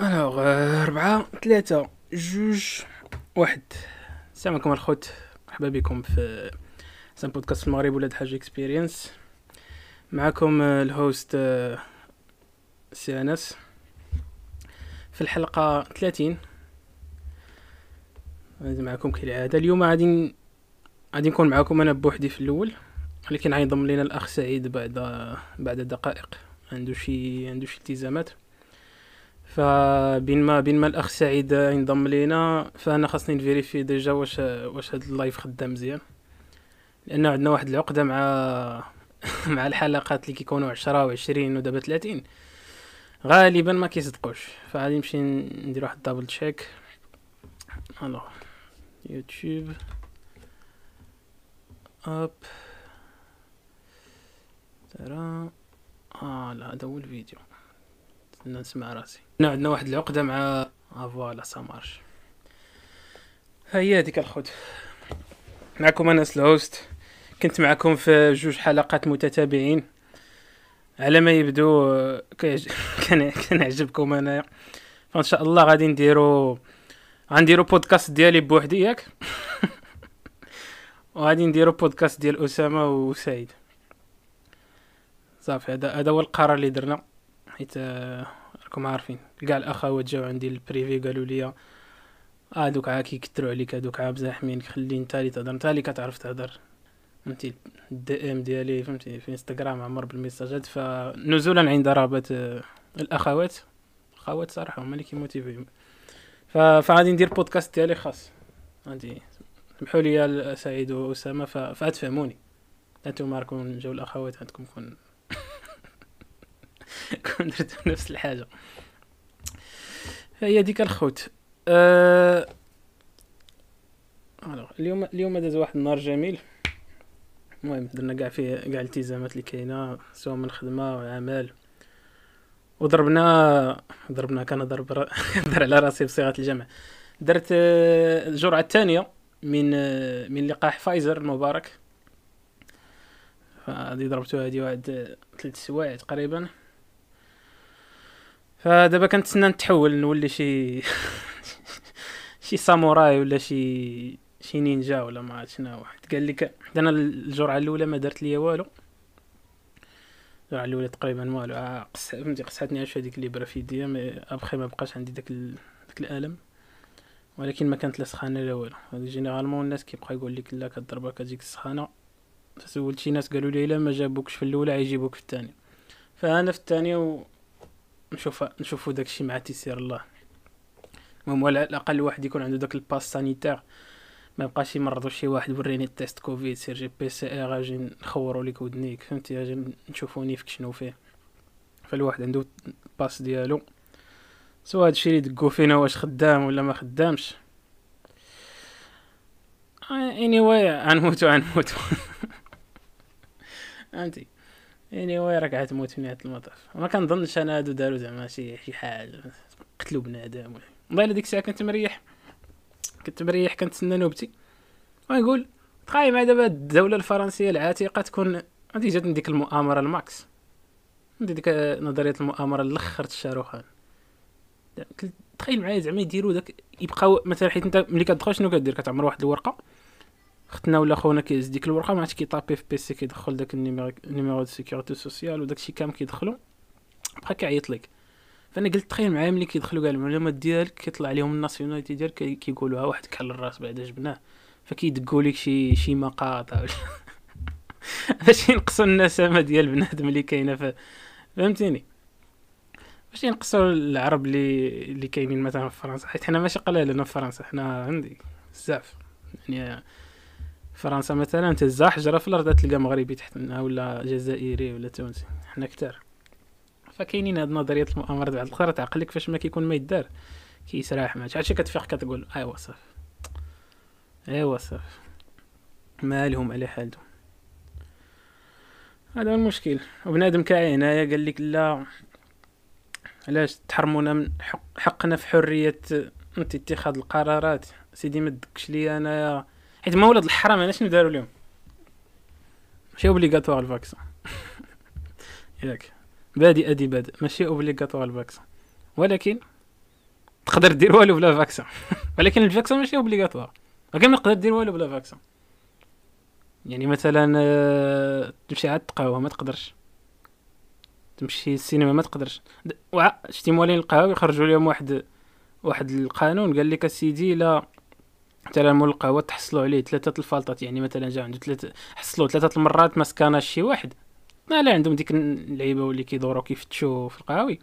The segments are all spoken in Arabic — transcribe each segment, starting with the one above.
Alors أربعة ثلاثة جوج واحد السلام عليكم الخوت مرحبا بكم في أحسن بودكاست في المغرب ولاد حاجة experience معكم ال host سي انس في الحلقة ثلاثين معكم كالعادة اليوم غادي غادي نكون معكم أنا بوحدي في الأول ولكن غينضم لينا الاخ سعيد بعد بعد دقائق عنده شي عنده شي التزامات فبين ما بين ما الأخ سعيد ينضم لينا فأنا خاصني نvérifier déjà واش واش هاد ال live خدام مزيان. لأن عندنا واحد العقدة مع مع الحلقات اللي كيكونوا عشرة وعشرين ودابا ثلاثين غالبا ما كيصدقوش. فغادي نمشي ندير واحد double check allô يوتيوب اب ترى آه لا هذا هو الفيديو. نسمع راسي. عندنا واحد العقدة مع voilà ça marche هي هذيك الخوت. معكم انس ال host. كنت معكم في جوج حلقات متتابعين. على ما يبدو كان كان عجبكم انايا فإن شاء الله غادي نديرو غنديرو بودكاست ديالي بوحدي ياك. وغادي نديرو بودكاست ديال أسامة وسعيد. صافي هذا هذا هو القرار اللي درنا. حيت آه، راكم عارفين. كاع الاخوات جاو عندي ال privé قالوا لي آه عا كيكثروا عليك هادوك عا بزاحمين خلي انت اللي تهضر انت اللي كتعرف تهضر. فهمتي؟ ال DM ديالي فهمتي؟ في انستغرام عمر بال messages فنزولا عند رغبه آه، الأخوات. أخوات صراحة هما اللي كيmotivيو فغادي ندير بودكاست ديالي خاص. غادي. سمحوا لي سعيد وأسامة فغتفهموني أنتم راكم جاو الأخوات عندكم كون كون درتو نفس الحاجة. هي ديك الخوت. أه... اليوم اليوم داز واحد النهار جميل. المهم درنا كاع فيه كاع الالتزامات اللي كاينة سواء من خدمه وعمل وضربنا ضربنا كنضرب نهضر على راسي بصيغة الجمع. درت آه، الجرعة الثانية من آه، من لقاح فايزر المبارك. هذه ضربتو هذه واحد ثلاث سوايع تقريبا. فدابا كنتسنى نتحول نولي شي شي ساموراي ولا شي شي نينجا ولا ما عرفت شنو واحد. قال لك أنا الجرعة الأولى ما درت ليا والو. الجرعة الأولى تقريبا والو. آه، فهمتي قصحتني عشان هذيك الابره في يديا مي أبخي ما بقاش عندي داك. داك الألم. ولكن ما كانت لا سخانة لا والو. جينيرالمون الناس كيبقى يقول لك لا كضربك هذيك السخانة. سولت شي ناس قالوا لي إلا ما جابوكش في الأولى غيجيبوك في الثانية. فأنا في الثانية. نشوف نشوفو داكشي مع تيسير الله. المهم على الأقل واحد يكون عنده داك الباس سانيتير. ما يبقاش يمرضو شي واحد وريني التيست كوفيد سير جي بي سي إر أجي نخورو ليك ودنيك. فهمتي؟ أجي نشوفو نيفك شنو فيه. فالواحد عنده ال pass ديالو. soit هادشي اللي دقو فينا واش خدام ولا ما خدامش. anyway غنموتو غنموتو. فهمتي؟ يعني هو راك غتموت في نهايه المطاف ما كنظنش أنا هادو دارو زعما شي شي حاجة. قتلوا بنادم والله ديك الساعة كنت مريح. كنت مريح كنتسنى نوبتي. ونقول تخاي مع دابا الدولة الفرنسية العتيقة تكون غادي جات ديك المؤامرة الماكس ديك نظرية المؤامرة الأخر الشاروخان تخيل معايا زعما يديروا داك يبقاو مثلا حيت أنت ملي كتدخل شنو كدير؟ كتعمر واحد الورقة. ختنا ولا خونا كيهز ديك الورقة ما عرفتش كيطابي في بيسي كيدخل داك النيميرو دو سيكوريتي سوسيال وداكشي كامل كيدخلو بقى كيعيط لك. فأنا قلت تخيل معايا ملي كيدخلوا كاع المعلومات ديالك كيطلع عليهم الناسيوناليتي ديالك كيقولوا ها واحد كحل الراس بعدا جبناه. فكيدقوا لك شي شي مقاطع. باش ينقصوا النسمه ديال بنادم اللي كاينة ف... فهمتيني؟ باش ينقصوا العرب اللي اللي كاينين مثلا في فرنسا. حيت حنا ماشي قليل في فرنسا حنا عندي بزاف. يعني فرنسا مثلا تهز حجرة في الأرض تلقى مغربي تحتنا ولا جزائري ولا تونسي. حنا كتار. فكاينين هاد نظريه المؤامرة بعد الأخرى تعقلك فاش ما كيكون ما يدار. كيسراح ما هادشي كتفيق كتقول ايوا صافي ايوا صافي مالهم على حالهم هذا المشكل. وبنادم كاعي هنايا قال لك لا علاش تحرمونا من حق حقنا في حرية انت اتخاذ القرارات. سيدي ما تدكش لي أنايا حيت ما ولاد الحرام أنا شنو لهم ماشي اوبليغاتوار الفاكسون ياك. بادئ أدي بادئ ماشي obligatoire ال vaccin ولكن تقدر دير والو بلا vaccin ولكن ال vaccin ماشي obligatoire ولكن تقدر دير والو بلا vaccin يعني مثلا آه، تمشي عاد التقهوى ما تقدرش. تمشي السينما ما تقدرش. شتي موالين القهاوي خرجوا لهم واحد واحد القانون قال لك أسيدي لا. مثلا القهوه تحصلوا عليه ثلاثة الفالطات يعني مثلا جا عنده ثلاثة حصلوا ثلاثة المرات ما scannاش شي واحد. ما لا عندهم ديك اللعيبة واللي كيدوروا كيفتشوا في القهاوي.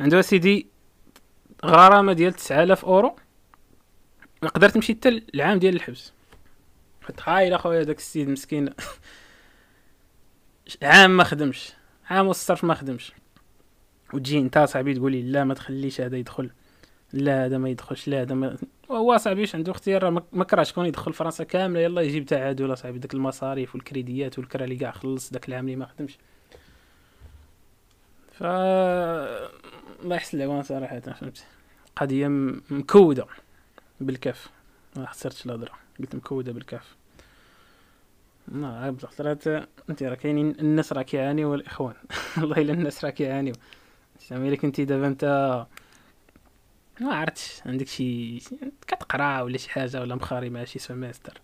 عنده سيدي غرامة ديال 9000 أورو. يقدر تمشي حتى العام ديال الحبس. تخايل أخويا داك السيد مسكين عام ما خدمش. عام والصرف ما خدمش. وتجي أنت صاحبي تقول لي لا ما تخليش هذا يدخل. لا هذا ما يدخلش لا هذا ما هو صاحبي واش عنده اختيار؟ ما كره شكون يدخل فرنسا كاملة يلا يجيب تعادل صاحبي داك المصاريف والكريديات والكرا اللي كاع خلص داك العام اللي ما خدمش. ف الله يحسن العوان صراحة فهمتي قضية مكودة بالكاف. ما خسرتش الهضرة قلت مكودة بالكاف. ما عيب خسرات انت راه كاينين الناس راه كيعانيو الاخوان والله إلا الناس راه كيعانيو. الا كنتي دابا انت ما عرفتش. عندك شي كتقرا ولا شي حاجة ولا مخاري مع شي سيمستر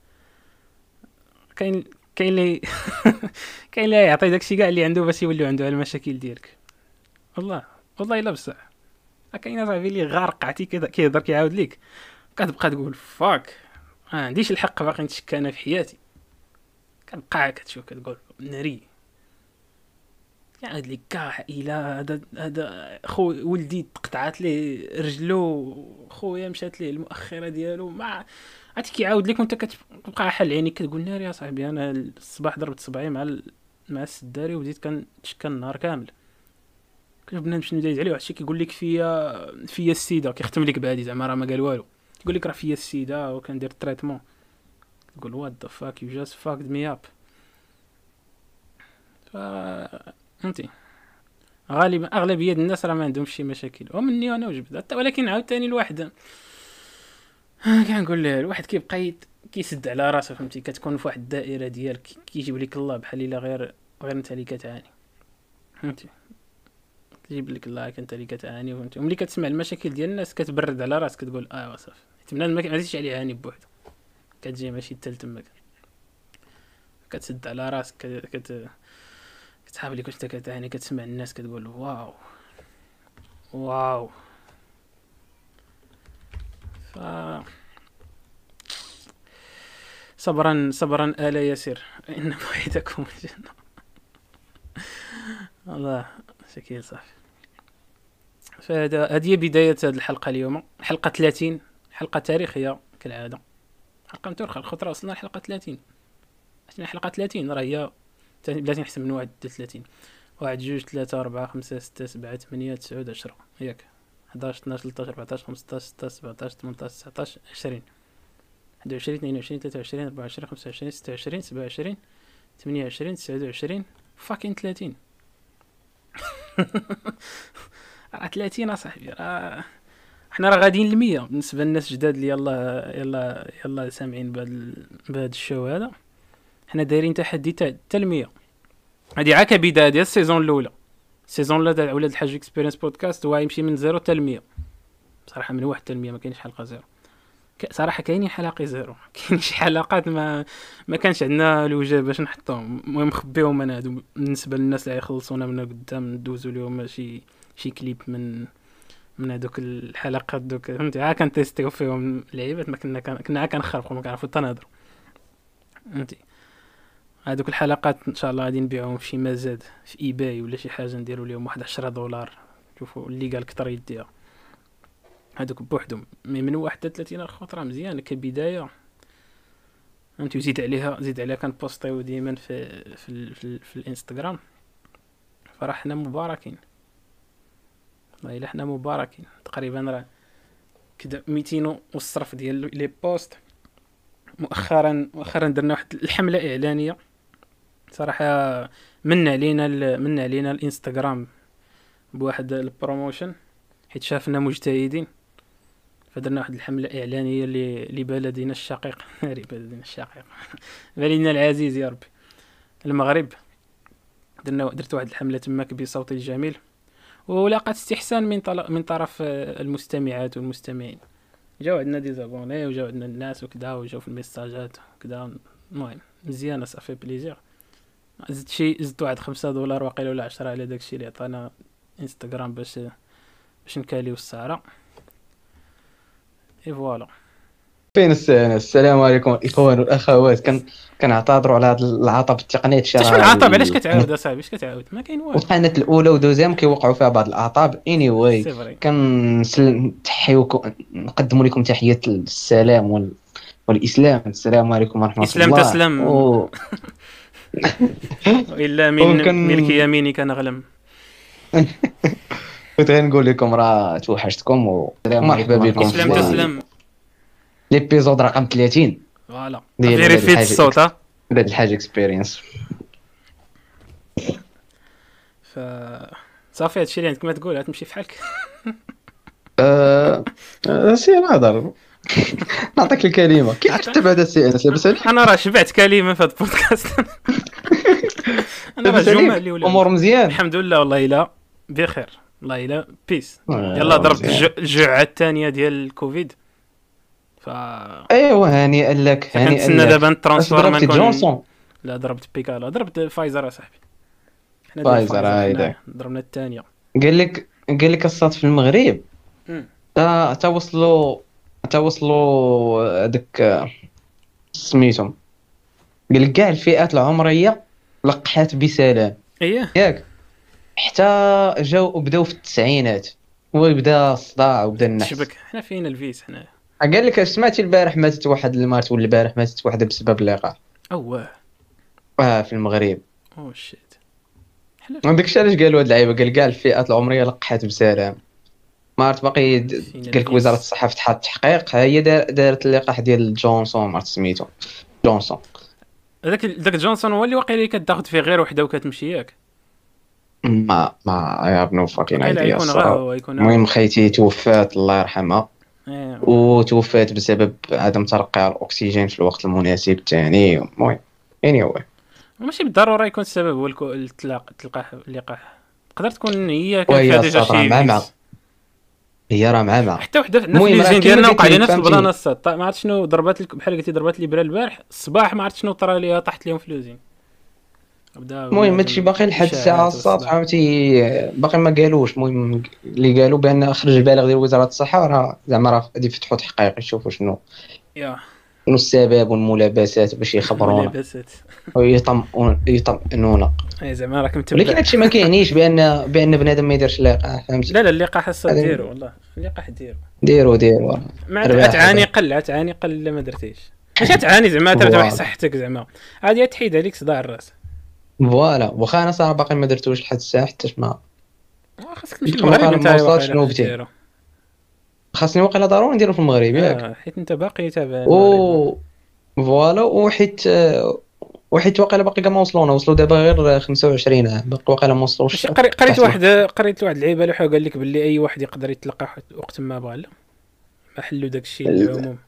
كاين كاين لي كاين اللي يعطي داكشي كاع اللي عنده باش يوليو عنده المشاكل ديالك. والله والله إلا بصح. كاين صاحبي اللي غارقعتي كيهضر كيعاود ليك. كتبقى تقول فاك ما عنديش الحق باقي نتشكى أنا في حياتي. كتبقى كتشوف كتقول ناري يعاود لك كاع إلا هذا هذا خو ولدي تقطعات ليه رجلو خويا مشات ليه المؤخرة ديالو ما عرفتي كيعاود لك وانت كتبقى حل عينيك كتقول ناري يا صاحبي أنا الصباح ضربت صبعي مع ال... مع السداري وبديت كنتشكى النهار كامل. كنبدا نمشي ندايز عليه واحد الشيء كيقول لك فيا فيا السيدة كيختم لك بعدي زعما راه ما قال والو. يقول لك راه فيا السيدة وكندير التريتمون تقول وات ذا فاك يو جاست فاكد مي اب فهمتي؟ غالبا أغلبية الناس راه ما عندهمش شي مشاكل. ومني أنا وجبت. ولكن عاوتاني الواحد. كنقول له الواحد كيبقى كيسد على راسه فهمتي؟ كتكون في واحد الدائرة ديالك كيجيب لك الله بحال إلا غير غير أنت اللي كتعاني. فهمتي؟ تجيب لك الله كنت اللي كتعاني فهمتي؟ وملي كتسمع المشاكل ديال الناس كتبرد على راسك كتقول آه صافي بنادم ما تزيدش عليه يعاني بوحدو. كتجي ماشي حتى تماك. كتسد على راسك كت كتحاول لك واش انت كتعاني كتسمع الناس كتقول واو. واو. ف صبرا صبرا آل يسير إن موعدكم الجنة. الله شكيل صافي فهذا هذه بداية هذه الحلقة اليوم. حلقة 30 حلقة تاريخية كالعادة. حلقة متورخة الخطرة وصلنا لحلقة 30 حلقة 30 راه هي بلاتي نحسب من واحد حتى 30 واحد جوج ثلاثة أربعة خمسة ستة سبعة ثمانية تسعود عشرة. ياك حداش 12 13 14 15 16 17 18 19 20 21 22 23 24 25 26 27 28 29 فاكين 30 راه 30 أصاحبي. راه حنا راه غاديين للمية بالنسبة للناس جداد اللي يلا يلا يلا سامعين بهذا بهذا الشو هذا. حنا دايرين تحدي حتى المية هادي عا كبداية ديال ال saison الأولى. ال saison الأولى تاع ولاد الحاج Experience Podcast هو يمشي من zéro حتى المية بصراحة من واحد حتى المية ما كاينش حلقة zéro. صراحة كاينين حلقة zéro. كاين شي حلقات ما ما كانش عندنا الوجه باش نحطهم. المهم مخبيهم أنا هادو. بالنسبة للناس اللي يخلصونا من قدام ندوزو لهم شي شي كليب من من هذوك الحلقات دوك. فهمتي؟ عا كنtestيو فيهم لعيبات ما كنا كنا عا كنخربقوا ما كنعرفوا حتى نهضروا فهمتي؟ هذوك الحلقات إن شاء الله غادي نبيعهم في شي مزاد في eBay ولا شي حاجة نديروا لهم واحد 10 دولار. شوفوا اللي قال كتر يديها هذوك بوحدهم. mais من واحد حتى 30 خطره مزيان كبداية. انت زيد عليها زيد عليها كنpostيو ديما في في, في, في الإنستغرام. فراه حنا مباركين. والله إلا حنا مباركين. تقريبا راه كدا 200 والصرف ديال les posts. مؤخرا مؤخرا درنا واحد الحملة إعلانية. صراحة من علينا من علينا الإنستغرام بواحد ال promotion حيت شافنا مجتهدين. فدرنا واحد الحملة إعلانية لبلدنا الشقيق. بلدنا الشقيق. بلدنا العزيز يا ربي. المغرب. درنا درت واحد الحملة تماك بصوتي الجميل. ولاقات استحسان من. من طرف المستمعات والمستمعين. جاو عندنا des abonnés وجاو عندنا الناس وكذا وجاو في الميساجات وكذا المهم مزيانه صافي plaisir زدت شي زدت واحد خمسة دولار واقيلا ولا عشرة على داكشي اللي عطانا انستغرام باش باش نكاليو السهرة et voilà فين السنة السلام عليكم الاخوان والأخوات. كان كنعتذروا على هذا العطب التقني اش من عطب علاش كتعاود أصاحبي؟ اش كتعاود؟ ما كاين والو. وكانت الأولى و deuxième كيوقعوا فيها بعض الاعطاب anyway c'est vrai كنحيوكم نقدم لكم تحيه السلام وال... والإسلام. السلام عليكم ورحمة الله. تسلم. و... الا من وكان- ملك يمينك نغلم. كنت غير نقول لكم راه توحشتكم ومرحبا بكم. اسلام في تسلم. l'épisode رقم 30 فوالا. هاد الحاجة. الصوت ها؟ هذا الحاجة اكسبيرينس ف صافي هادشي اللي عندك ما تقول تمشي في حالك. أه... أه... سير هضر. نعطيك الكلمة. كيف تكتب هذا السي ان بس أنا راه شبعت كلمة في هذا البودكاست. أنا راه جمع لي ولا أمور مزيان. الحمد لله والله إلا بخير. والله إلا بيس آه، يلا ضربت مزيان. الج- الجرعة الثانية ديال الكوفيد. ف ايوا هانيا لك كنتسنى لك. دابا ضربتي نكون جونسون؟ لا ضربت بيكالا ضربت فايزر أصاحبي. فايزر، ديال هاي حنا داك. ضربنا الثانية. قال لك قال لك الصاد في المغرب. تا تا وصلوا تا وصلوا هذاك آه، سميتهم. قال لك كاع الفئات العمرية لقحات بسلام. اييه ياك. حتى جاو بداو في التسعينات. ويبدا الصداع وبدا النحس. شبك حنا فينا الفيس حنا؟ قال لك سمعتي البارح ماتت واحد المارت ولا البارح ماتت واحدة بسبب اللقاح أوه. آه في المغرب. أو شيت حنا داك الشيء علاش قالوا هاد اللعيبة؟ قال كاع الفئات العمرية لقحات بسلام. ما عرفت باقي قال لك. وزارة الصحة فتحت التحقيق ها هي دار- دارت اللقاح ديال جونسون ما عرفت سميتو. جونسون. هذاك ذاك جونسون هو اللي واقيلا اللي كتاخذ فيه غير وحدة وكتمشي ياك. ما ما I have no fucking idea المهم خيتي توفات الله يرحمها. إيه. وتوفات بسبب عدم تلقي الأكسجين في الوقت المناسب الثاني المهم anyhow ماشي بالضرورة يكون السبب هو التلقاح اللقاح. تقدر تكون هي كان وهي فيها déjà شي. هي راه معمعة حتى وحدة في كيما ديالنا وقع لك، لنا في. البلانه الصاد. ما عرفت شنو ضربات لك بحال قلتي ضربات لي بلا البارح الصباح ما عرفت شنو طرا ليها طاحت لهم في الوزين. بدا المهم هادشي باقي لحد الساعة الصاد فهمتي باقي ما قالوش. المهم اللي قالوا بأن خرج البلاغ ديال وزارة الصحة راه زعما راه غادي يفتحوا تحقيق يشوفوا شنو. يا. شنو السبب والملابسات باش يخبرونا. يطمئنونا إي زعما راك متبع ولكن هادشي ما كاينيش بان بأن بنادم ما يديرش لقاح فهمتي لا لا اللقاح هذا- ديرو والله. اللقاح ديرو. ديروا ديروا ما تعاني. قل تعاني قل إلا ما درتيش. ماشي تعاني زعما ترجع. صحتك زعما. عادي تحيد عليك صداع الرأس. voilà. واخا أنا صراحة باقي ما درتوش لحد الساعة حتى ما آه، خاصك تمشي للمغرب انت ما وصلتش. ديرو. خاصني واقيلا ضروري نديرو في المغرب ياك. آه، حيت أنت باقي تابع و voilà. وحيت وحيت واقيلا باقي ما وصلونا وصلوا دابا غير 25 عام باقي واقيلا ما وصلوش قريت واحد قريت واحد اللعيبه اللي قال لك باللي أي واحد يقدر يتلقى وقت ما بغى لا ما حلوا داك الشيء ال- للعموم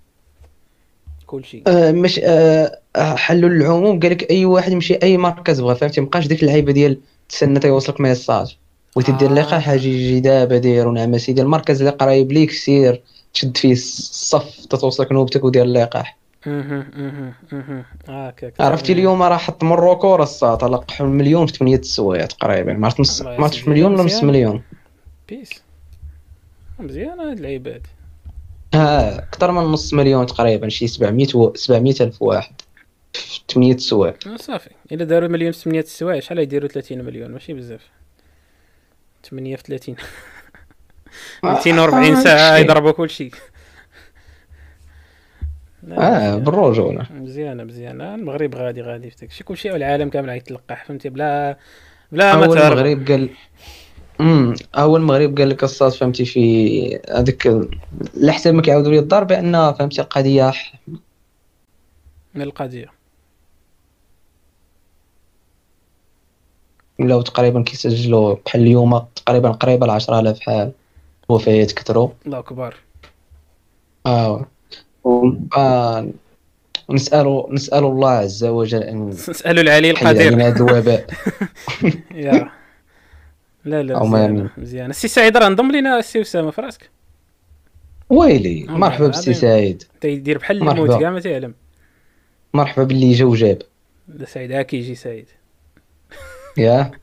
كل شيء. آه مش آه آه، حلوا العموم. قال لك أي واحد يمشي أي مركز بغى فهمتي؟ مابقاش ديك اللعيبه ديال تسنى تيوصلك message. وتدير آه. لقاح أجي يجي دابا دير ونعم سيدي المركز اللي قريب ليك سير تشد فيه الصف تتوصلك نوبتك ودير اللقاح أها أها أها. هكاك عرفتي اليوم راه حط مروكو راه الساط لقحوا المليون في 8 السوايع تقريبا. ما عرفت نص ما عرفتش. مليون ولا نص. مليون. بيس. مزيان هاد اللعيبات ها أكثر من نص مليون تقريبا شي 700 و 700 ألف واحد في 8 السوايع. آه، صافي. إلا داروا مليون في 8 السوايع شحال يديروا 30 مليون؟ ماشي بزاف. 8 في 30 240 ساعة يضربوا كل شيء آه بالرجوله مزيانة مزيانة. المغرب غادي غادي في داكشي كلشي والعالم كامل غيتلقح فهمتي؟ بلا بلا ما تهرب المغرب قال امم أول المغرب قال لك الصاد فهمتي في ال- حسب ما كيعاودوا لي الدار بأن فهمتي القضية من القضية. ولاو تقريبا كيسجلوا بحال اليوم تقريبا قريبه ل 10000 حال وفيات كثروا. الله أكبر. آه. آه، نسالوا نسالوا الله عز وجل إن نسالوا العلي القدير. هذا الوباء يا. لا لا مزيان السي سعيد راه انضم لينا السي أسامة في راسك ويلي. آه، مرحبا بالسي. سعيد. تيدير بحال. الموت كاع ما تيعلم مرحبا باللي جا وجاب لا سعيد ها كيجي سعيد. يا.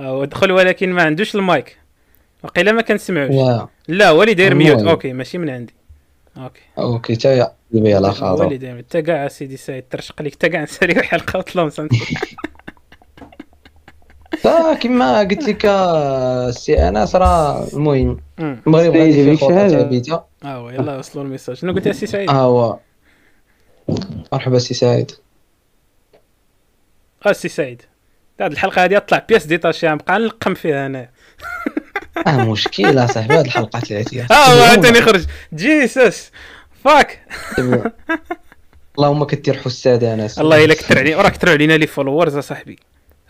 آه، دخل ولكن ما عندوش المايك. وقيلا ما كنسمعوش. لا هو اللي داير. mute. OK ماشي من عندي. أوكي. أوكي تا يا قلبي على هو اللي خاطر داير. انت كاع سيدي سعيد ترشق لك انت كاع نسالي الحلقة وطلع تا كما قلت لك آه، السي انس راه المهم. آه المغرب غادي خطة الشهادة. ثابته هو يلا وصلوا الميساج. شنو قلت يا سي سعيد؟ ها هو مرحبا سي سعيد. آه سي سعيد. هاد الحلقة هادي طلع بياس ديتاشي نبقى نلقم فيها أنا. آه مشكل اصاحبي هاد الحلقات العاديه آه عاوتاني خرج. Jesus fuck. اللهم كثير حساد انس الله إلا كثر علينا راه كثروا علينا les followers اصاحبي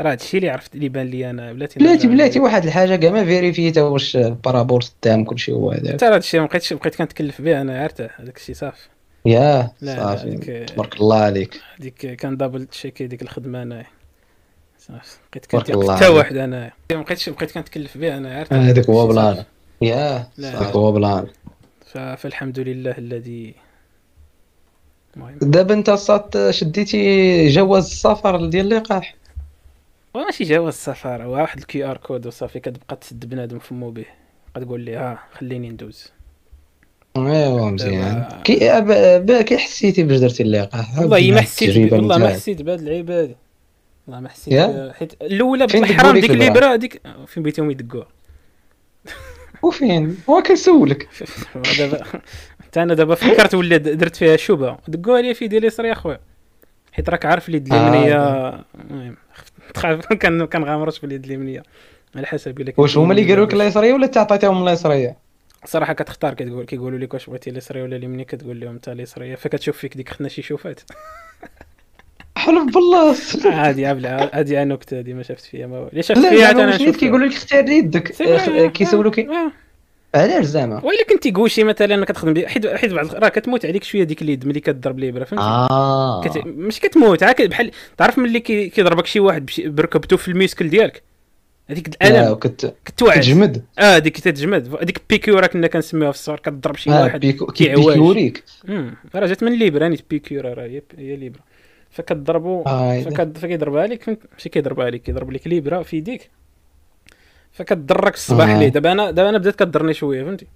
راه هادشي اللي عرفت اللي بان لي أنا بلاتي بلاتي بلاتي واحد الحاجة كاع ما فيريفيتا واش par rapport temps كلشي هو هذاك. حتى هذا الشيء ما بقيتش بقيت كنتكلف به أنا عرفت؟ هذاك الشيء صافي. ياه صافي. تبارك الله عليك. هذيك كان double check ي ديك الخدمة انايا بقيت كنت حتى. واحد انايا ما بقيتش بقيت كنتكلف به أنا عرفت؟ هذاك هو plan. ياه لا. هذاك هو plan. فالحمد لله الذي المهم. دابا انت صات شديتي جواز السفر ديال اللقاح ماشي جواز السفر هو واحد ال QR code وصافي كتبقى تسد بنادم فمو به. كتقول لي ها خليني ندوز. أيوا مزيان. كي كي حسيتي باش درتي اللقاح؟ والله ما حسيت والله ما. حسيت بهاد العبادة. ما حسيت حيت الأولى دقوا ديك؟ الليبره هذيك فين بيتهم يدقوها وفين؟ هو كنسولك دابا حتى أنا دابا فكرت ولا درت فيها شبهه دقوها لي في يدي اليسرى اخويا حيت راك عارف اليد آه، اليمنيه المهم تخاف كان كنغامرش في اليد اليمنية. على حسب إلا واش هما اللي قالوا لك اليسريه ولا انت عطيتهم اليسريه صراحة كتختار كتقول كيقولوا لك واش بغيتي اليسريه ولا اليمنية كتقول لهم انت اليسريه فكتشوف فيك ديك خدنا شي شوفات. حلف بالله. عادي عبلا هادي نكتة هادي ما شفت فيها ما. اللي شفت فيها؟ أنا نشوف كيقولوا لك اختار يدك. آه، كيسولوك آه. علاش زعما وإلا كنتي gaucher مثلا كتخدم بيه حيت حيت بعض راه كتموت عليك شوية ديك اليد ملي كضرب الابره فهمتي؟ آه. كت... مش كتموت عا كت- بحال تعرف ملي كي... كيضربك شي واحد بشي... بركبته في ال muscle ديالك؟ هذيك لا الالم وكت كتوعد. كتجمد. آه ديك تتجمد. هذيك بيكيورا كنا كنسميوها في الصغر كتضرب شي آه، واحد بيكو- كيعواج. كيبيكيوريك امم راه جات من ليبرا نيت بيكيورا راه هي هي ليبرا. فكتضربو آه، فكد... فكيضربها لك ماشي كيضربها لك كيضرب لك ليبرا في يديك. فكتضرك الصباح آه. ليه؟ دابا أنا دابا أنا بدات كضرني شوية فهمتي؟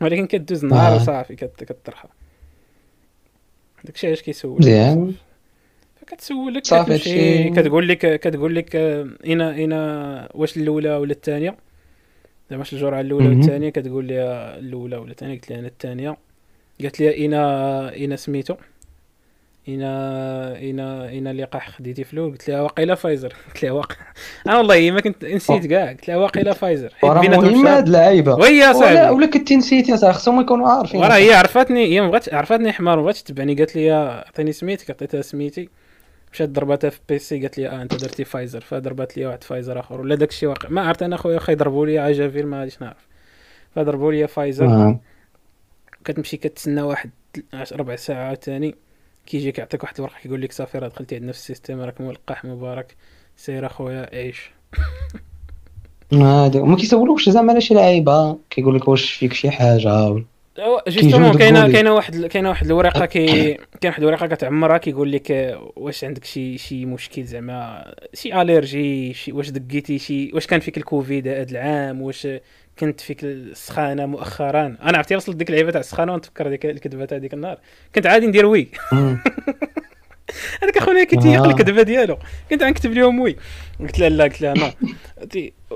ولكن كدوز النهار آه. وصافي كت... كترحى داكشي علاش كيسول. مزيان. فكتسولك صافي كتمشي كتقول لك كتقول لك آه، اين اين واش الأولى ولا الثانية؟ زعما واش الجرعة الأولى مهم. والثانية؟ كتقول لي الأولى ولا الثانية؟ قلت لها أنا الثانية. قالت لي اين اين سميتو. اين اين اين اللقاح خديتي فلو قلت لها واقيلا فايزر. قلت لها واقع. أنا والله ما كنت نسيت كاع. قلت لها واقيلا فايزر. بيناتهم مهمه. هاد اللعيبة. oui يا ولا صاحبي. ولا كنتي نسيتي صح خصهم يكونوا عارفين. وراه هي عرفتني هي مبغات عرفتني حمار مبغاتش تتبعني. قالت لي عطيني سميتك عطيتها سميتي. مشات ضربتها في PC قالت لي آه أنت درتي فايزر. فضربت لي واحد فايزر آخر. ولا داك الشيء واقع. ما عرفت أنا خويا واخا يضربوا لي عجافير ما غاديش نعرف. فضربوا لي فايزر. آه. كتمشي كتسنى واحد ربع ساعة ثاني كيجيك يعطيك واحد الورقة كيقول لك صافي راه دخلتي عندنا في ال système راك ملقح مبارك. سير أخويا عيش. هادي وما كيسولوكش زعما على شي لعيبة؟ كيقول لك واش فيك شي حاجة؟ يدقوا كاينة. كاينة واحد كاينة واحد الورقة كي كاين واحد الورقة كتعمرها كيقول لك آه، واش عندك شي شي مشكل زعما؟ شي allergie شي واش دقيتي؟ شي واش كان فيك الكوفيد هذا العام؟ واش كنت فيك السخانة مؤخرا. أنا عرفتي وصلت ديك اللعيبة تاع السخانة ونتفكر ديك الكذبات هذيك النهار. كنت عادي ندير oui. هذاك أخويا كيتيق آه. الكذبه ديالو. كنت غنكتب لهم oui. قلت لها لا قلت لها non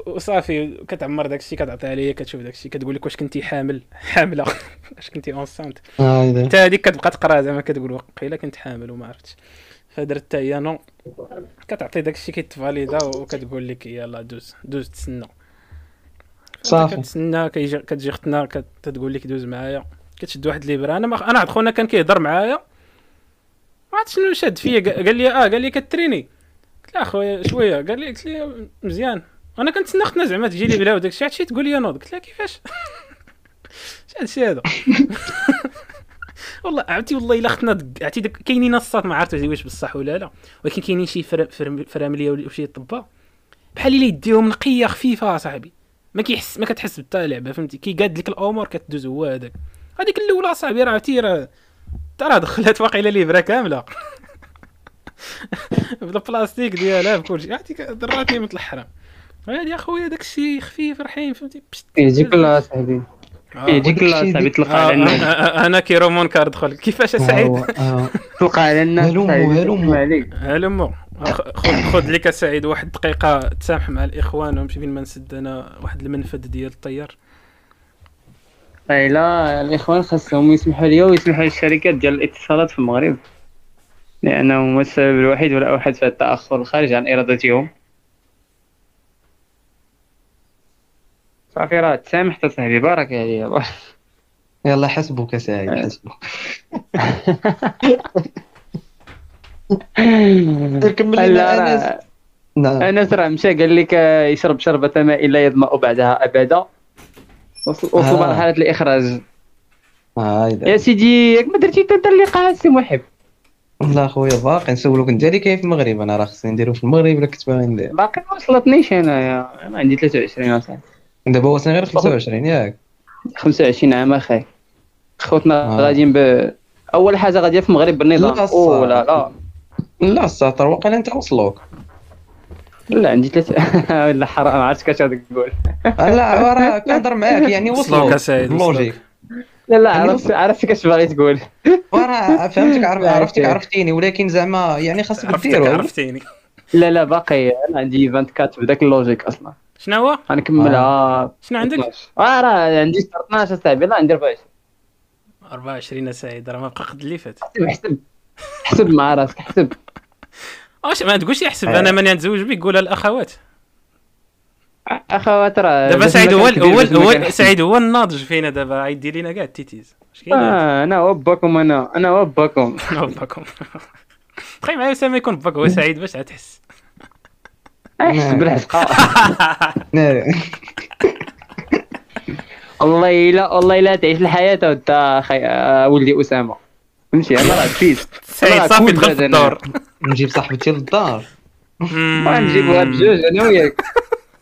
وصافي كتعمر داك الشيء كتعطيها ليا كتشوف داك الشيء كتقول لك واش كنتي حامل حاملة. واش كنتي enceinte هادي حتى هذيك كتبقى تقرا زعما كتقول وقيلا كنت حامل وما عرفتش. فدرت حتى هي non. كتعطي داك الشيء كيتفاليدا وكتقول لك يلا دوز دوز تسنى. صافي. كتسنى كتجي اختنا كتقول لك دوز معايا كتشد واحد ليبرا. أنا ما أنا عاد خونا كان كيهضر معايا. ما عرفت شنو شاد فيا. قا- قال لي آه قال لي كتريني. قلت له أخويا شوية. قال لي قلت لي مزيان. أنا كنتسنى اختنا زعما تجي لي بلا وداك الشيء. هادشي تقول لي نوض قلت لها كيفاش؟ اش هادشي هذا. والله عرفتي والله إلا دق- عرفتي كاينين الصات ما عرفت واش بصح ولا لا. ولكن كاينين شي فر- فر- فرامليه ولا شي طبا بحال إلا يديهم نقية خفيفة صاحبي. ما كيحس ما كتحس بتا لعبه فهمتي كيقاد لك الأمور كتدوز هو هذاك. هذيك الاولى صاحبي راه عرفتي راه تا راه دخلت واقيلا ليبرا كاملة. بالبلاستيك ديالها بكلشي. عرفتي ضراتني مثل الحرام. هادي اخويا داك الشيء خفيف رحيم فهمتي. يجيك الله صاحبي. آه. يجيك الله وداكشي صاحبي تلقى آه، على الناس. آه، آه، أنا كيرومون كار دخل كيفاش يا سعيد؟ آه، آه. تلقى على الناس. تسمع عليك هلمو خذ خذ لك سعيد واحد دقيقة تسامح مع الإخوان ونمشي فين ما نسد أنا واحد المنفذ ديال الطيار. لا الإخوان خاصهم يسمحوا لي ويسمحوا للشركات ديال الاتصالات في المغرب. لانهم هما السبب الوحيد ولا اوحد في التأخر الخارج عن إرادتهم. صافي راه تسامحت صاحبي بارك عليا يلا حسبك سعيد حسبك. كمل لنا لا أنس. نعم. أنس راه مشى قال لك يشرب شربة ماء لا يظمأ بعدها أبدا. وصل آه. مرحلة الإخراج. آه،. يا سيدي ياك ما درتي حتى اللقاء سي محب. لا خويا باقي نسولك أنت اللي كاين في المغرب؟ أنا راه خصني نديرو في المغرب ولا كنت باغي ندير؟ باقي ما وصلتنيش انايا أنا عندي 23 اصاحبي دابا واصلين غير 25 ياك. 25 عام أخي. خوتنا آه. غاديين ب أول حاجة غادية في المغرب بالنظام لا، لا لا. لا الساطر واقيلا انت وصلوك. لا عندي ثلاثة. لا حرام كاش غادي تقول. آه، لا راه كنهضر معاك يعني وصلوك. بلوجيك لا لا يعني عرفت عرفت كاش باغي تقول. وراه فهمتك عرفتك عرفتك. عرفتيني ولكن زعما يعني خاصك عرفتك ديرو. عرفتيني. لا لا باقي أنا عندي 24 بداك اللوجيك أصلا. شنو هو؟ غنكملها شنو عندك؟ 12 آه راه عندي 12 صاحبي لا عندي 24 24 سعيد راه ما بقى قد اللي فات. حسب حسب. حسب مع راسك حسب واش ما تقولش يحسب آه. أنا ماني نتزوج بك قولها الأخوات. أخوات راه دابا سعيد هو هو هو. سعيد هو الناضج فينا دابا غيدير لينا كاع التيتيز. اش كاين آه أنا هو باكم أنا أنا هو باكم أنا باكم تخيل معايا اسامه يكون باك هو سعيد باش غتحس أحسب بالحسقه نعم. والله لا والله لا تعيش الحياة وانت آه، ولدي أسامة. فهمتي؟ أنا راه فيس سعيد صافي دخل في. الدور نجيب صاحبتي للدار. غنجيبوها بجوج أنا وياك.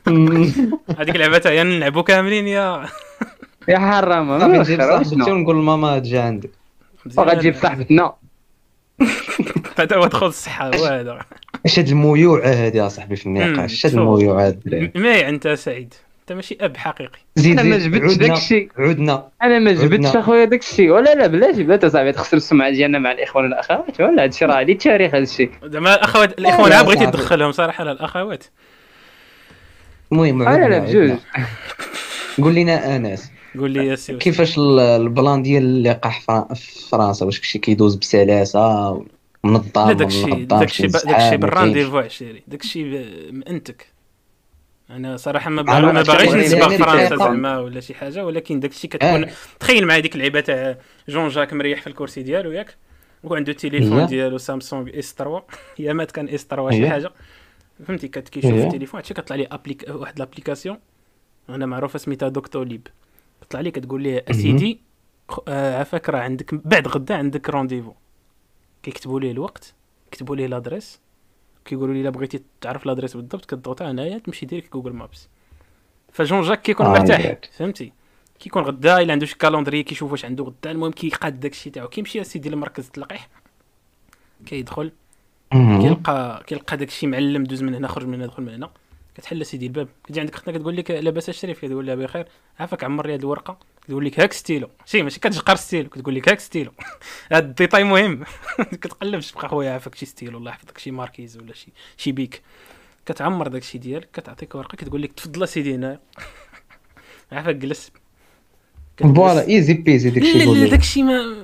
هذيك اللعبه تاع يا نلعبوا كاملين يا. يا حرام ما نجيب خير، صاحبتي؟ ونقول لماما تجي عندك. وغتجيب صاحبتنا. هذا هو دخول الصحة هو هذا. اش هاد الميوعة هادي يا صاحبي في النقاش؟ اش هاد شوف. الميوعة هادي ماي أنت سعيد. انت ماشي اب حقيقي. زيد أنا ما زيد جبتش عدنا داكشي. عدنا أنا ما جبتش. أخويا داكشي. ولا لا بلاتي بلاتي صاحبي تخسر السمعة ديالنا مع الإخوان والأخوات. ولا هادشي راه عليه التاريخ هادشي. زعما الأخوات الإخوان لا، عا بغيتي. تدخلهم صراحة لا الأخوات. المهم لا عدنا لا بجوج. قول لنا أنس. قول لي يا سي كيفاش ال- البلان ديال اللقاح في فرنسا؟ واش كشي كيدوز بسلاسة منظم لا داكشي منظم، داكشي داكشي بال rendez-vous عشيري. داكشي مأنتك. أنا صراحة ما بغا- ما باغيش نسبق فرنسا زعما ولا شي حاجة ولكن داكشي كتكون آه. تخيل معايا ديك اللعيبة تاع جون جاك مريح في الكرسي ديالو ياك؟ وعنده التليفون. ديالو Samsung S3 يا مات كان إس 3 شي. حاجة. فهمتي؟ كت- كيشوف إيه. التليفون. هادشي كطلع لي applic- واحد l'application أنا معروفة سميتها Doctolib كطلع لي كتقول لي أسيدي آه، عافاك راه عندك بعد غدا عندك rendez-vous كيكتبوا ليه الوقت كتبوا ليه l'adresse كيقولوا لي إلا بغيتي تعرف l'adresse بالضبط كتضغط هنايا تمشي direct Google Maps. فجون جاك كيكون آه، مرتاح. فهمتي؟ كيكون غدا إلا عنده شي calendrier كيشوف واش عنده غدا المهم كيقاد داكشي تاعو. كيمشي اسيدي لمركز التلقيح كيدخل. كيلقى كيلقى داكشي معلم دوز من هنا خرج من هنا دخل من هنا. كتحل سيدي الباب. كتجي عندك اختنا كتقول لك لاباس الشريف كتقول لها بخير. عافاك عمر لي هاد الورقه كتقول لك هاك ستيلو شي ماشي كتجقر ستيلو كتقول لك هاك ستيلو هاد ال détail مهم كتقلب تبقى خويا عافاك شي ستيلو الله يحفظك شي marqueur ولا شي شي bic كتعمر داكشي ديالك كتعطيك ورقه كتقول لك تفضل سيدي هنا عافاك جلس. voilà easy peasy داكشي لا لا لك داكشي ما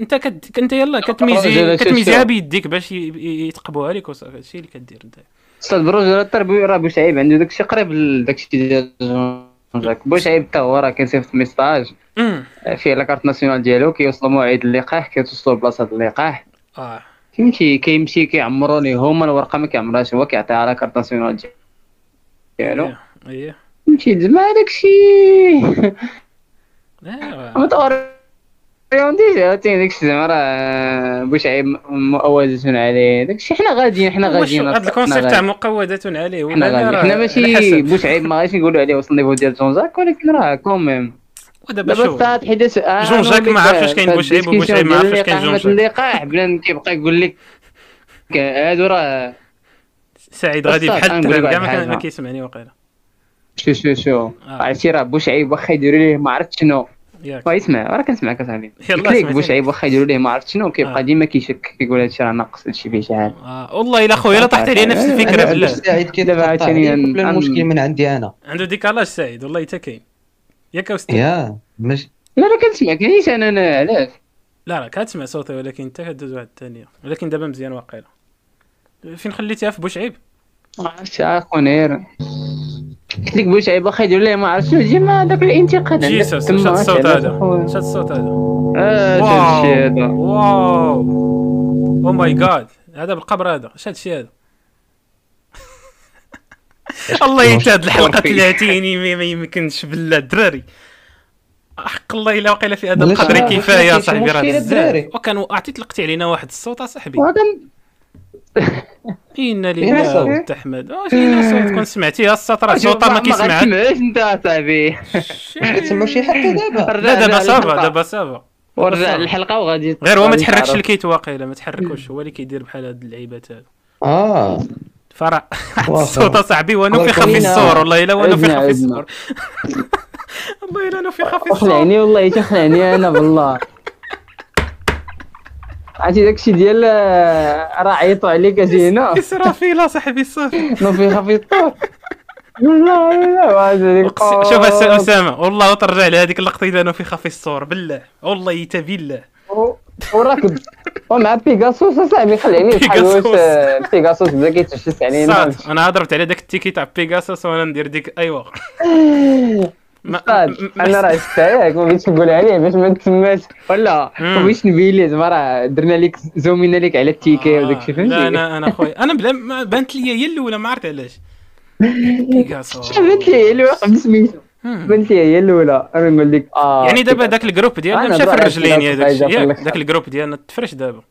انت كت... انت يلا كتميزي كتميزيها. بيديك باش يتقبوها لك وصافي هادشي اللي كدير انت أستاذ بروج راه التربوي راه بوشعيب عنده داكشي قريب لداكشي ديال جاك بوشعيب حتى هو راه كيصيفط message امم فيه la carte nationale ديالو كيوصلوا موعد اللقاح كيتوصلوا لبلاصه اللقاح. آه. كيمشي كيمشي كيعمروني هما الورقة ما كيعمرهاش هو كيعطيها la carte nationale ديالو. إيه إيه. يمشي يجمع داكشي. ايوا عاوتاني داك الشيء زعما راه بوشعيب مقودة عليه. داك الشيء حنا غاديين حنا غاديين هذا ال concept تاع مقودة عليه حنا ولا حنا على ماشي. بوشعيب ما غاديش نقولوا عليه وصل ال niveau ديال جون جاك ولكن راه quand même ودابا دابا شوف حيت جون جاك ما عارف واش كاين بوشعيب وبوشعيب ما عارف واش كاين جون جاك. اللقاح بنادم كيبقى يقول لك هادو راه. سعيد غادي بحال لك كاع ما. كيسمعني واقيلا شو شو شو. آه. عرفتي راه بوشعيب واخا يديروا ليه ما عرفت شنو. ياك. بغا يسمع راه كنسمعك اصاحبي يلا سمعتني. بوشعيب واخا يديروا ليه ما عرفت شنو آه. كيبقى ديما كيشك كيقول هادشي راه ناقص هادشي فيه شي حاجة. آه والله إلا خويا لا طحت عليه نفس الفكرة بالله سعيد دابا كيتقطع عاوتاني المشكل من عندي أنا. عنده ديكالاج سعيد والله حتى كاين. ياك أستاذ يا مش لا لا كنسمعك علاش أنا أنا علاش؟ لا لا كتسمع صوتي ولكن انت كدوز واحد الثانية ولكن دابا مزيان واقيلا. فين خليتيها في بوشعيب ما عرفتش اخونير قلت لك بوشعيب واخا يديروا ليه ما عرفت شنو ديما داك الانتقاد جيسوس شاد الصوت هذا؟ شاد الصوت هذا. آه شاد هذا. واو. أو ماي جاد هذا بالقبر هذا. اش هذا الشيء هذا. الله انت هاد الحلقة فيه. تلاتيني ما ما يمكنش بالله الدراري حق الله إلا وقيلا في هذا القدر كفاية صاحبي راه. بزاف. وكان عرفتي طلقتي علينا واحد الصوت اصاحبي فينا لله أحمد. آه فينا صوت. كون سمعتيها الصوت راه صوتها ما كيسمعك غتسمعش أنت اصاحبي كتسمعوا شي حتى دابا. لا دابا صافا دابا صافا. ورجع الحلقة وغادي غير هو ما تحركش. الكيت واقيلا ما تحركوش. هو اللي كيدير بحال هاد اللعيبات هادو. آه. فرع. الصوت صاحبي وأنا في الصور والله إلا وأنا في. الصور. والله إلا أنا في خفي الصور. خلعني والله تخلعني أنا بالله عرفتي داكشي ديال آه، راه عيطوا عليك أجي هنا اسرافيل صاحبي صافي. ما في خفي الطور لا لا لا أقسم- شوف أس- أسامة والله ترجع لي هذيك اللقطة اذا أنا في خفي الصور بالله. والله يتا بالله وراكب ومع بيغاسوس أصاحبي خليني بحال واش بيغاسوس. آه، بدا كيتشس علينا. أنا هضربت على داك التيكي تاع بيغاسوس وأنا ندير ديك ايوا ما- أنا راه شفتها ياك ما بغيتش نقول عليه باش ما تسماش. ولا. ما بغيتش نبين ليه زعما راه درنا لك زومينا لك على التيكي آه، وداك الشيء لا فهمتي أنا أنا خويا أنا بلا بانت لي هي الأولى ما عرفت علاش. بنت لي هي الأولى بسميتو. بنت لي هي الأولى. أنا نقول لك آه يعني دابا داك ال groupe ديالنا مشى في الرجلين يا داك ال groupe ديالنا تفرش دابا.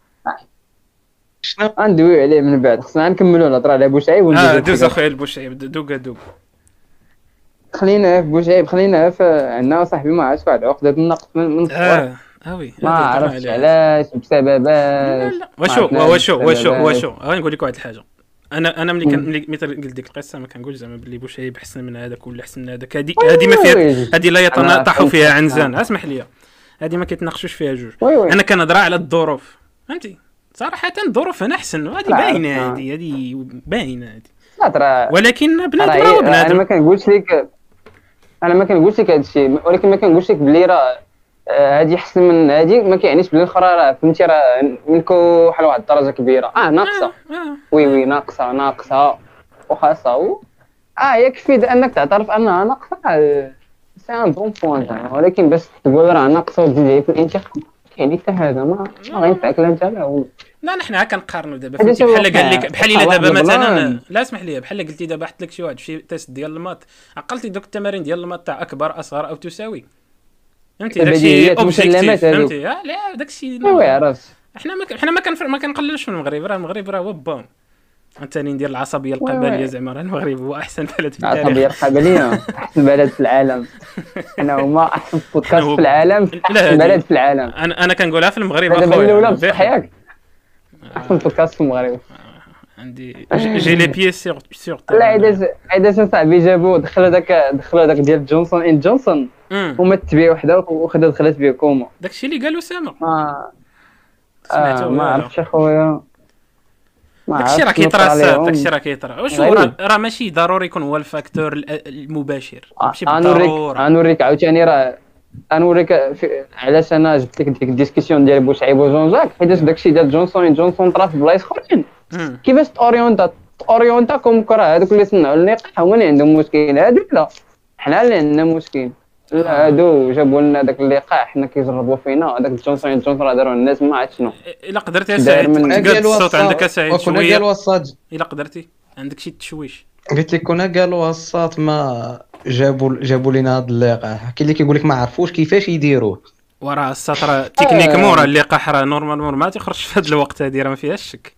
شنو غندويو عليه من بعد خصنا نكملوا الهضرة على بوشعيب آه دوز أخويا البوشعيب donc donc خلينا في بوشعيب خلينا في عندنا صاحبي ما عرفتش واحد عقده النقص من من آه ما عرفتش. علاش لا بسببات وشو وشو وشو. وشو غادي نقول لك واحد الحاجة. أنا أنا ملي كان ملي قلت ديك القصة ما كنقولش زعما باللي بوشعيب احسن من هذاك ولا أحسن من هذاك هذه هذه ما فيها. هذه لا فهمت. فيها عنزان. اسمح لي. هذه ما كيتناقشوش فيها جوج. أنا كنهضر على الظروف. فهمتي؟ صراحة الظروف هنا أحسن. وهذه لا، باينة آه. هذه هذه باينة هذه. ولكن بنادم راه راه إيه، أنا بنادم. ما كنقولش لك أنا ما كنقولش لك هذا الشيء ولكن ما كنقولش لك بلي راه آه، هادي أحسن من هادي ما كيعنيش بلي الاخرى راه فهمتي راه منكو بحال واحد الدرجة كبيرة. آه ناقصة. آه، آه. oui oui ناقصة ناقصة. وخاصه و... آه يكفي أنك تعترف أنها ناقصة آه، c'est un bon point ولكن بس تقول راه ناقصة وتزيد في الانتقام. يعني حتى هذا ما غينفعك لا انت لا هو لا نحن ها كنقارنوا دابا بحال قال لك. بحال إلا دابا مثلا. لا اسمح لي بحال قلتي دابا حط لك شي واحد في test ديال ال maths عقلتي دوك التمارين ديال ال maths تاع أكبر أصغر أو تساوي فهمتي داكشي objectif. فهمتي لا داكشي حنا ما ك- حنا ما. ما كنقللوش من المغرب راه المغرب راه هو بام ثاني ندير العصبية القبليه. زعما راه المغرب هو أحسن بلد في العصبية التاريخ القبلية أحسن بلد في العالم. أنا هما أحسن بودكاست في العالم هذه- بلد في العالم. أنا أنا كنقولها في المغرب هذا أخويا بصح بيح- ياك أحسن بودكاست في المغرب. عندي جي لي بيي سيغ سيغ لا عيداش عيداش صاحبي جابوا دخلوا داك دخلوا داك ديال جونسون إن جونسون. وما تبيع وحدة وخدا دخلت بيه كوما داكشي اللي قال أسامة. ما سمعته آه ما. عرفتش أخويا. داكشي راه كيطرا. داكشي راه كيطرا واش غريب. راه ماشي ضروري يكون هو الفاكتور ال- المباشر. ماشي بالضرورة. غنوريك عاوتاني راه غنوريك علاش أنا جبت لك ديك الديسكسيون ديال بوشعيب وجون جاك حيت داكشي ديال جونسون إن جونسون طرا في بلايص أخرين. كيفاش تاورينتا تاورينتا كوم كرا؟ هذوك اللي صنعوا اللقاح هما اللي عندهم مشكل. هادو لا. حنا اللي عندنا مشكل. لا هادو جابوا لنا داك اللقاح حنا كيجربوا فينا. هذاك جونسون اند جونسون راه داروا الناس ما عرفت شنو. إلا قدرتي يا داير سعيد من- تقاد الصوت عندك يا سعيد شوية؟ قالوا الصاد إلا قدرتي عندك شي تشويش. قلت لك كنا قالوا الصات ما جابوا جابوا لنا هذا اللقاح. كاين اللي كيقول لك ما عرفوش كيفاش يديروه. وراه السطر تكنيكمون راه اللقاح راه نورمالمون ما تيخرجش في هذا الوقت هذه راه ما فيهاش شك.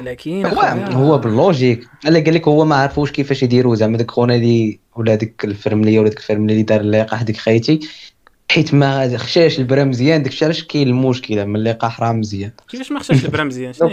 ولكن هو هو باللوجيك. الا قال لك هو ما عرفوش كيفاش يديروا زعما داك خونا اللي ولا ديك الفرمليه ولا ديك الفرمليه اللي دار اللقاح ديك خيتي. حيت ما خشاش البرا مزيان داكشي علاش كاين المشكلة من اللقاح راه مزيان. كيفاش ما خشاش البرا مزيان؟ شنو؟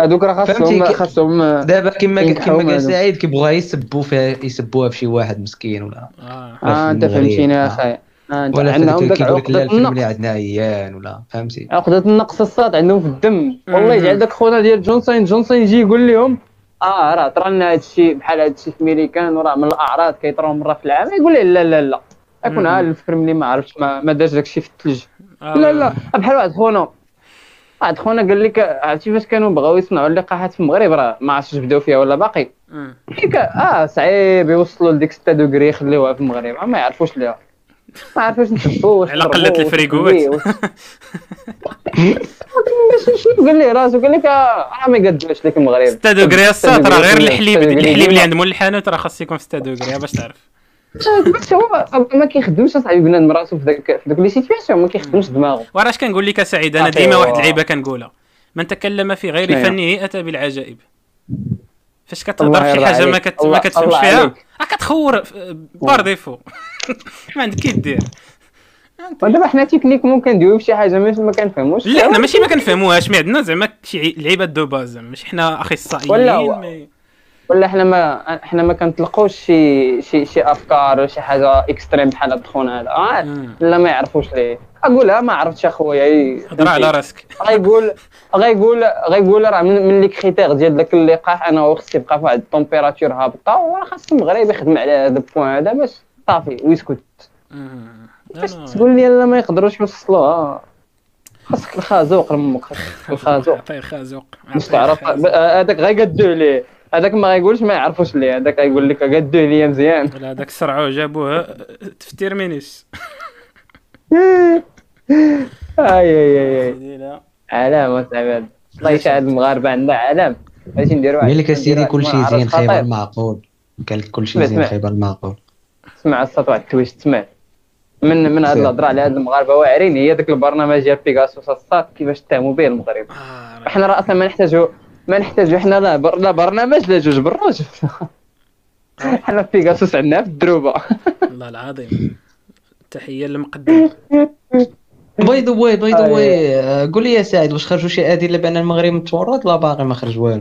هذوك راه خاصهم خاصهم دابا كما ينكحوا كما قال. سعيد كيبغوا يسبوا فيها يسبوها في شي واحد مسكين ولا آه. آه أنت. فهمتيني يا آه. ولا عندهم داك عقدة النقص عندنا عيان ولا فهمتي عقدة النقص الصاد عندهم في الدم والله. يجعل داك خونا ديال جونسون جونسون يجي يقول لهم آه راه طرا لنا هذا الشيء بحال هذا الشيء في ميريكان وراه من الأعراض كيطراو مرة في العام يقول لي لا لا لا أكون مم. ها الفرملي ما عرفتش ما, ما دارش داك الشيء في الثلج آه. لا لا بحال واحد خونا واحد خونا قال لك عرفتي فاش كانوا بغاو يصنعوا اللقاحات في المغرب راه ما عرفتش بداو فيها ولا باقي آه صعيب يوصلوا لديك 6 دوغري يخليوها في المغرب ما يعرفوش ليها ما نحبوا واش على. نخليه، واش- باش شنو قال لي راسو قال لك راه ما يقدوش لك المغرب. 6 دوغري الساط راه غير الحليب الحليب اللي. عند مول الحانوت راه خاص يكون في 6 دوغري باش تعرف. بس هو ما كيخدمش أصاحبي بنادم راسو في ذاك في ذوك لي situations ما كيخدمش دماغه وراه اش كنقول لك اسعيد أنا ديما واحد اللعيبة كنقولها. من تكلم في غير؟ فنه اتى بالعجائب. فاش كتهضر في حاجة ما. كت... ما كتفهمش فيها. راه كتخور par défaut. ما عندك كي دير. ودابا حنا تكنيك ممكن نديرو شي حاجة ماشي ما كنفهموش. لا حنا ماشي ما كنفهموهاش. mais عندنا زعما شي عي- لعيبات de base. زعما ماشي حنا أخصائيين ولا mais- ولا حنا ما حنا ما كنطلقوش شي شي شي أفكار ولا شي حاجة extrême بحال هاد خونا هذا. آه،. لا ما يعرفوش ليه. أقولها ما عرفتش أخويا. هضر على راسك. غيقول غيقول غيقول راه من, من لي critères ديال داك اللقاح أنا خصني يبقى في واحد ال température هابطة وراه خاص المغرب يخدم على هذا ال point هذا باش صافي ويسكت. باش أنا- تقول لي لا ما يقدروش يوصلوها. خاصك الخازوق لمك خاصك الخازوق عطيه خازوق باش عطيه تعرف. هذاك غيقدوه ليه هذاك ما غيقولش ما يعرفوش ليه هذاك غيقول لك قدوه ليا مزيان. ولا هذاك سرعوه جابوه تفتير مينيس. آي آي آي علام اصاحبي الله يساعد المغاربة عندنا. علام اش نديرو قال لك اسيدي نديرو كل واحد شيء المعرض زين خيبر خطير. المعقول قال لك كل شيء سمع، زين. خيبر المعقول سمع الصوت واحد التويش تسمع من من هاد سير. الهضره على هاد المغاربة واعرين هي داك البرنامج ديال بيغاسوس الصاد كيفاش اتهموا به المغرب. آه، راه- إحنا راه أصلا ما نحتاجو ما نحتاجو حنا لا بر... لا برنامج لا جوج بالروج حنا في بيغاسوس عندنا في الدروبة. والله العظيم. تحية للمقدم. باي ذا واي باي ذا واي قول لي يا سعيد واش خرجوا شي ادله بأن المغرب متورط؟ لا باقي ما خرج والو.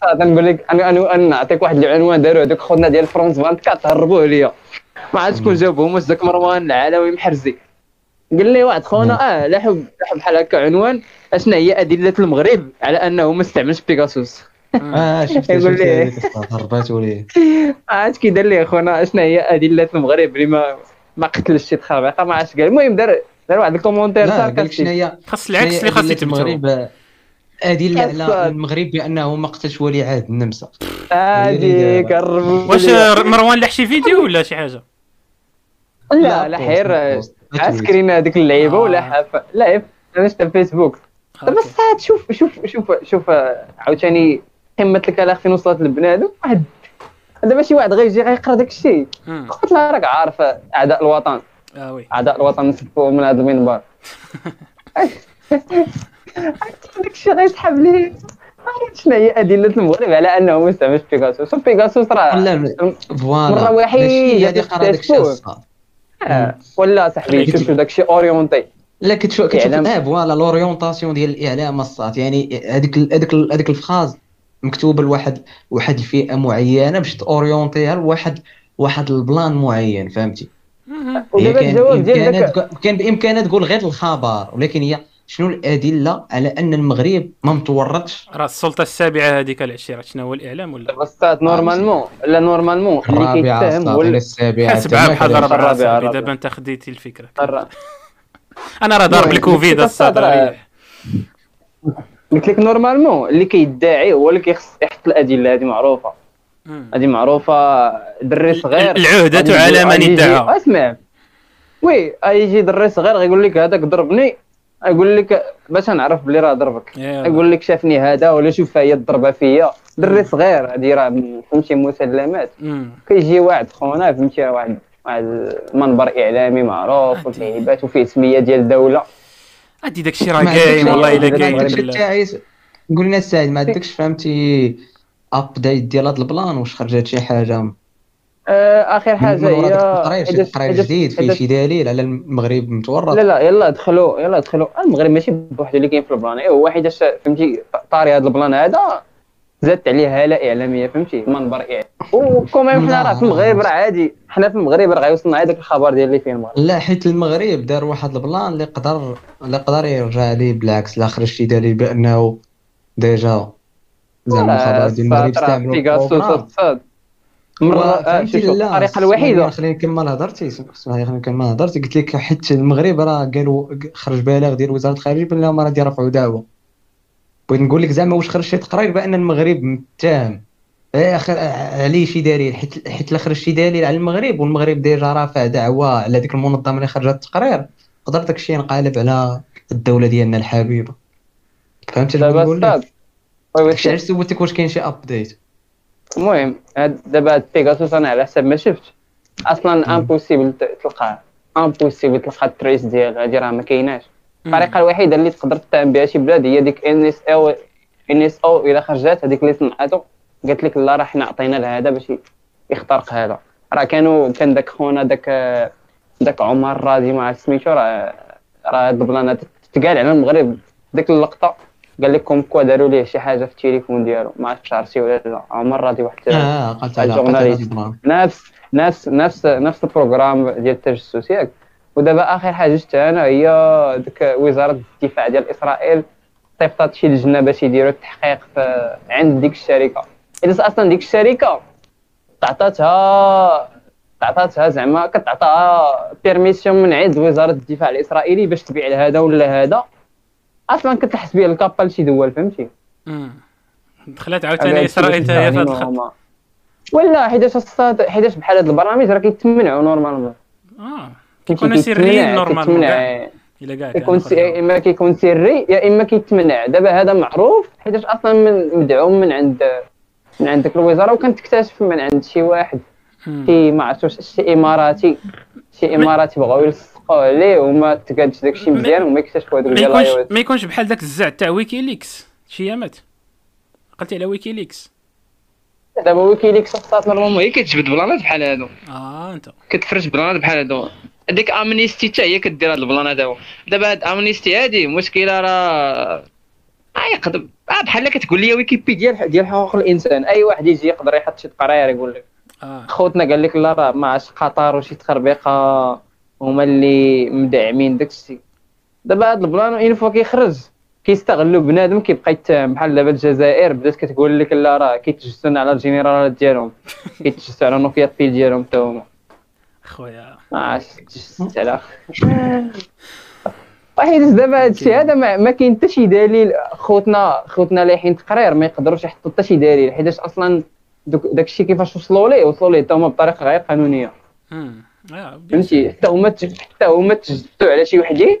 صاد نقول لك أنا أنا نعطيك واحد العنوان داروا هذوك خونا ديال فرونس 24 هربوه ليا. ما عاد شكون جابهم واش ذاك مروان العلوي محرزي. قال لي واحد خونا آه لاحظ بحال هكا عنوان اشنا هي ادله المغرب على أنه ما استعملش بيغاسوس. آه شفت يقول لي. هذيك الصوت، هرباتوا ليه عاد كي دار لي خونا اشنا هي ادله المغرب اللي ما ما قتلش شي تخربيقه ما عرفتش قال. المهم دار دار واحد ال commentaire sarcastique شنو هي خاص العكس اللي خاص يتبتو المغرب ادله على. المغرب بأنه ما قتلش ولي عهد النمسا. هذيك واش مروان لحشي فيديو ولا شي حاجة؟ لا لا حير عسكرين هذيك اللعيبة آه. ولا حاف لا في فيسبوك. دابا أوكي. الساعات شوف شوف شوف شوف عاوتاني قمة الكلام فين وصلت لبنادم. واحد دابا شي واحد غيجي غيقرا داك الشيء. قلت له راك عارف أعداء الوطن. آه وي. أعداء الوطن نسبوا من هذا المنبر داك الشيء غيسحب لي عرفت شنو هي أدلة المغرب على أنه ما استعملش بيغاسوس بيغاسوس راه داكشي داكشي تكتشفوه. الصاد. آه، ولا صاحبي شوف شوف داك الشيء orienté لا كتشوف كتشوف إعلام. آه voilà l'orientation ديال الإعلام الصات يعني هذيك هذيك هذيك ال phrase مكتوبة لواحد واحد الفئة معينة باش ت orienter يها لواحد واحد ال plan معين فهمتي؟ ودابا كان الجواب ديال كان بامكانها تقول غير الخبر ولكن هي شنو الأدلة على أن المغرب ما متورطش؟ راه السلطة السابعة هذيك العشيرة شنو هو الإعلام ولا؟ الساط normalement لا normalement اللي الرابعه كيتهم هو السابعة سبعه بحال الرابعة، صاحبي الرابعة. دابا انت خديتي الفكرة. أنا راه ضارب الكوفيد لك الصاد. قلت لك normalement اللي كيدعي هو اللي كيخص يحط الأدلة هذه معروفة. هذه معروفة دري صغير العهدة غادي على من ادعى. اسمع وي يجي دري صغير غيقول لك هذاك ضربني يقول لك باش نعرف بلي راه ضربك. يقول لك شافني هذا ولا شوف هي الضربه فيا دري صغير هذه راه فهمتي مسلمات. كيجي واحد خونا فهمتي واحد واحد منبر إعلامي معروف. وفيه هيبات وفيه سمية ديال الدولة عادي داكشي راه كاين والله إلا كاين قول لنا السعيد ما عندكش فهمتي update ديال هذا ال plan واش خرجت شي حاجة؟ آه آخر حاجة هي التقرير شي تقرير جديد فيه شي دليل على المغرب متورط؟ لا لا يلا دخلوا يلا دخلوا. المغرب ماشي بوحدو اللي كاين في ال plan. إيه هو حيتاش فهمتي طاري هذا ال plan هذا زادت عليه هاله إعلامية فهمتي؟ منبر إعلامي. و quand même حنا راه في المغرب راه عادي. حنا في المغرب راه غيوصلنا هذاك الخبر ديال اللي فيه المغرب لا حيت المغرب دار واحد ال plan اللي قدر اللي قدر يرجع ليه بالعكس. لا خرج شي دليل بأنه déjà زعما الخبر ديال المغرب استعملوا ال programme. مرة آه، الطريقة الوحيدة. خليني نكمل هضرتي خليني نكمل هضرتي قلت لك حيت المغرب راه قالوا خرج بلاغ ديال وزارة الخارجية بان راه يرفعوا دعوة. بغيت نقول لك زعما واش خرج شي تقرير بأن المغرب متهم. إيه اخر عليه شي دليل؟ حيت حيت لا خرج شي دليل على المغرب والمغرب déjà رافع دعوة على ديك المنظمة اللي خرجت التقرير. قدر داك الشيء ينقلب على الدولة ديالنا الحبيبة. فهمت اللي دابا داكشي علاش سولتك واش كاين شي update المهم هاد- دابا هاد بيغاسوس أنا على حسب ما شفت أصلا impossible تلقاه impossible تلقى ال traces ديال هادي راه ما كايناش الطريقة الوحيده اللي تقدر تتهم بها شي بلاد هي ديك ان اس أو ان اس أو الا خرجت هذيك اللي صنعاتو قالت لك لا راه حنا عطينا لهذا باش يخترق هذا راه كانوا كان داك خونا داك داك عمر راضي عرفت سميتو راه راه البلانات تقال على المغرب ديك اللقطه قال لكم كوا داروا ليه شي حاجة في التليفون ديالو. ما عرفتش عرفتي ولا لا. عمر راضي واحد آه على ال journaliste. ال plan نفس نفس نفس نفس ال programme ديال التجسس ياك ودابا آخر حاجة شفتها أنا هي ديك وزارة الدفاع ديال إسرائيل صيفطات شي لجنه باش يديروا التحقيق في عند ديك الشركة. إذا أصلا ديك الشركة تعطاتها تعطاتها زعما كتعطاها permission من عند وزارة الدفاع الإسرائيلي باش تبيع لهذا ولا هذا. أصلا كتحس بها الكابا لشي دول فهمتي. دخلت عاوتاني اسرائيل حتى هي في هذا الخط ولا حيتاش الصاط حيتاش بحال هاد البرامج راه كيتمنعوا normalement آه كيكونوا سريين normalement إلا كاع كيكون. يا. إما كيكون سري يا إما كيتمنع دابا هذا معروف حيتاش أصلا من مدعوم من عند من عند ديك الوزارة وكنتكتشف من عند شي واحد. شي ما عرفتش شي اماراتي شي إماراتي بغاو يلصقوا عليه وما تقادش داكشي مزيان وما يكتشفوا هذوك ما ديال iOS. ما يكونش بحال داك الزع تاع ويكيليكس. شي ايامات قلتي على ويكيليكس. دابا ويكيليكس خصات normalement. هي كتجبد بلانات بحال هادو. آه أنت. كتفرج بلانات بحال هادو. ديك أمنيستي حتى هي كدير هاد ال plan هذا دابا هاد أمنيستي هادي مشكلة راه آه يقدر آه بحال كتقول لي ويكيبيديا ديال ديال حقوق الإنسان. أي واحد يجي يقدر يحط شي تقرير يقول لك آه. خوتنا قال لك لا راه ما عرفتش قطر وشي تخربيقة. هما اللي مدعمين داك الشيء دابا هاد ال plan une fois كيخرج كيستغلوا بنادم كيبقى يتهم. بحال دابا الجزائر بدات كتقول لك لا راه كيتجسسوا على الجنرالات ديالهم. كيتجسسوا على نوكيا بيل ديالهم حتى هما. خويا. ما عرفتش تجسست على واحد دابا هادشي هذا ما, ما كاين حتى شي دليل. خوتنا خوتنا لايحين تقرير ما يقدروش يحطوا حتى شي دليل حيتاش أصلا داكشي كيفاش وصلوا ليه؟ وصلوا ليه حتى هما بطريقة غير قانونية. فهمتي؟ حتى هما حتى هما تجسسوا على شي وحدين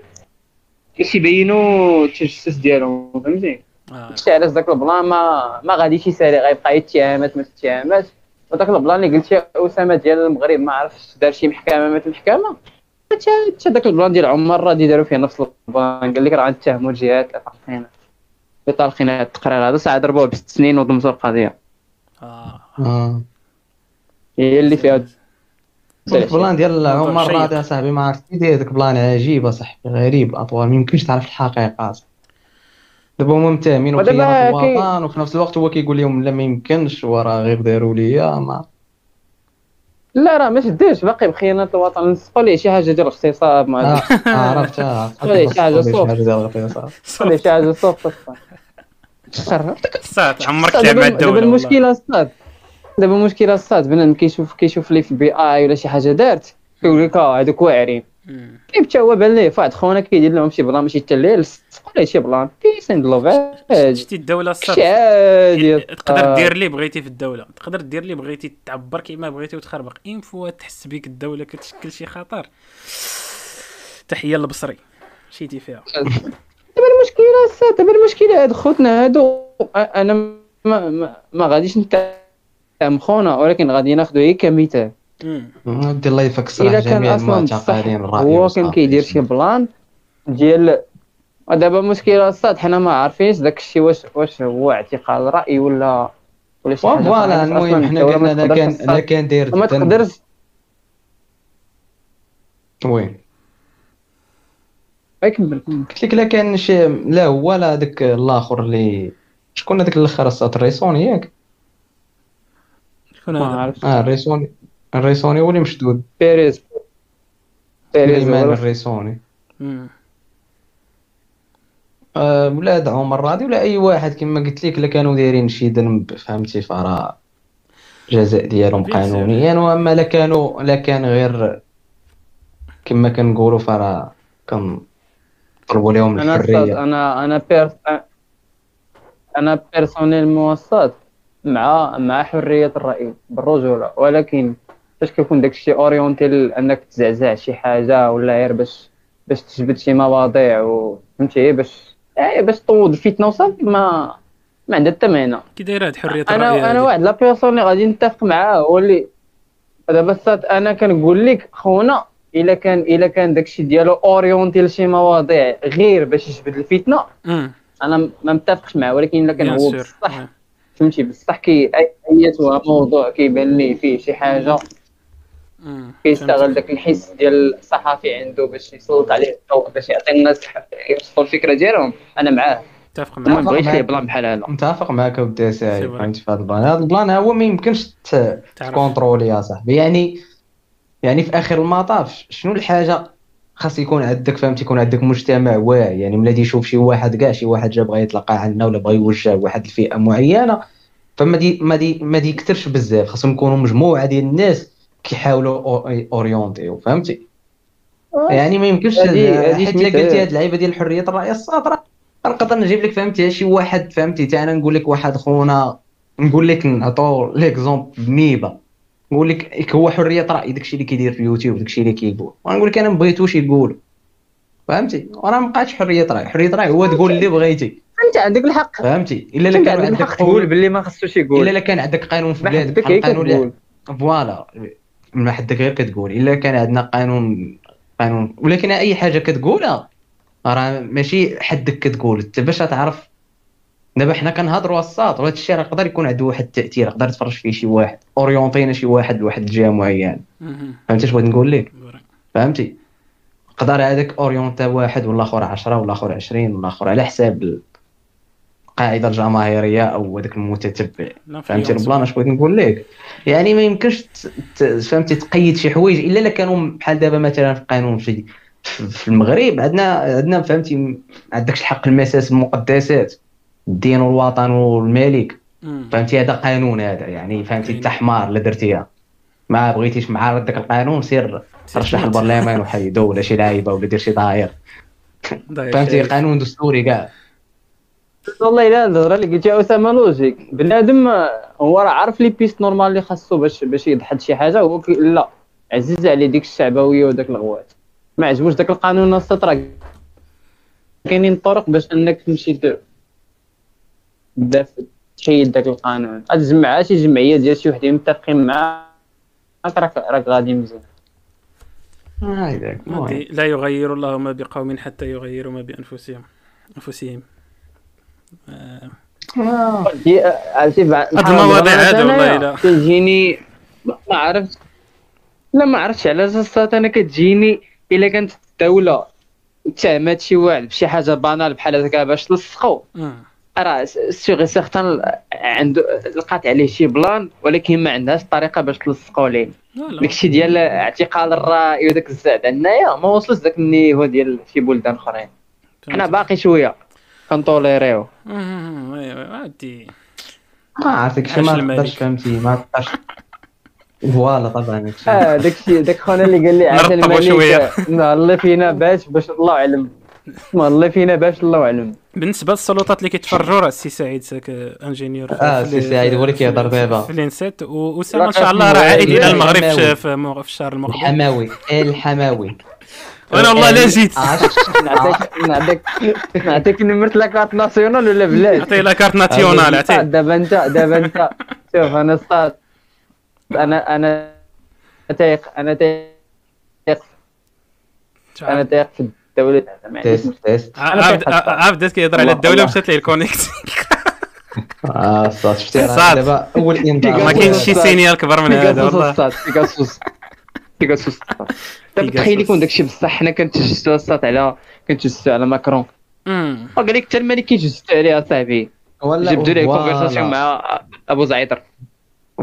كيش يبينوا التجسس ديالهم فهمتي؟ آه. شي علاش داك ال plan ما ما غاديش يسالي غيبقى يتهامات ما تتهامات وداك ال plan اللي قلتي أسامة ديال المغرب ما عرفتش دار شي محكمة ما المحكمة. حتى حتى داك ال plan ديال عمر راه داروا فيه نفس ال plan. قال لك راه غنتهموا الجهات اللي طالقين. اللي طالقين هاد التقرير هذا. ساعة ضربوه بست سنين وضمتوا القضية. آه. آه. هي اللي فيها ال plan ديال موضوع عمر شيق. راضي صاحبي ما عرفت كي داير داك plan عجيب صاحبي غريب الاطوار ما يمكنش تعرف الحقيقة دابا هما متهمين وخيانة الوطن وفي نفس الوقت هو كيقول لهم لا ما يمكنش وراه غير داروا ليا ما. لا راه ما شدوش باقي بخيانة الوطن نسقوا ليه شي حاجة ديال الاغتصاب مع آه، عرفت عرفت ولا شي حاجة شي. حاجة ديال الاغتصاب نسقوا ليه شي حاجة خرب صات عمرك مع دابا. المشكلة الصاد دابا المشكلة الصاد بنادم كيشوف كيشوف لي في البي آي ولا شي حاجة دارت كيقول لك آه هذوك واعرين. مم. حتى هو بان ليه؟ فواحد خونا كيدير لهم شي بلان ماشي حتى ليه لصقوا ليه شي بلان. بيس اند لوف عادي شتي الدولة الصاد. شي عادي. تقدر آه. دير اللي بغيتي في الدولة. تقدر دير اللي بغيتي تعبر كيما بغيتي وتخربق. une fois تحس بك الدولة كتشكل شي خطر. تحية للبصري مشيتي فيها. دابا المشكلة الصاط دابا المشكلة هاد خوتنا هادو أنا ما ما, ما غاديش نتهم خونا ولكن غادي ناخذو هي كمثال. ودي الله يفك الصراحه جميع الرأي هو كان. كيدير شي plan ديال دابا المشكل الصاط حنا ما عارفينش داك الشيء واش واش هو اعتقاد رأي ولا ولا شي حاجة فوالا. المهم حنا قلنا تقدرش كان تصاد- كان داير ما. تقدرش وين كمل قلت لك لا كان شي لا هو لا هذاك الآخر اللي شكون هذاك الآخر الساط الريسوني ياك شكون ما هذا عرفتش آه الريسوني الريسوني هو اللي مشدود. بيريز. بيريز هو- الريسوني. آه ولاد عمر راضي ولا أي واحد كما قلت لك إلا كانوا دايرين شي ذنب فهمتي؟ فراه الجزاء ديالهم sûr. قانونيا وأما لا كانوا لا كان غير كما كنقولوا فراه كنطلبوا لهم الحرية. أنا أنا per- أنا personnellement صاط مع مع حرية الرأي بالرجولة ولكن فاش كيكون داكشي orienté أنك تزعزع شي حاجة ولا غير باش باش تجبد شي مواضيع و فهمتي باش يعني باش تطود الفتنة وصافي ما ما عندها حتى معنى كي دايرة هاد حرية الرأي أنا أنا؟ واحد la personne اللي غادي نتفق معاه هو اللي دابا أنا كنقول لك خونا إلا كان إلا كان داكشي ديالو orienté لشي مواضيع غير باش يجبد الفتنة. أنا ما متفقش معاه ولكن إلا كان هو. بصح. فهمتي بصح كي ايتها موضوع كيبان لي فيه شي حاجة. كيستغل. داك الحس ديال الصحفي عنده باش يسلط عليه الضوء باش يعطي الناس يوصفوا الفكرة ديالهم أنا معاه متفق ما معك معاك. بغيتش ليه plan بحال هذا متفق معك ودي فري. فهمتي في هذا ال plan هذا ال plan هو ما يمكنش. ت contrôler يا صاحبي يعني يعني في آخر المطاف شنو الحاجة خاص يكون عندك فهمتي يكون عندك مجتمع واعي. يعني ملي يشوف شي واحد كاع شي واحد جا بغى يتلقى عندنا ولا بغى يوجه واحد الفئه معينة فما دي ما دي ما دي يكثرش بزاف. خاصهم يكونوا مجموعة ديال الناس كيحاولوا اورينتيو فهمتي؟ يعني ما يمكنش حيت إلا قلتي هاد اللعيبة ديال حريه الراي الصادره نقدر نجيب لك فهمتي؟ شي واحد فهمتي؟ تا أنا نقول لك واحد خونا نقول لك نعطو l'exemple بنيبه نقول لك هو حرية راي داكشي اللي كيدير في اليوتيوب داكشي اللي كيقول. ونقول لك أنا ما بغيتوش يقول؟ فهمتي؟ وراه ما بقاتش حرية راي حرية راي هو تقول اللي بغيتي انت عندك الحق. فهمتي؟ إلا لا كان عندك عندك الحق. تقول باللي ما خصوش إلا يقول لا كان عندك قانون في بلادك بحال القانون فوالا. ما حدك غير كتقول. إلا كان عندنا قانون قانون ولكن أي حاجة كتقولها راه ماشي حدك كتقول. انت باش تعرف دابا حنا كنهضروا الساط وهذا الشيء راه يقدر يكون عنده واحد التأثير يقدر يتفرج فيه شي واحد أورينتينا شي واحد لواحد الجهة معينة. مم. فهمتي اش بغيت نقول لك. فهمتي؟ يقدر هذاك أورينتا واحد ولا اخر 10 ولا اخر 20 ولا اخر على حساب القاعدة الجماهيرية أو هذاك المتتبع. فهمتي. البلان اش بغيت نقول لك؟ يعني ما يمكنش فهمتي تقيد شي حوايج إلا الا كانوا بحال دابا مثلا في القانون في المغرب عندنا عندنا فهمتي ما عندكش الحق المساس المقدسات. الدين والوطن والملك. فهمتي؟ هذا قانون هذا يعني فهمتي؟ انت حمار لا درتيها. ما بغيتيش معارض داك القانون سير ترشح تموت. البرلمان وحيدو ولا شي لعيبة ولا دير شي ضايع فهمتي. قانون دستوري كاع. والله الا الهضره اللي قلتيها أسامة logique بنادم هو راه عارف les pistes normales اللي خاصو باش باش يضحد شي حاجة هو كي- لا. عزيز عليه ديك الشعبوية وداك الغوات. ما عجبوش داك القانون السطر. كاينين الطرق باش أنك تمشي تدافع تحيد داك القانون. تجمع شي جمعية ديال شي وحدين متفقين معاك راك راك غادي مزيان. هادي لا يغير الله ما بقوم حتى يغيروا ما بانفسهم أنفسهم. آه. بعد هاد المواضيع هادو والله. كتجيني ما عرفت. لا ما عرفتش علاش الصات أنا كتجيني إلا كانت الدولة تهمت شي واحد بشي حاجة بانال بحال هكا باش تلصقو. راه سيغ سيغتان عنده لقات عليه شي بلان ولكن ما عندهاش طريقة باش تلصقو ليه داكشي ديال اعتقال الرأي وداك الزعد عندنايا ما وصلش داك النيفو ديال شي بلدان أخرين. حنا باقي شوية. كنطوليريو مم. ايوا عادي. ما عرفتك شي عاش ما. تقدرش فهمتي ما تقدرش فوالا طبعا. آه داكشي داك خونا اللي قال لي عاد. الملك. الله فينا باش باش الله اعلم الله فينا باش الله أعلم. بالنسبة للسلطات اللي كيتفرجوا راه السي سعيد ساك ingénieur آه، السي سعيد هو اللي كيهضر دابا. في الانسات واسامه إن شاء الله راه عائد إلى المغرب. في- في مو- في الشهر المقبل. إلحماوي. إلحماوي. وأنا والله لا جيت نعطيك نعطيك نعطيك نمرة la carte nationale ولا بلاد؟ عطيه la carte nationale عطيه دابا انت دابا أنت. شوف أنا صاط أنا أنا تايق أنا تايق أنا تايق في الدولة زعما test test عبد كنحط- عبد بدات كيهضر على الدولة. مشات ليه ال connect آه صاط شفتي. دابا أول انذار ما كاينش شي. signal كبر من هذا والله بيغاسوس بيغاسوس الصاط دابا. تخيل يكون داكشي بصح حنا كنتجسسوا الصاط على كنتجسسوا على ماكرون أمم. وقال لك حتى الملك كيجسسوا عليه أصاحبي ولا جبدوا ليه. conversation مع أبو زعيطر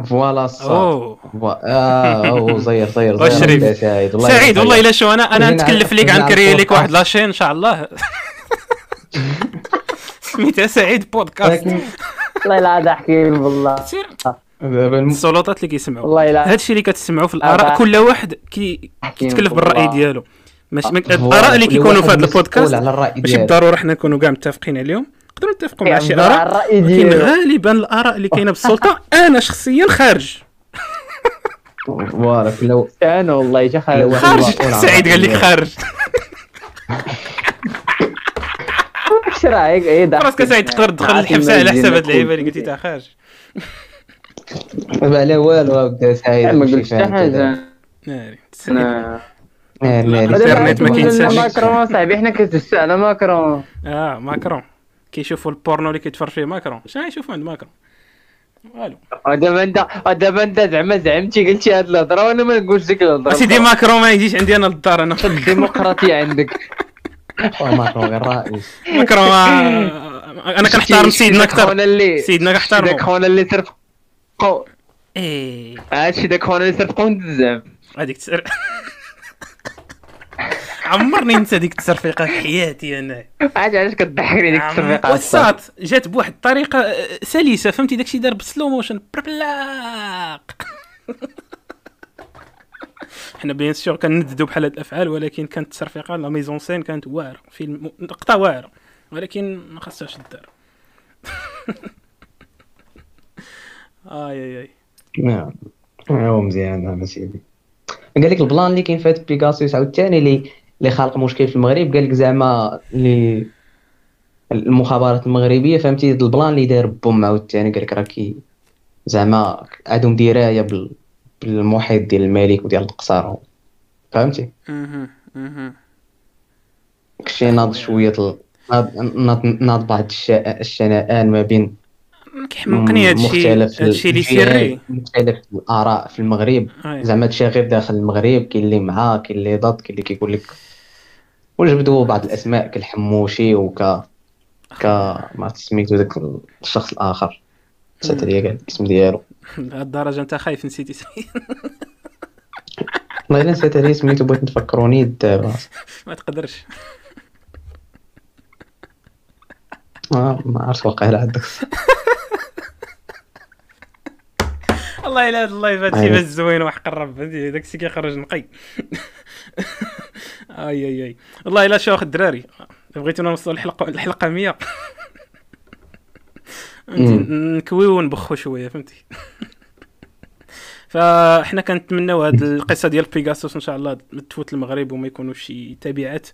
voilà أوه. زير واش زير شريف؟ يا سعيد والله سعيد والله. الا شو أنا أنا نتكلف ليك هنا غنكري لك واحد. la chaîne إن شاء الله. سميتها سعيد بودكاست. والله لا ضحكي بالله. سير. دابا السلطات اللي كيسمعوا. والله لا هادشي اللي كتسمعوا في الآراء. كل واحد كيتكلف بالرأي بالله. ديالو. ماشي الآراء اللي كيكونوا في هذا البودكاست ماشي بالضرورة حنا نكونوا كاع متفقين عليهم. نقدروا نتفقوا مع شي كيعبر على اراء ولكن غالبا الآراء اللي كاينة بالسلطة أنا شخصيا خارج. voilà كل أنا والله جا خارج. خارج سعيد قال لك خارج. اش رايك ضحك راسك سعيد تقدر تدخل الحبسة على حساب هاد اللعيبة اللي قلتي تاع خارج. دابا على والو بدا سعيد. ما قلتش حتى حاجة. ناري أنا- آه، ناري. الإنترنت ما كينساش. ماكرون صاحبي حنا كنتجسسوا على ماكرون. آه ماكرون. كيشوفوا البورنو اللي كيتفرج فيه ماكرون. شنو يشوفوا عند ماكرون؟ والو. ودابا انت ودابا انت زعما زعمتي قلتي هاد الهضرة وأنا ما نقولش ديك الهضرة. أسيدي ماكرون ما يجيش عندي أنا للدار أنا. الديمقراطيه عندك. ماكرون غير رئيس ماكرون ما- أنا كنحترم سيدنا أكثر. سيدنا داك كنحترمو خونا اللي ترفقوا إيه. هادشي داك خونا اللي انت زعما هذيك عمرني ننسى ديك الترفيقة في حياتي أنا. عاد علاش كضحكني ديك الترفيقة؟ وصات جات بواحد الطريقة آه، سلسة فهمتي؟ داكشي دار ب slow motion. بربلاق. حنا bien sûr كننددو بحال هاد الأفعال ولكن كانت الترفيقة la mise en scène كانت واعرة. فيلم نقطة واعرة. ولكن ما خاصهاش الدار آي آي آي. نعم. هو مزيان نعم سيدي قال لك ال plan اللي كاين في هاد بيغاسوس عاوتاني اللي اللي خالق مشكل في المغرب قال لك زعما اللي المخابرات المغربية فهمتي؟ ال plan اللي دار boom عاوتاني قال لك راه كي زعما عندهم دراية بال بالمحيط ديال الملك وديال القصر فهمتي. كشي ناض شوية ناض ناض ناض بعض الشنآن ما بين كيحمقني هادشي مختلف هادشي اللي سري. مختلف الآراء في المغرب. زعما هادشي غير داخل المغرب كاين اللي معاه كاين اللي ضد كاين اللي كيقول لك وجبدوا بعض الأسماء كالحموشي وك ك ما سميتو داك الشخص الآخر. نسيت عليا كاع الاسم ديالو. لهاد الدرجه أنت خايف نسيتي والله إلا نسيت عليه سميتو بغيت نفكروني دابا. ما تقدرش. آه، ما عرفت واقع عندك والله الا هاد اللايف هادشي أيوة. زوين وحق الرب هادي- داكشي كيخرج نقي. اي اي أي. والله الا شوخ الدراري. بغيتونا نوصلوا الحلقة الحلقة 100 نكويو ونبخو شوية فهمتي؟ فاحنا كنتمناو هاد القصة ديال بيغاسوس إن شاء الله تفوت المغرب وما يكونوش شي تبعات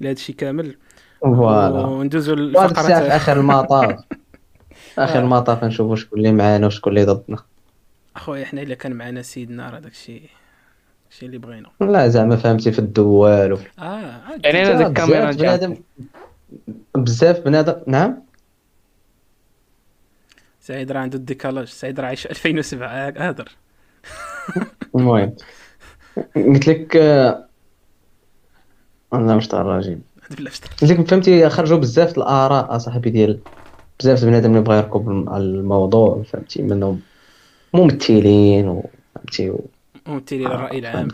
لهذا الشيء كامل. voilà. وندوزو الساعة في آخر المطاف. آخر المطاف نشوفوا شكون اللي معانا وشكون اللي ضدنا. أخويا حنا إلا كان معنا سيدنا راه داكشي داكشي اللي بغينا. لا زعما فهمتي في الدوال وفي آه يعني أنا ديك الكاميرا بنادم بزاف بنادم نعم؟ سعيد راه عنده الديكالاج. سعيد راه عايش 2007 هادر. المهم. قلت لك آه، أنا مش تاع الراجل قلت لك فهمتي خرجوا بزاف الآراء أصاحبي ديال بزاف بنادم اللي بغا يركب الموضوع فهمتي منهم ممثلين وفهمتي و- ومثلي الراي العام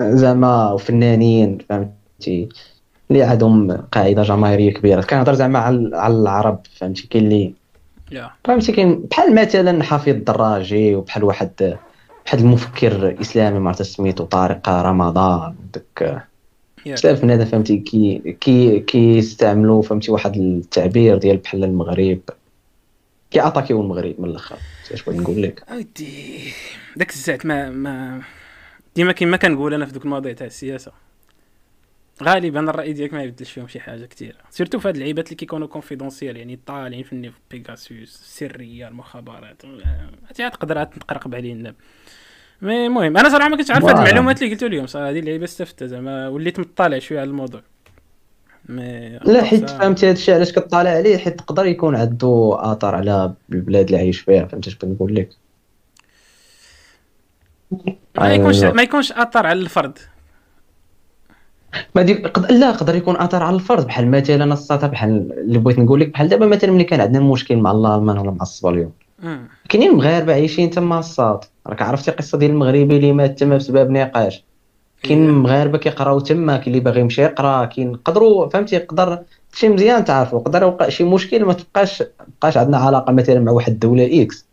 زعما وفنانين فهمتي. اللي عندهم قاعدة جماهيرية كبيرة. كنهضر زعما على العرب فهمتي. كاين اللي فهمتي كاين بحال مثلا حفيظ الدراجي وبحال واحد بحال المفكر إسلامي ما عرفت سميتو طارق رمضان وداك يا. بزاف بنادم فهمتي. كي كي كيستعملوا فهمتي واحد التعبير ديال بحال المغرب. كيعطاكيو المغرب من الأخر. اش بغيت نقول لك؟ أودي. داك الزعت ما ما ديما كيما كنقول أنا في دوك المواضيع تاع السياسة. غالبا الرأي ديالك ما يبدلش فيهم شي حاجة كثيره سيرتو في هاد اللعيبات اللي كيكونوا confidentiels يعني طالعين في النيف بيغاسوس السرية المخابرات هادي تقدر تقرقب عليه الناب mais المهم أنا صراحة ما كنتش عارف هاد. المعلومات اللي قلتو اليوم صراحة هذه اللعيبه استفدت زعما وليت مطالع شوية على الموضوع. لا حيت فهمتي هذا الشيء علاش كطالع عليه؟ حيت تقدر يكون عنده اثر على البلاد اللي عايش فيها فهمتي اش بغيت نقول لك؟ ما يكونش أيوة. ما يكونش اثر على الفرد. ما دي قد... لا يقدر يكون اثر على الفرد بحال مثلا الساطا بحال اللي بغيت نقول لك بحال دابا مثلا ملي كان عندنا المشكل مع الالمان ولا مع الصباليون. كاينين مغاربة عايشين تما الصاد. راك عرفتي القصة ديال المغربي اللي مات تما بسبب نقاش. كاين إيه. مغاربة كيقراو تما كاين اللي باغي يمشي يقرا كاين قدروا فهمتي يقدر شي مزيان تعرفوا يقدر يوقع شي مشكل ما تبقاش تبقاش عندنا علاقة مثلا مع واحد الدولة X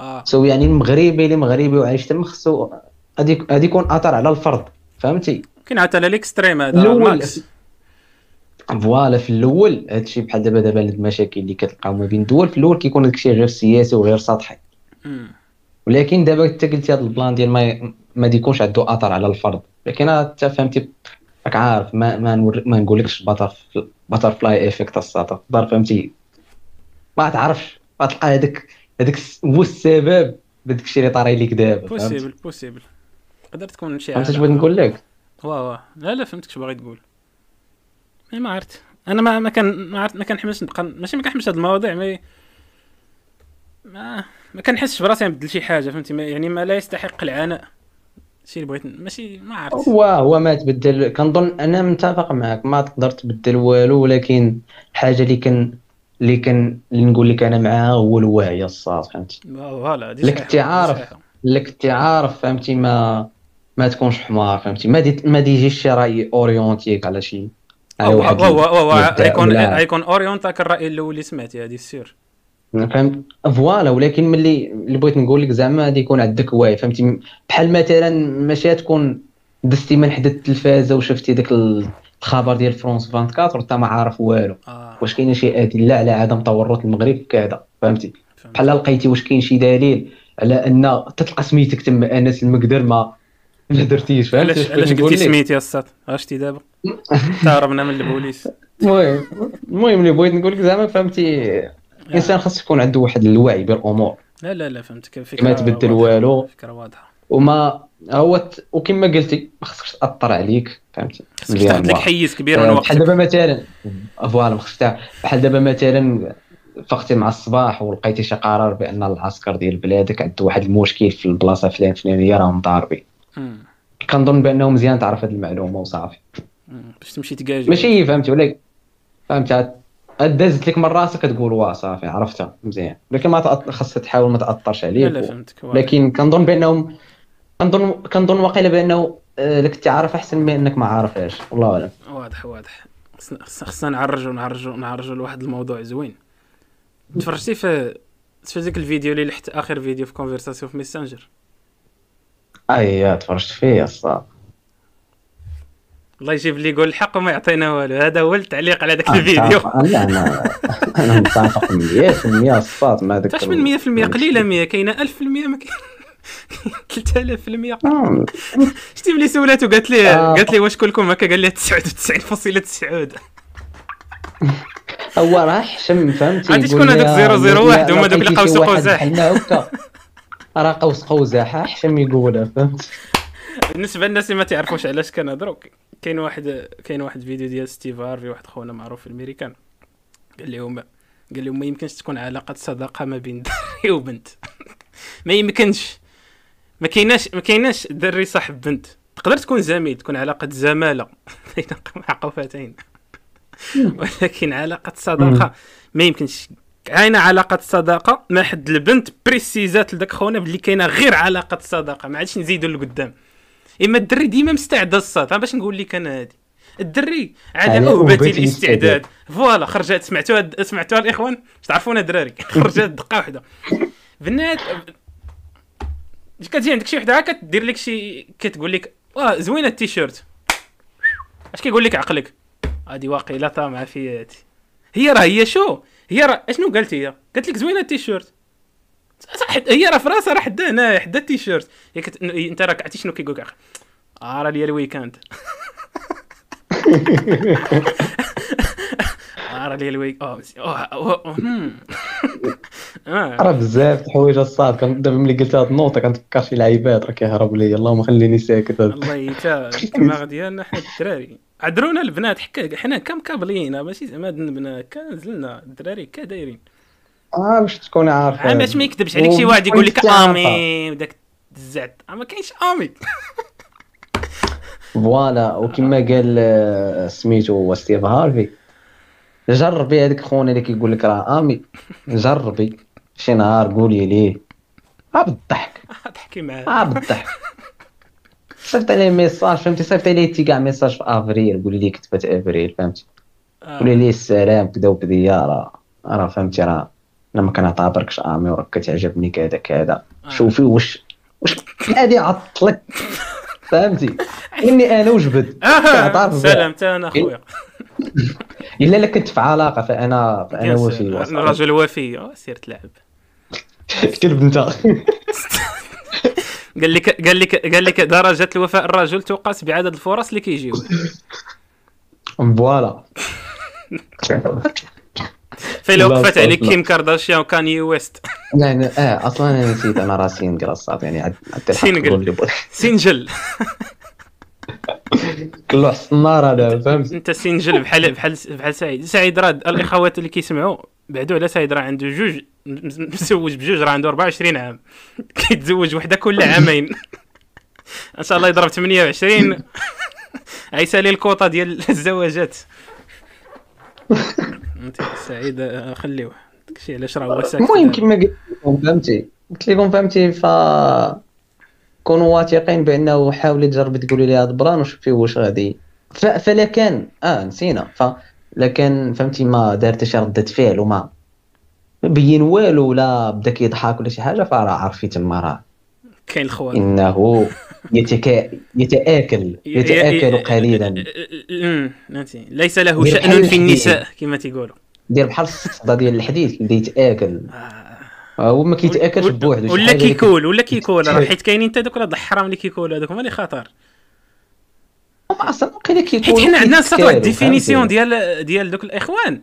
آه so يعني المغربي اللي مغربي وعايش تما خصو غادي يكون أثر على الفرد فهمتي كاين عاوتاني ال extrême هذا الأول. ماكس voilà في الأول هادشي بحال دابا دابا المشاكل اللي كتلقاو ما بين الدول في الأول كيكون داكشي غير سياسي وغير سطحي. ولكن دابا انت قلتي هذا البلان ديال ما ما يكونش عنده أثر على الفرد لكن انت فهمتي راك عارف ما ما, نور... ما نقولكش باتر فلاي افكت الساطا تقدر فهمتي؟ ما تعرفش. غتلقى هذاك هذاك هو السبب بداك الشيء اللي طاري ليك دابا بوسيبل بوسيبل تقدر تكون شي فهمت اش علاقة. بغيت نقول لك؟ واه واه لا لا فهمتك اش باغي تقول. مي ما عرفت. أنا ما ما كان ما عرفت ما كنحملش نبقى ماشي ما كنحملش هاد المواضيع مي ما ما كنحسش براسي نبدل شي حاجة فهمتي؟ يعني ما لا يستحق العناء. شي اللي بغيت ماشي ما عرفت. هو هو ما تبدل كنظن أنا متفق معك ما تقدر تبدل والو ولكن الحاجة اللي كان اللي كان اللي نقول لك أنا معاها هو الوعي الصاد فهمتي؟ فوالا لك انت عارف. لك انت عارف فهمتي ما ما تكونش حمار فهمتي؟ ما دي ما ديجيش شي رأي أورينتيك على شي. هو هو هو غيكون غيكون اورينتاك الرأي الأول اللي سمعتي هادي سير. فهمت؟ voilà ولكن ملي اللي بغيت نقول لك زعما غادي يكون عندك وعي فهمتي؟ بحال مثلا ماشي تكون دزتي من حدا التلفازه وشفتي داك الخبر ديال فرونس 24 وانت ما عارف والو. آه. واش كاينة شي أدلة على عدم تورط المغرب كذا فهمتي؟ فهمت. بحال لقيتي واش كاين شي دليل على أن تتلقى سميتك تما أنس المقدر ما ما درتيش فهمتي؟ علاش علاش قلتي؟ سميتي يا الساط عرفتي دابا؟ تهربنا من البوليس. المهم المهم اللي بغيت نقول لك زعما فهمتي؟ الانسان خاص يكون عنده واحد الوعي بالأمور. لا لا لا فهمتك. فكرة ما تبدل. والو. فكرة واضحة. وما هو وكما قلتي ما خصكش تأثر عليك فهمتي خصك تاخذ لك حيز كبير من آه، بحال وقتك دابا مثلا فوالا تاع- بحال دابا مثلا فقتي مع الصباح ولقيتي شي قرار بأن العسكر ديال بلادك عنده واحد المشكل في البلاصة فلان فلانيه راهم ضاربين. كنظن بأنه مزيان تعرف هذه المعلومة وصافي. باش تمشي تكاجي ماشي فهمتي؟ ولا فهمت دازت لك من راسك كتقول واه صافي عرفتها مزيان ولكن ما تأط- خاصك تحاول ما تاثرش لا عليك. لا فهمتك. لكن كنظن بانهم كنظن كنظن واقيلا بأنه آه، لك تعرف أحسن من أنك ما عارفهاش. والله أعلم. واضح واضح. خصنا- نعرجوا نعرجوا نعرجوا لواحد الموضوع زوين. تفرجتي في في ديك الفيديو اللي لحت آخر فيديو في conversation في Messenger اي تفرجت فيه الصاد الله يجيب لي يقول الحق وما يعطينا والو. هذا هو التعليق على ذاك آه، الفيديو. لا أنا أنا متفق 100% الصاد مع تعرف من 100% قليلة 100 كاينة 1000% ما كاين. 3000% آه، شتي ملي سولاتو قالت لي آه. قالت لي واش كلكم هكا؟ قال لي 99.9 هو راه حشم فهمتي؟ شكون لي هذوك آه، 001 لا- هما دوك اللي واحد. قوزاح. راه قوس قزح حشم يقولها فهمت؟ بالنسبة للناس اللي ما تعرفوش علاش كنهضروا كاين واحد كاين واحد فيديو ديال ستيف هارفي واحد خونا معروف في الأمريكان. قال لهم قال لهم ما يمكنش تكون علاقة صداقة ما بين دري وبنت. ما يمكنش. ما كايناش ما كايناش دري صاحب بنت. تقدر تكون زميل تكون علاقة زمالة. بين معقوفتين ولكن علاقة صداقة ما يمكنش. كاينة علاقة صداقة ما حد البنت بريسيزات لذاك خونا بلي كاينة غير علاقة صداقة. ما عادش نزيدوا لقدام. إما الدري ديما مستعد الصاد باش نقول لك أنا هادي. الدري على أوبة الاستعداد فوالا خرجت سمعتوها سمعتوها الإخوان؟ باش تعرفونا دراري خرجت دقة واحدة. بنات كتجي عندك شي وحدة هكا كدير لك شي كتقول لك آه زوينة التيشيرت. اش كيقول لك عقلك؟ هادي واقيلا طامعه في هي راه هي شو؟ هي راه أشنو قالت هي؟ قالت لك زوينة التيشيرت. هي راه في راسها راه حدا هنا حدا التيشيرت. هي كت... انت راك عرفتي شنو كيقول لك؟ آه راه ليا الويكاند. آه راه ليا الويك. آه. راه بزاف د الحوايج الصاد كان دابا ملي قلت هاد النوطه كنتفكر شي لعيبات. راه كيهربوا ليا. اللهم خليني ساكت. الله تا الدماغ ديالنا حنا الدراري. عذرونا البنات حكا حنا كم كابلين ماشي زعما هاد البنات. كان نزلنا الدراري كا دايرين آه باش تكون عارف عا باش ما يكذبش عليك شي واحد يقول لك. آمي وداك الزعت آه، ما كاينش آمي. فوالا وكما قال آه، سميتو هو ستيف هارفي. جربي هذاك خونا اللي كيقول لك راه آمي. جربي. شي نهار قولي ليه آه بالضحك. تحكي معاه. آه بالضحك. صيفط ليه ميساج فهمتي؟ صيفط ليه تي كاع ميساج في أفريل. قولي لي كتبت أفريل فهمتي؟ قولي آه. ليه السلام كذا وبديا راه. راه فهمتي؟ راه. أنا ما كنعتبركش آمي وراك كتعجبني كذا كذا. آه. شوفي واش واش هادي عطلك فهمتي؟ إني أنا وجبد آه. سلام تا أنا خويا إلا لا كنت في علاقة فانا فأنا وفي أنا. راجل وفي. سير تلعب كلب أنت. قال لك قال لك قال لك درجة الوفاء الرجل تقاس بعدد الفرص اللي كيجيو فوالا. فلو لا، وقفت عليك لا. كيم كارداشيان وكاني ويست. يعني آه أصلا أنا نسيت أنا راه سينجل الصاد يعني عاد سينجل. سنجل كله حصنار هذا فهمت؟ أنت سنجل بحال بحال بحال سعيد. سعيد راه الإخوات اللي كيسمعوا بعدوا على سعيد راه عنده جوج مزوج بجوج راه عنده 24 عام. كيتزوج وحده كل عامين. إن شاء الله يضرب 28 عيسى لي الكوطة ديال الزواجات. انت سعيد خليوه داكشي علاش راه هو ساكت. المهم كما قلت لكم فهمتي. قلت لكم فهمتي ف كونوا واثقين بأنه حاولي تجربي تقولي لي هذا البلان وشوفي واش غادي. ف... فلا كان آه نسينا. ف لكن فهمتي ما دار حتى شي ردة فعل وما ما بين والو ولا بدا كيضحك ولا شي حاجة فراه عرفتي تما راه. كاين الخوان إنه يتكا... يتآكل يتآكل قليلا. فهمتي ليس له شأن في. النساء كما تيقولوا. دير بحال الصدى ديال الحديد اللي يتآكل. آه. هو ما كيتآكلش ولا- بوحدو ولا كيكول ولا كيكول. راه. حيت كاينين حتى دوك هاد الحرام اللي كيكول هذوك هما اللي خطر. هما أصلا وقيلا كيكونوا حيت حنا عندنا صات واحد كيتكالوا، ديفينيسيون فهمتي؟ ديال ديال دوك الإخوان.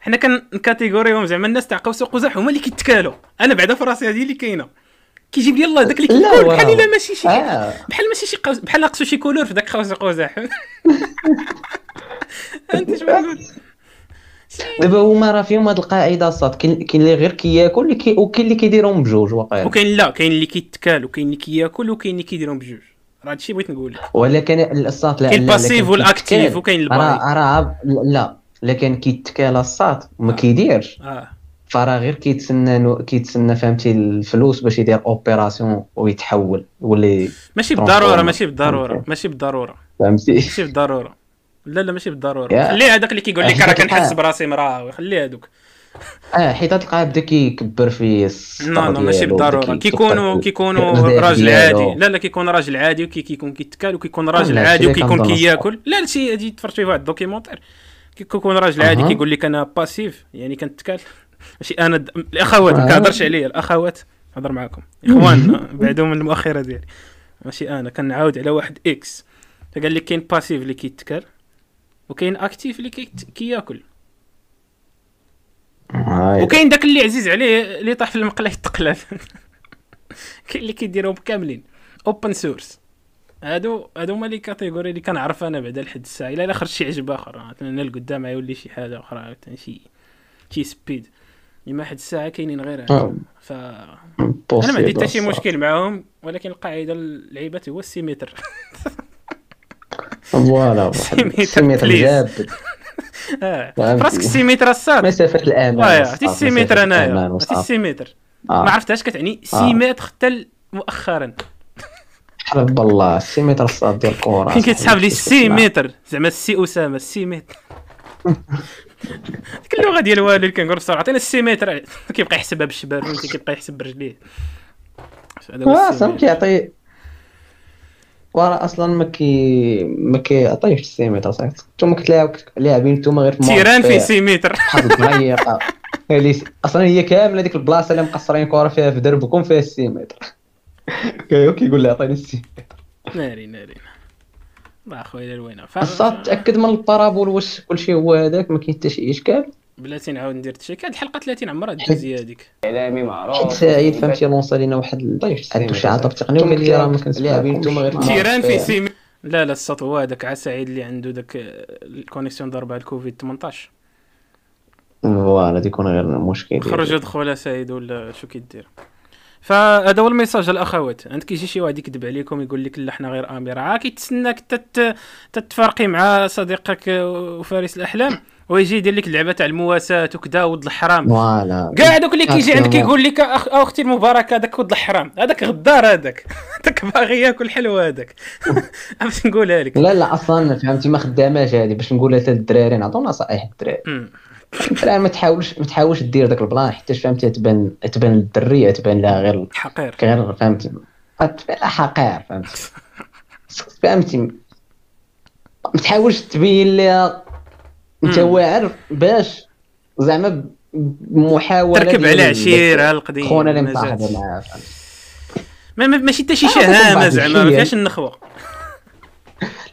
حنا كنكاتيغوريهم زعما الناس تاع قوس قزح هما اللي كيتكالوا أنا بعدا في راسي هذه اللي كاينة. كيجيب لي الله داك اللي وراه. بحال إلا ماشي شي آه. بحال ماشي شي قوس بحال ناقصو شي كولور في داك قوس قزح أنت شنو نقول دابا هما راه فيهم هاد القاعدة الصاد كاين اللي غير كياكل كي... وكاين اللي كيديرهم بجوج واقيلا. وكاين لا كاين اللي كيتكال وكاين اللي كياكل وكاين اللي كيديرهم بجوج. راه هادشي بغيت نقول لك. ولكن الصاد لا كاين ال passif وال actif. وكاين ال bi راه لا لكن كيتكال الصاد وما كيديرش. آه. فراه غير كيتسنى. كيتسنى فهمتي الفلوس باش يدير opération ويتحول ولا ماشي. بالضرورة ماشي بالضرورة. ماشي بالضرورة فهمتي ماشي بالضرورة لا لا ماشي بالضرورة يا. خلي هذاك اللي كيقول لك راه كنحس. براسي مراه خلي هذوك آه حيت تلقاه بدا كيكبر في no no ماشي بالضرورة كيكونوا كيكونوا راجل. عادي لا لا كيكون راجل عادي وكي كيكون كيتكال وكيكون راجل عادي وكيكون كياكل لا لا شي هادي تفرجت في واحد ال documentaire كيكون راجل عادي. كيقول لك أنا passif يعني كنتكال ماشي أنا د... الأخوات ما آه. كنهضرش عليا الأخوات نهضر معاكم. إخوان بعدهم من المؤخرة ديالي. ماشي أنا كنعاود على واحد X فقال لك كاين passif اللي كيتكال وكاين actif اللي كيت- كياكل. وكاين داك اللي عزيز عليه اللي طاح في المقلة يتقلب كاين اللي كيديرهم كاملين. open source هادو هادو هما لي catégories اللي كنعرف أنا بعدا لحد الساعة. إلا الا خرج شي عجب اخر أنا القدام يولي شي حاجة أخرى عاوتاني شي شي سبيد لما حد الساعة كاينين غير آه. ف أنا ما عندي حتى شي. مشكل معاهم ولكن القاعدة اللعيبات هو السيمتر فوالا سيمتر سيمتر بليز. جاب فهمتي. فراسك السيمتر الصاد وايا وصافي، عرفتي السيمتر مسافة الأمان انايا عرفتي. السيمتر آه. ما عرفتهاش كتعني سيمتر حتى مؤخرا حرب الله السيمتر الصاد ديال الكورة فين كيتسحاب لي السي متر زعما السي أسامة السي متر ديك اللغة ديال والد اللي كنقول بصراحه عطينا السي متر كيبقى يحسبها بالشباب فهمتي كيبقى يحسب برجليه. آه متر. كيعطي وراه أصلا ما كي ما كيعطيش السيمتر صافي نتوما كتلاعبوا لاعبين نتوما غير في تيران موقف في سي متر بحال المضيقة. اللي س- أصلا هي كاملة ديك البلاصة اللي مقصرين كره فيها في دربكم فيها السيمتر كي- كيقول لي عطيني السيمتر ناري ناري. اخويا الوينه ف... الصاد تأكد من البارابول واش كلشي هو هذاك ما كاين حتى شي إشكال. بلاتي نعاود ندير تشيك هاد الحلقة 30 عمرها دوزي هذيك. إعلامي معروف حيت سعيد فهمتي لونسا لينا واحد عنده شي عطب تقني وقال لي راه ما لاعبين نتوما غير تيران في سيمي. لا لا السط هو هذاك عا سعيد اللي عنده داك آه، الكونيكسيون ضربها الكوفيد 18 فوالا تيكون غير المشكل ديالو. خرج ودخل سعيد ولا شو كيدير. فهذا هو ال message الاخوات عندك يجي شي واحد يكذب عليكم يقول لك لا حنا غير امير عا كيتسناك تت- تتفرقي مع صديقك وفارس الأحلام ويجي يدير لك اللعبة تاع المواساة وكذا ود الحرام. voilà. كاع دوك اللي كيجي عندك. يقول لك أخ... أختي المبارك هذاك ود الحرام. هذاك غدار هذاك. هذاك باغي ياكل حلو هذاك. عرفت نقولها لك؟ لا لا أصلا فهمتي ما خداماش هذه باش نقولها حتى للدراري نعطيو نصائح الدراري الدراري ما تحاولش ما تحاولش دير داك البلان حتى فهمتي تبان تبان الدرية تبان لها غير حقير غير لها حقير فهمتي فهمتي ما تحاولش تبين لها انت. واعر باش زعما بمحاولة تركب على عشيرة القديم خونا اللي مازال. مصاحب معاه. ما ما- ماشي حتى شي شهامة زعما ما. فيهاش النخوة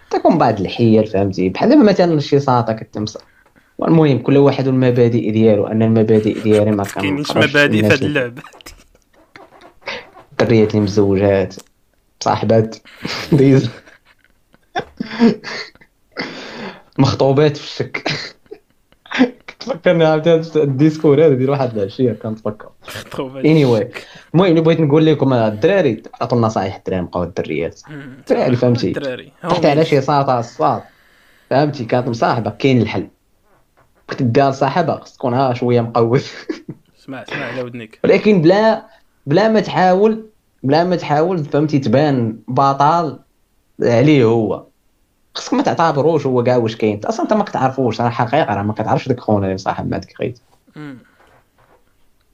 تكون بعض الحيل فهمتي بحال دابا مثلا شي ساطا كتمسك والمهم كل واحد والمبادئ ديالو أنا المبادئ ديالي ما كنقراش مبادئ في هذه اللعبة. الدريات اللي مزوجات صاحبات ديز. مخطوبات في الشك. كتفكرني عاوتاني ال discours هذا ديال واحد العشية كنتفكر. anyway المهم اللي بغيت نقول لكم الدراري عطوا النصائح الدراري بقاو الدريات. الدراري فهمتي؟ الدراري. على شي ساطا الصاط فهمتي؟ كانت مصاحبة كاين الحل. كنت دار صاحبه خص تكون شوية مقوس اسمع اسمع على ودنك. ولكن بلا بلا ما تحاول بلا ما تحاول فهمتي تبان بطل عليه هو. خصك ما تعتبروش هو كاع واش كاين. أصلا أنت ما كتعرفوش راه حقيقة راه ما كتعرفش داك خونا اللي مصاحب معك خيت أمم.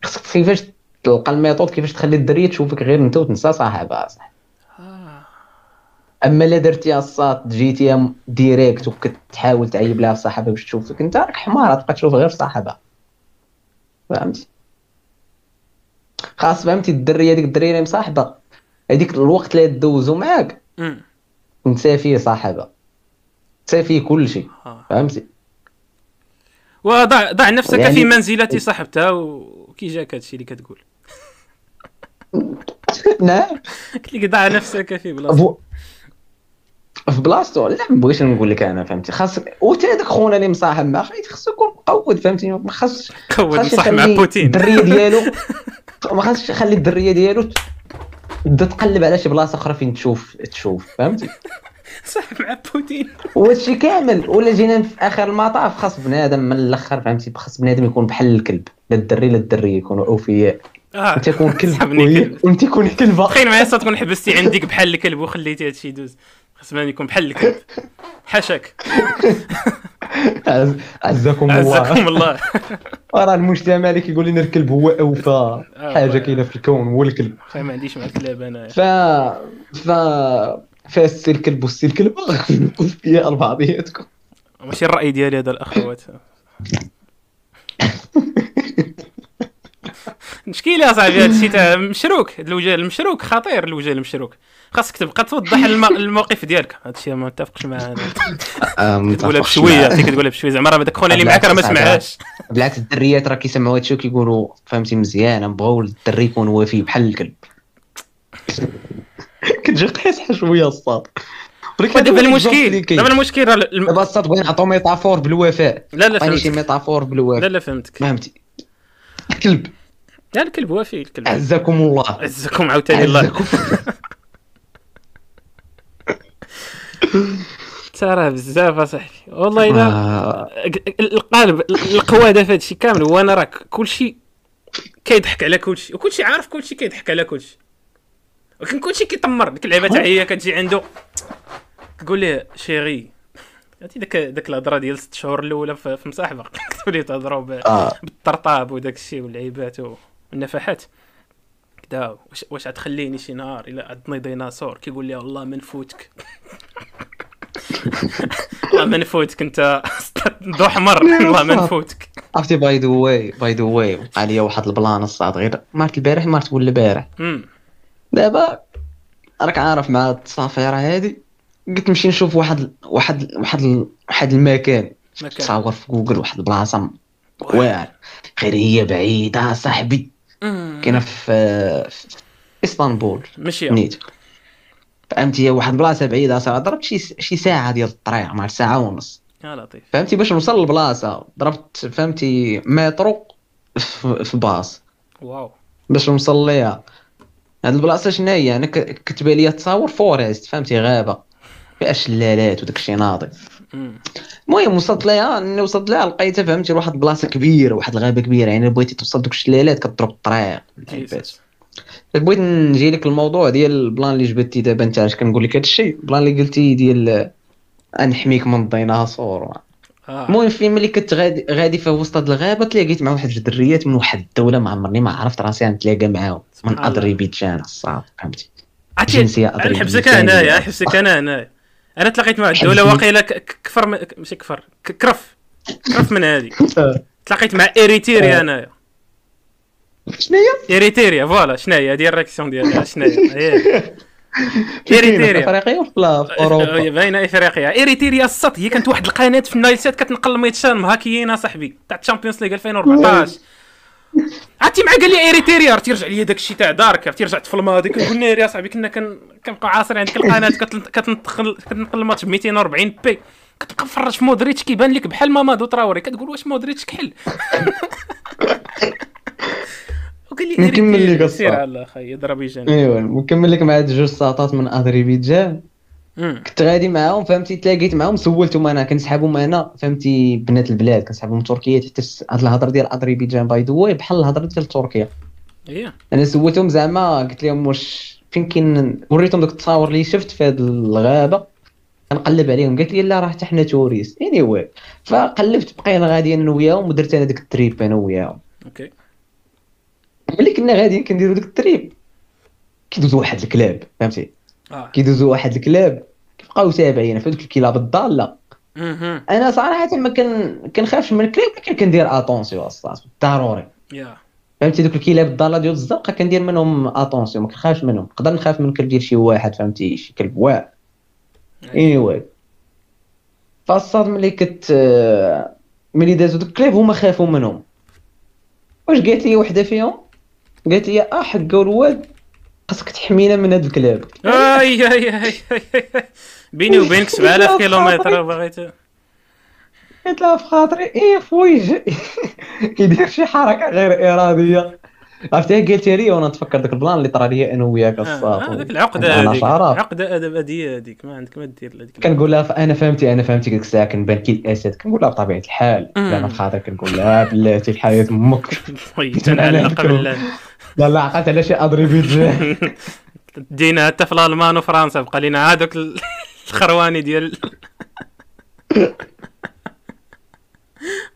خصك كيفاش تلقى ال méthode كيفاش تخلي الدريه تشوفك غير أنت وتنسى صاحبها صح. أما لا درتيها الصات جيتيها direct وكتحاول تعيب لها صاحبها باش تشوفك أنت راك حمار تبقى تشوف غير صاحبها. فهمتي؟ خاص فهمتي؟ الدريه ديك الدريه اللي مصاحبة. هذيك الوقت اللي دوزو معاك. نسى فيه صاحبها. نسى فيه كل شيء. آه. فهمتي؟ وضع ضع نفسك يعني- في منزلة صاحبتها وكي جاك هادشي اللي كتقول. نعم. قلت لك ضع نفسك في بلاصه فو- في بلاصتو لا ما بغيتش نقول لك أنا فهمتي؟ خاص وتا داك خونا اللي مصاحب معاه خاص- خاصو يكون مقود فهمتي؟ ما خاصش خاصش نصح مع putain. الدرية ديالو ما خاصش يخلي الدرية ديالو تبدا تقلب على شي بلاصه أخرى فين تشوف تشوف فهمتي؟ صح مع بوتين. وهادشي كامل. ولا جينا في آخر المطاف خاص بنادم من الأخر فهمتي؟ خاص بنادم يكون بحال الكلب. لا الدري لا الدريه يكونوا أوفياء. آه. أنت تكون كلب. وانت تكون كلبه تخيل معايا تكون حبستي عندك بحال الكلب وخليتي هادشي يدوز. ما يكون بحال الكلب حاشاك عز- عزكم الله. عزكم الله. راه المجتمع اللي كيقول لنا الكلب هو أوفى. حاجة والله. كاينة في الكون هو الكلب. ما عنديش مع الكلاب أنا ف ف فالسي الكلب والسي الكلبه اوفياء لبعضياتكم ماشي الرأي ديالي هذا الأخوات. مشكلة اصاحبي هذا الشيء تاع مشروك الوجه المشروك خطير الوجه المشروك. خاصك تبقى توضح الم- الموقف ديالك. هذا الشيء ما متفقش معاه. أنا. تقولها بشويه عرفتي كتقولها بشويه زعما راه داك خونا اللي معاك راه ما سمعهاش. بالعكس الدريات راه كيسمعوا هادشي وكيقولوا فهمتي مزيان نبغيو الدري يكون وفي بحال الكلب. كتجي قيسحه شوية الصاد. ودابا المشكل دابا المشكل راه دابا الصاد بغينا نعطيو ميتافور بالوفاء. لا لا شي فهمتك. ميتافور لا بالوفاء. لا فهمتك. فهمتي. الكلب. لا الكلب وافي الكلب. عزكم الله. عزكم عاوتاني الله. عزكم. ترى بزاف أصاحبي. والله الا آه، القالب القوادة في هادشي كامل هو أنا راك كلشي كيضحك على كلشي وكلشي عارف كلشي كيضحك على كلشي ولكن كلشي كيطمر ديك اللعبه تاع هي كتجي عنده. تقول ليه شيري. عرفتي داك داك الهضرة ديال ست شهور الأولى في مصاحبة. تولي تهضروا آه. بالطرطاب وداك الشيء واللعيبات والنفحات. كدا واش واش غتخليني شي نهار إلا عضني ديناصور كيقول لي والله ما نفوتك والله ما نفوتك أنت ضو حمر والله ما نفوتك عرفتي by the way by the way وقع لي واحد ال plan الصاد غير مارت البارح مارت ولا البارح. دابا راك عارف مع التصافيره هادي قلت نمشي نشوف واحد واحد واحد واحد المكان. مكان. تصاور في جوجل واحد البلاصة واعر غير هي بعيدة صاحبي. كاينة في في إسطنبول. ماشي نيت. فهمتي واحد البلاصه بعيده صراحة ضربت شي شي ساعة ديال الطريق مع ساعة ونص. يا لطيف. فهمتي باش نوصل للبلاصه ضربت فهمتي مترو في باص. wow. باش نوصل ليها. هاد البلاصة شنو هي؟ أنا كتبان ليا تصاور forest فهمتي غابة. فيها شلالات وداك الشيء ناضي. المهم وصلت ليها أني وصلت ليها لقيتها فهمتي واحد البلاصه كبيرة واحد الغابه كبيرة يعني بغيتي توصل دوك الشلالات كتضرب الطريق. بغيت نجي لك الموضوع ديال ال plan اللي جبدتي دابا أنت اش كنقول لك هادشي ال plan اللي قلتي ديال انحميك من الديناصور آه. المهم فين ملي كنت غادي غادي في وسط الغابة تلاقيت مع واحد الدريات من واحد الدولة ما عمرني ما عرفت راسي نتلاقى معاهم من. أذربيجان الصاد فهمتي عرفتي نحبسك ثانية. هنايا نحبسك أنا هنايا أنا تلاقيت مع الدولة. واقيلا ك- ك- كفر من... ماشي كفر كرف. كرف من هذه. تلاقيت مع إريتيريا انايا شنو هي؟ إريتيريا فوالا شنو هي هذه الريكسيون ديالها شنو هي في اريتيريا أفريقيا ولا في هي أوروبا؟ باينة أفريقيا. إريتيريا السط هي كانت واحد القناة في النايل سات كتنقل الميتشان مهاكيين صاحبي تاع الشامبيونز ليغ 2014 عرفتي مع قال لي اريتيريا عرفتي رجع لي داك الشيء تاع دارك عرفتي رجعت في الماضي كنقول ناري يا صاحبي كنا كن- كنبقاو عاصرين عندك القناة كتنقل كتنقل الماتش ب 240 بي. كتبقى مفرج في مودريتش كيبان لك بحال مامادو تراوري كتقول واش مودريتش كحل؟ وقال لي نكمل لك. سير على يضرب يجان إيوا نكمل لك مع هاد جوج ساطات من اذربيجان كنت غادي معاهم فهمتي؟ تلاقيت معاهم سولتهم أنا كنسحبهم أنا فهمتي؟ بنات البلاد كنسحبهم من تركيا حتى هاد الهضرة ديال أذربيجان by the way بحال الهضرة ديال تركيا. هي أنا سولتهم زعما قلت لهم واش فين كاين وريتهم دوك التصاور اللي شفت في هاد الغابة. كنقلب عليهم قالت لي لا راه حتى حنا touristes. Anyway فقلبت بقينا غاديين أنا وياهم ودرت أنا ديك التريب أنا وياهم. أوكي. ملي كنا غاديين كنديروا ديك ال trip. كيدوزوا واحد الكلاب فهمتي؟ آه. كيدوزوا واحد الكلاب كيبقاو تابعين في الكلاب الضالة. أنا صراحة ما كان كنخافش من الكلاب ولكن كندير attention الصاط ضروري. فهمتي؟ دوك الكلاب الضالة ديال الزرقاء كندير منهم attention ما كنخافش منهم. نقدر نخاف من كلب ديال شي واحد فهمتي؟ شي كلب واعر. Anyway فالصاد ملي كن- ملي دازو دوك الكلاب هما خافوا منهم. واش قالت لي وحدة فيهم؟ قالت لي آه حقا الواد خاصك تحمينا من هاد الكلاب. أي أي أي. بيني وبينك 7000 كيلومتر بغيت قلت لها في خاطري إيه خويا يدير شي حركة غير إرادية. عرفتي قالت لي وأنا نتفكر داك البلان اللي طرا لي أنا وياك آه، الصاط هذيك العقده هذيك شعرات عقده أدب اديه هذيك ما عندك ما دير هذيك كنقول لها أنا فهمتي أنا فهمتي ديك الساعة كنبان كي الأسد. كنقول لها بطبيعة الحال. لا أنا في خاطري كنقول لها بلاتي الحياة أمك. وي تنعلق. بالله. لا لا عقلت على شي اذربيجان دينا حتى في الألمان وفرنسا بقى لينا هذوك ال- الخرواني ديال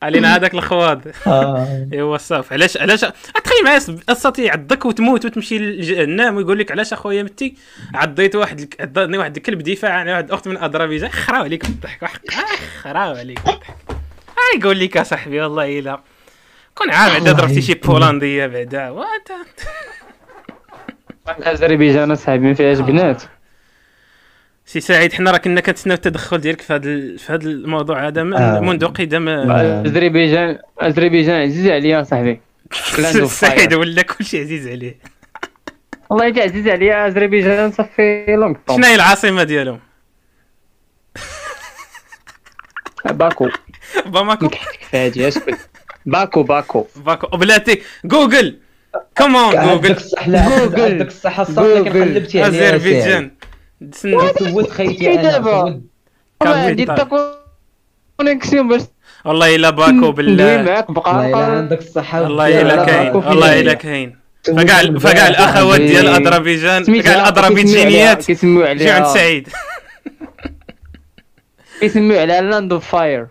علينا هذاك الخواض آه. أيوا صافي. علاش علاش تخيل معايا استطيع يعضك وتموت وتمشي للجهنم ويقول لك علاش أخويا متي؟ عضيت واحد عضني واحد الكلب دفاع عن واحد أخت من اذربيجان خراو عليك بالضحك آه، خراو عليك بالضحك آه يقول لك يا صاحبي والله إلا. كون عارف بعدا ضربتي شي بولندية بعدا. وانت اذربيجان اصاحبي ما فيهاش بنات. سي سعيد حنا راه كنا كنتسناو التدخل ديالك في هذا ال- في هذا الموضوع هذا آه. منذ قدم آه. اذربيجان اذربيجان عزيز عليا صاحبي. سعيد. ولا كلشي عزيز عليه. والله يجي عزيز عليا اذربيجان صافي لونغ شنو هي العاصمة ديالهم؟ باكو. باماكو نكحتك في هادي اسكت باكو باكو. باكو. بلاتي جوجل. كومون جوجل. جوجل. عندك الصح الصح لكن. قلبتي عليها اذربيجان سولت خيتي أنا دابا؟ عندي كونيكسيون باش والله إلا باكو بالله. معاك والله إلا بقى عندك الصح والله إلا كاين. والله. إلا كاين. فكاع فكاع. الاخوات ديال. اذربيجان كاع الاذربيجانيات كيسميو عليها. جيو عند سعيد. كيسميو عليها land of fire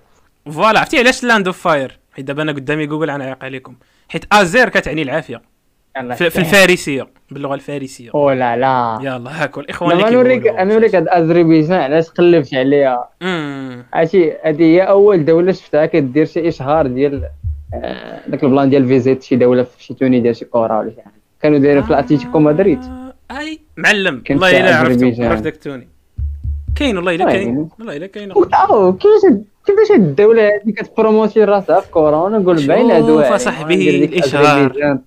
voilà عرفتي علاش land of fire حيت دابا أنا قدامي جوجل غنعيق عليكم. حيت آزير كتعني العافية. في, في الفارسية باللغة الفارسية. أو لا لا. يلا هاكل الاخوان اللي نوريك. نوريك هاد اذربيجان علاش قلبت عليها. عرفتي هادي هي أول دولة شفتها كدير شي إشهار ديال آه، داك البلان ديال visit شي دولة في شي توني ديال شي كره ولا شي حاجة. كانوا دايرين في الاتليتيكو مدريد. آه، أي معلم. والله إلا أذربيجان. عرفت داك التوني كاين والله إلا طيب. كاين والله إلا كاين أو كيفاش كيفاش هاد الدولة هادي كتبروموتي راسها في كورونا نقول باين. أذربيجان.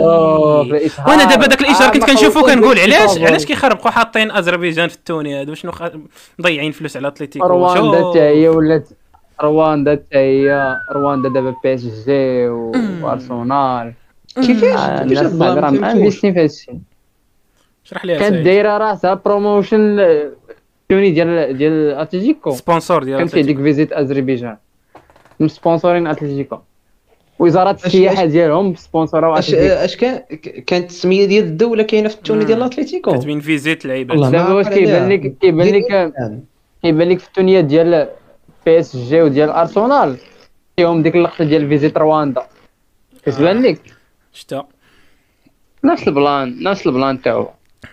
أوه، في الإشهار. وأنا دابا داك الإشهار كنت أنا كنشوفو كنقول علاش. علاش كيخربقوا حاطين أذربيجان في التوني هادو شنو. مضيعين فلوس على اتليتيكو رواندا. حتى هي ولات رواندا حتى هي رواندا دابا بي إس جي وارسنال كيفاش آه، كيفاش الناس راه ما مانفيستين في هادشي اشرح لي كانت دايرة راسها promotion التوني ديال ديال اتليتيكو sponsor ديال كان فيه ديك visit اذربيجان سبونسورين اتليتيكو وزاره السياحه ديالهم سبونسوروا اش اش كان كانت السميه ديال الدولة كاينة في التوني ديال الاتليتيكو كتبين visit ما دابا واش كيبان. لك كيبان لك كيبان لك في التونيه ديال PSG وديال ارسنال فيهم ديك اللقطه ديال visit رواندا كتبان لك شتا نفس البلان نفس البلان تاعو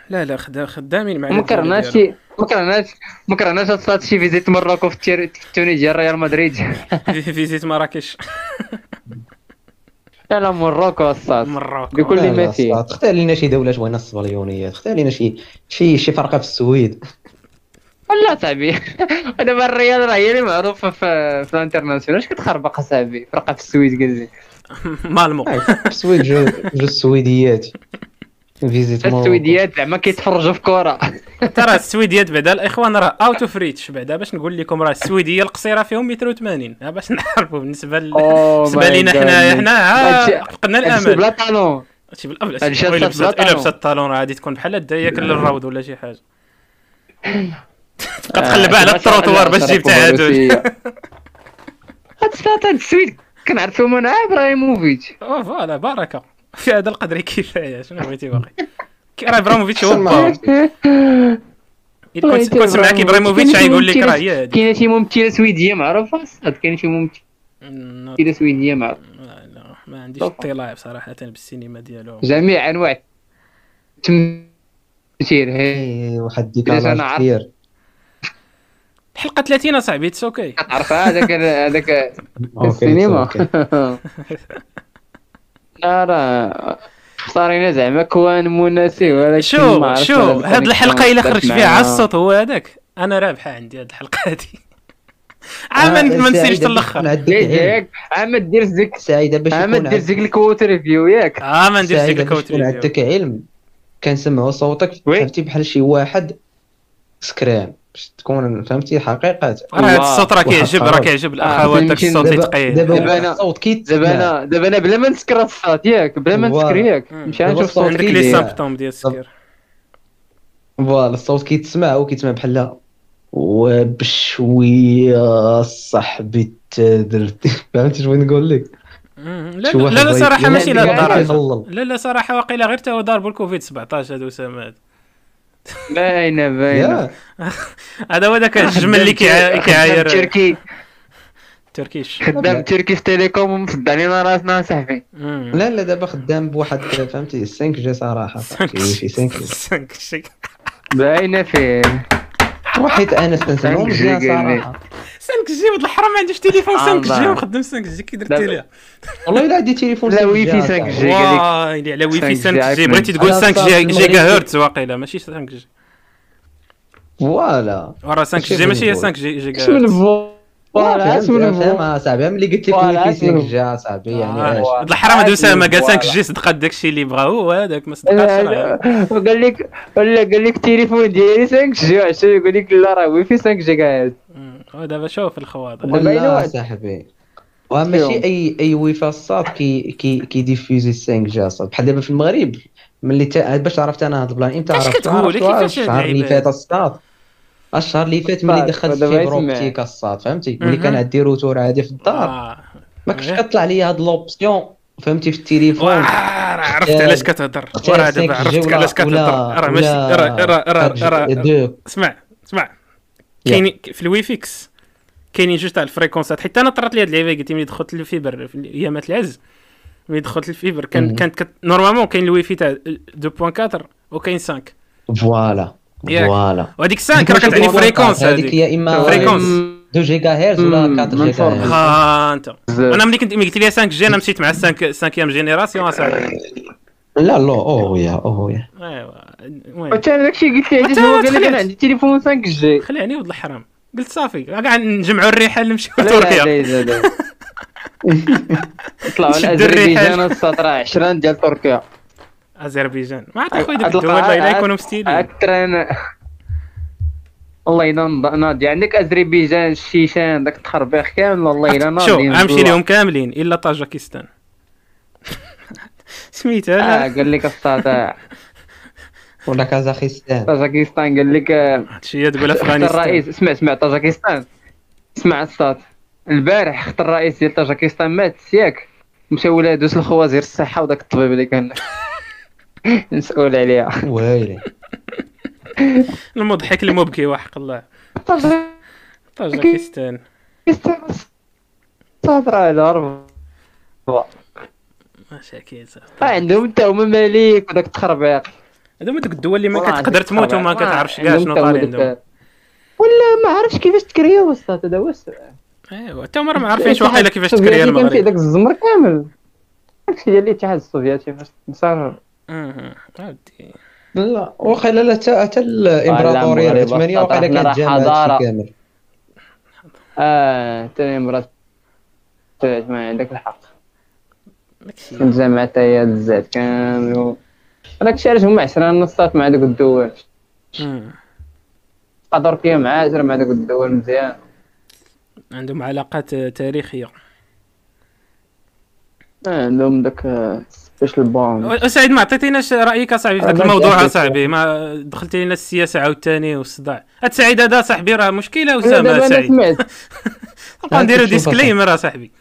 لا لا خدا خدامين مع ما كرهناش شي ما كرهناش ما كرهناش تصاد شي فيزيت مراكو في التوني ديال ريال مدريد. فيزيت مراكش. لا لا مراكو الصاد. مراكش. بكل لا، لا، ما فيه. صاد. اختار لنا شي دولة شوية الصبليونيات اختار لنا شي شي شي فرقة في السويد. لا صاحبي دابا الريال راه هي اللي معروفة في في الانترناسيونال. اش كتخربق صاحبي؟ فرقة في السويد قال لي. مالمو. في السويد جو جو السويديات. فيزيت السويديات زعما كيتفرجوا في كره ترى السويديات بعدا الإخوان راه اوت اوف ريتش بعدا باش نقول لكم راه السويدية القصيرة فيهم متر و 80 ها باش نعرفوا بالنسبة ل... أوه بالنسبة لينا. حنايا حنا فقدنا الأمل. بلا طالون. هادشي هادشي الا. لبسات الطالون راه غادي تكون بحال هدا ياكل الروض ولا شي حاجة. تبقى آه، تقلب على التروطوار باش تجيب تعادل. هاد السويد كنعرفو من إبراهيموفيتش. voilà بركه في هذا القدر كفاية شنو بغيتي باقي كي راه إبراهيموفيتش هو كنت كنت سمعك إبراهيموفيتش غيقول لك راه هي هادي كاينة شي ممثله سويدية معروفه الصاد كاينة شي ممثله سويدية معروفه لا لا ما عنديش اطلاع بصراحة بالسينما ديالو جميع أنواع التمثيل. هي واحد عارف. كبير الحلقة 30 صاحبي إتس أوكي. كتعرف هذاك هذاك السينما. راه صارينا زعما كوان مناسي ولكن شو ما عرفتش شو هذا هاد الحلقة إلا خرج فيها معنا. عالصوت هو هذاك. أنا رابحه عندي هاد الحلقة هادي. عام آه، ما الأخر. يكون عندك ياك عام دير زيك سعيدة باش عام دير زيك الكوت ريفيو ياك. آه ما نديرش ديك سعيدة باش الكوت ريفيو عندك علم. كنسمعوا صوتك. فهمتي بحال شي واحد؟ سكران. باش تكون فهمتي حقيقة راه هاد الله. الصوت راه كيعجب راه. كيعجب الاخوات داك يمكن الصوت يتقيد دابا أنا- الصوت كيتسمع دابا أنا دابا أنا بلا ما نسكر الصوت ياك بلا ما. نسكر ياك. نمشي نشوف الصوت عندك لي. symptômes ديال السكر voilà الصوت كيتسمع وكيتسمع بحال وبشوية صاحبي درت فهمتي شنو نقول لك. لا لا لا صراحة لا، ماشي لا، لهالدرجه كيغلل. لا لا صراحة واقيلا غير تا هو ضاربو الكوفيد 17 هذا اسامه هذا. باينة باينة. هذا هو ذاك الجمل اللي كيع- كيعاير تركي. تركيش. خدام تركي في تيليكوم ومفد علينا راسنا صاحبي. لا لا دابا خدام بواحد فهمتي؟ 5 جي صراحة. كيفي 5 جي باينة فيه. وحيت أنا استنسمعو 5G مزيان. صراحة 5 جي ولد الحرام ما عنديش تليفون 5 جي الله. وخدم 5 جي كي درتي ليها والله إلا عندي تليفون لا 5G ويفي عاد. 5G. جي قال على ويفي 5G 5 جي بغيتي. تقول على 5 صار جي. جيجا هرتز واقيلا ماشي 5 جي فوالا ورا 5 ماشي جي ماشي هي بالبول. 5 جي جيجا هرتز فاهم صاحبي ملي قلت لك اسمه. 5 جي صاحبي يعني آه، الحرام هادو اسامه قال 5 فوالا. جي صدقات داكشي اللي بغا هو هذاك ما صدقاتش. وقال لك ولا قال لك التليفون ديالي 5 جي عشان يقول لك لا راه ويفي 5 جيجا هاد مم. ودابا شوف إلا لا. صاحبي وماشي. أي أي ويفا الصاد كي كي كيديفيوزي 5 جي صاد بحال دابا في المغرب ملي تا... باش عرفت أنا هذا البلان إمتى عرفت كتقول؟ كيفاش الشهر اللي؟ فات الصاد الشهر اللي فات ملي دخلت يسمع. optique الصاد فهمتي ملي. كان عندي روتور عادي في الدار آه. ما كنتش. كطلع لي هاد l'option فهمتي في التليفون راه عرفت علاش كتهضر وراه دابا 5G عرفت ولا- علاش كتهضر راه ماشي راه راه راه راه 4G. اسمع اسمع كاين في الوي فيكس كاينين جوج تاع الفريكونسات حتى أنا طرات لي هاد اللعيبه قلت ملي دخلت لل fibre في ايامات العز ملي دخلت لل fibre كان. كانت كت... normalement كاين الوي في تاع 2.4 وكاين 5 voilà. voilà وهذيك 5 راه كتعني fréquence هذيك هي اما fréquence. 2 جيجا هرتز ولا مم، 4 من giga. hertz ها انت. أنا ملي كنت ملي قلت لي 5 G أنا مشيت مع 5 5 génération اصاحبي لا لا اوه يا اوه يا ايوا المهم وانت أنا داكشي قلت لي هو قال لك. أنا عندي تليفون 5 G خليني ولد الحرام قلت صافي كاع نجمعوا الرحال نمشيو لتركيا. طلعوا الرحال. السطر 20 ديال تركيا أذربيجان. ما عرفت اخويا ديك الدول لا يكونوا مستيلين أكثر أنا والله الا ناضي. عندك أذربيجان الشيشان داك التخربيق كامل. والله الا ناضي. شو غنمشي. لهم كاملين. إلا طاجكستان. سميتها لا. قال لك السطع ولا كازاخستان. طاجكستان قال لك آه، هادشي تقول أفغانستان. الرئيس. اسمع اسمع طاجكستان. اسمع السطات البارح أخت الرئيس ديال طاجكستان مات ياك. مشى ولادو الخوازير الصحة وداك الطبيب اللي كان مسؤول عليها. ويلي. المضحك المبكي وحق الله. طاجكستان صادرة على ربع صافي. عندهم حتى هما مليك وداك التخربيق هادو هما دوك الدول اللي ما كتقدر تموت وما. كتعرفش كاع شنو دوك- عندهم. ولا ما عرفتش كيفاش تكريا وسط هذا هو السؤال. ايوا حتى هما ما عارفينش واقيلا كيفاش تكريا السوفيتي كان فيه المغرب. داك الزمر كامل. داكشي ديال الاتحاد السوفيتي فاش عاودي لا الإمبراطورية أصلاً واقيلا راه كانت جامعه حضارة. هادشي كامل. آه تاني مرات ما عندك الحق. داكشي كنت جامعة هي الزاد كامل هذاك علاش هما عشرة نصات مع دوك الدول أمم. بقى تركيا معاشرة مع دوك الدول مزيان. عندهم علاقات تاريخية. آه، عندهم داك special bond اسعد ما عطيتيناش رأيك اصاحبي في ذاك الموضوع اصاحبي ما دخلتي لنا السياسة عاوتاني والصداع. هاد سعيد هذا صاحبي راه مشكلة اسامه سعيد؟ سمعت. نبقى نديرو disclaimer اصاحبي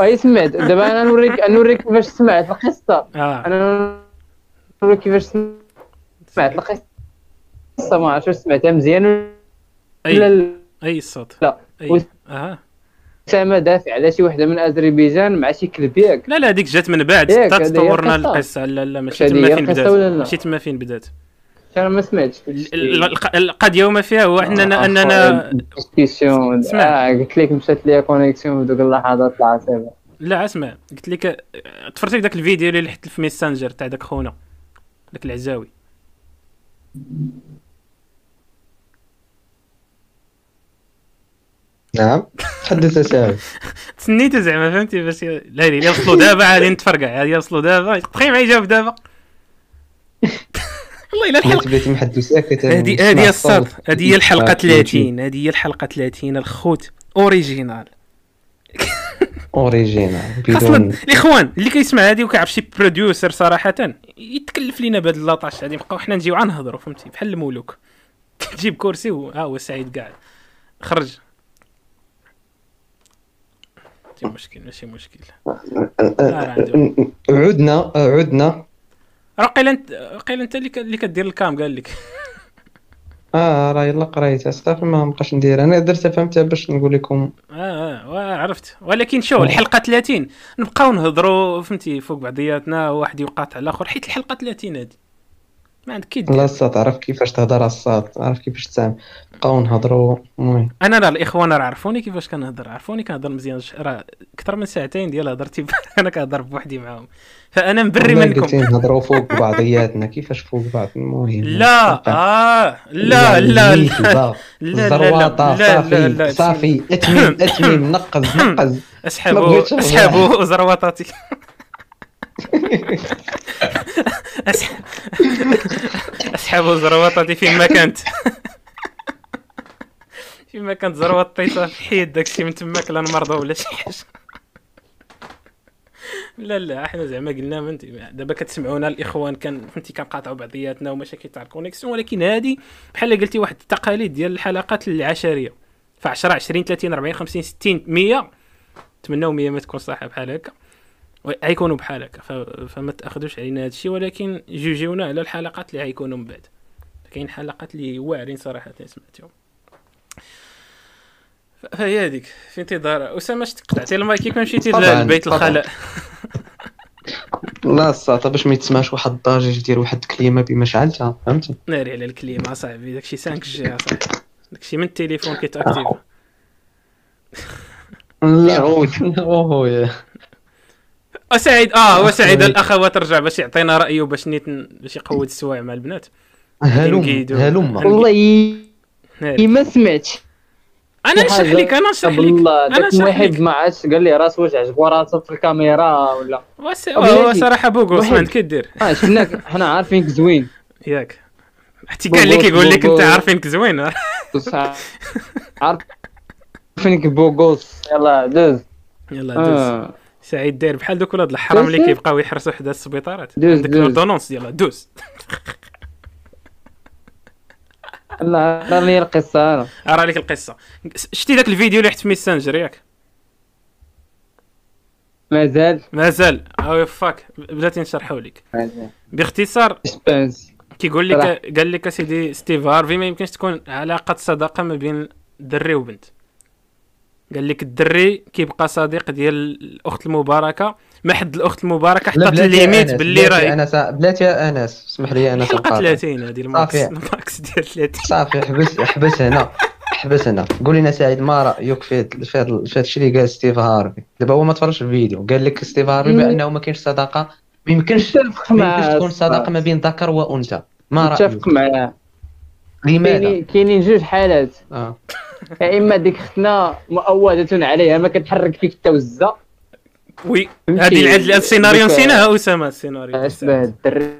أي سمعت. دابا أنا نوريك نوريك كيفاش سمعت. القصة. آه. أنا نوريك كيفاش سمعت. القصة ما عرفتش واش سمعتها. مزيان ولا أي الصوت لا. أي. وس- آه اسامه دافع على شي وحدة من أذربيجان مع شي كلب ياك لا لا هذيك جات من بعد. حتى تطورنا. القصة. لا لا ماشي تما فين بدات؟ ماشي تما فين بدات؟ أنا ما سمعتش ال- ال- الق- القضية وما فيها هو اننا اننا اسمع. آه قلت لك مشات ليا connexion في دوك اللحظات العصيبه لا اسمع. قلت لك آه، تفرجت داك الفيديو اللي لحت في Messenger تاع داك خونا داك العزاوي. نعم. تحدث اسامي تسنيته زعما فهمتي؟ باش لا لا لا وصلوا دابا غادي نتفرقع. غادي يوصلوا دابا. تخيل ما يجاوب دابا. والله إلا الحلقة بغيت محدو ساكت هذه هذه الصاد هذه هي الحلقة 30 هذه هي الحلقة 30 الخوت. original. original أصلا الإخوان اللي كيسمع هذه وكيعرف شي producer صراحة يتكلف لينا بهاد la tâche هذه نبقاو حنا نجيو نهضروا فهمتي؟ بحال الملوك. تجيب كرسي و ها هو سعيد قاعد. خرج. ماشي مشكل ماشي مشكل. راه عنده. عدنا عدنا. راه قيل انت قيل انت اللي كدير الكام قال لك. آه راه يلا قريتها صافي ما بقاش ندير. أنا درتها فهمتها باش نقول لكم. آه آه عرفت. ولكن شو الحلقة 30 نبقاو نهضروا فهمتي فوق بعضياتنا واحد يقاطع الآخر. حيت الحلقة 30 هذه ما عندك كي دير. لا الصاد عرف كيفاش تهضر الصاد عرف كيفاش تعمل بقاو نهضروا المهم. أنا راه الإخوان راه عرفوني كيفاش كنهضر عرفوني كنهضر مزيان راه أكثر من ساعتين ديال هضرتي أنا كنهضر بوحدي معاهم. فأنا مبري والله قلتي منكم نهضروا فوق بعضياتنا كيفاش فوق بعض؟ المهم. لا آه لا لا لا. لا لا لا لا لا صافي صافي. أتميم أتميم نقز نقز. اسحبوا. اسحبوا زروطاتي أسح- اسحبوا زروطاتي فين ما كانت. فين ما كانت زروطتي صافي حيد داكشي من تماك لا نمرضوا ولا شي حاجة. لا لا إحنا زعما قلنا فهمتي دابا كتسمعونا الإخوان كان فهمتي كنقاطعوا بعضياتنا ومشاكل تاع الكونيكسيون ولكن هذه بحال قلتي واحد التقاليد ديال الحلقات العشرية. ف 10 20 30 40 50 60 100 نتمناو 100 ما تكون صح بحال هكا. غيكونوا بحال هكا فما تأخذوش علينا هذا الشيء ولكن جوجيونا على الحلقات اللي غيكونوا من بعد. كاين حلقات اللي واعرين صراحة سمعتهم. فهي هذيك في انتظار. أسامة قطعتي المايك؟ كيف مشيتي لبيت. الخلاء؟ لا الصاد باش ما يتسمعش واحد الضجيج ديال واحد الكلمة بما شعلتها فهمتي؟ ناري على الكليمه أصاحبي. داكشي 5 G أصاحبي. داكشي من التليفون كيت activé. لا اوه يا سعيد آه هو سعيد أخوي. الاخوات رجع باش يعطينا رأيه باش نيت باش يقود السوايع مع البنات. هلم نقيدو. هلم. والله. ما سمعتش. أنا نشرح لك أنا نشرح لك. أنا نشرح الواحد لك. ما عادش قال لي راسو واش عجبو راسو في الكاميرا ولا؟ هو. صراحة واحد. عندك كدير آه شفناك. حنا عارفينك زوين. ياك. حتى كاع اللي كيقول لك أنت. عارفينك زوين. بص عارفينك beau gosse. يلا دوز. يلا دوز. آه. سعيد داير بحال دوك ولاد الحرام اللي. كيبقاو يحرسوا حدا السبيطارات. عندك. l'ordonnance يلا دوز. لا راني القصة أنا. أرى لك القصة. شتي داك الفيديو اللي حت في Messenger ياك؟ مازال. مازال. oh fuck بلاتي نشرحو لك. باختصار كيقول لك قال لك أسيدي ستيف هارفي ما يمكنش تكون علاقة صداقة ما بين دري وبنت. قال لك الدري كيبقى صديق ديال الأخت المباركة ما حد الأخت المباركة بلاتي ال limite باللي راهي أنس بلاتي يا أنس اسمح لي أنس حلقة نقاطعك. 30 هذه ال max. ال max ديال 30 صافي حبس حبس هنا حبس هنا. قول لنا سعيد ما رأيك في في هاد- في هاد الشيء اللي قال ستيف هارفي؟ دابا هو ما تفرجش الفيديو قال لك ستيف هارفي. بأنه ما كاينش صداقة ما يمكنش تكون صداقة ما بين ذكر وأنثى. ما رأيك؟ متفق معاه لماذا؟ كاينين جوج حالات. آه. يا إما ديك اختنا مؤودة عليها ما كتحرك فيك حتى وزة. Oui؟ هذه السيناريو نسيناها أسامة السيناريو اشبه الدري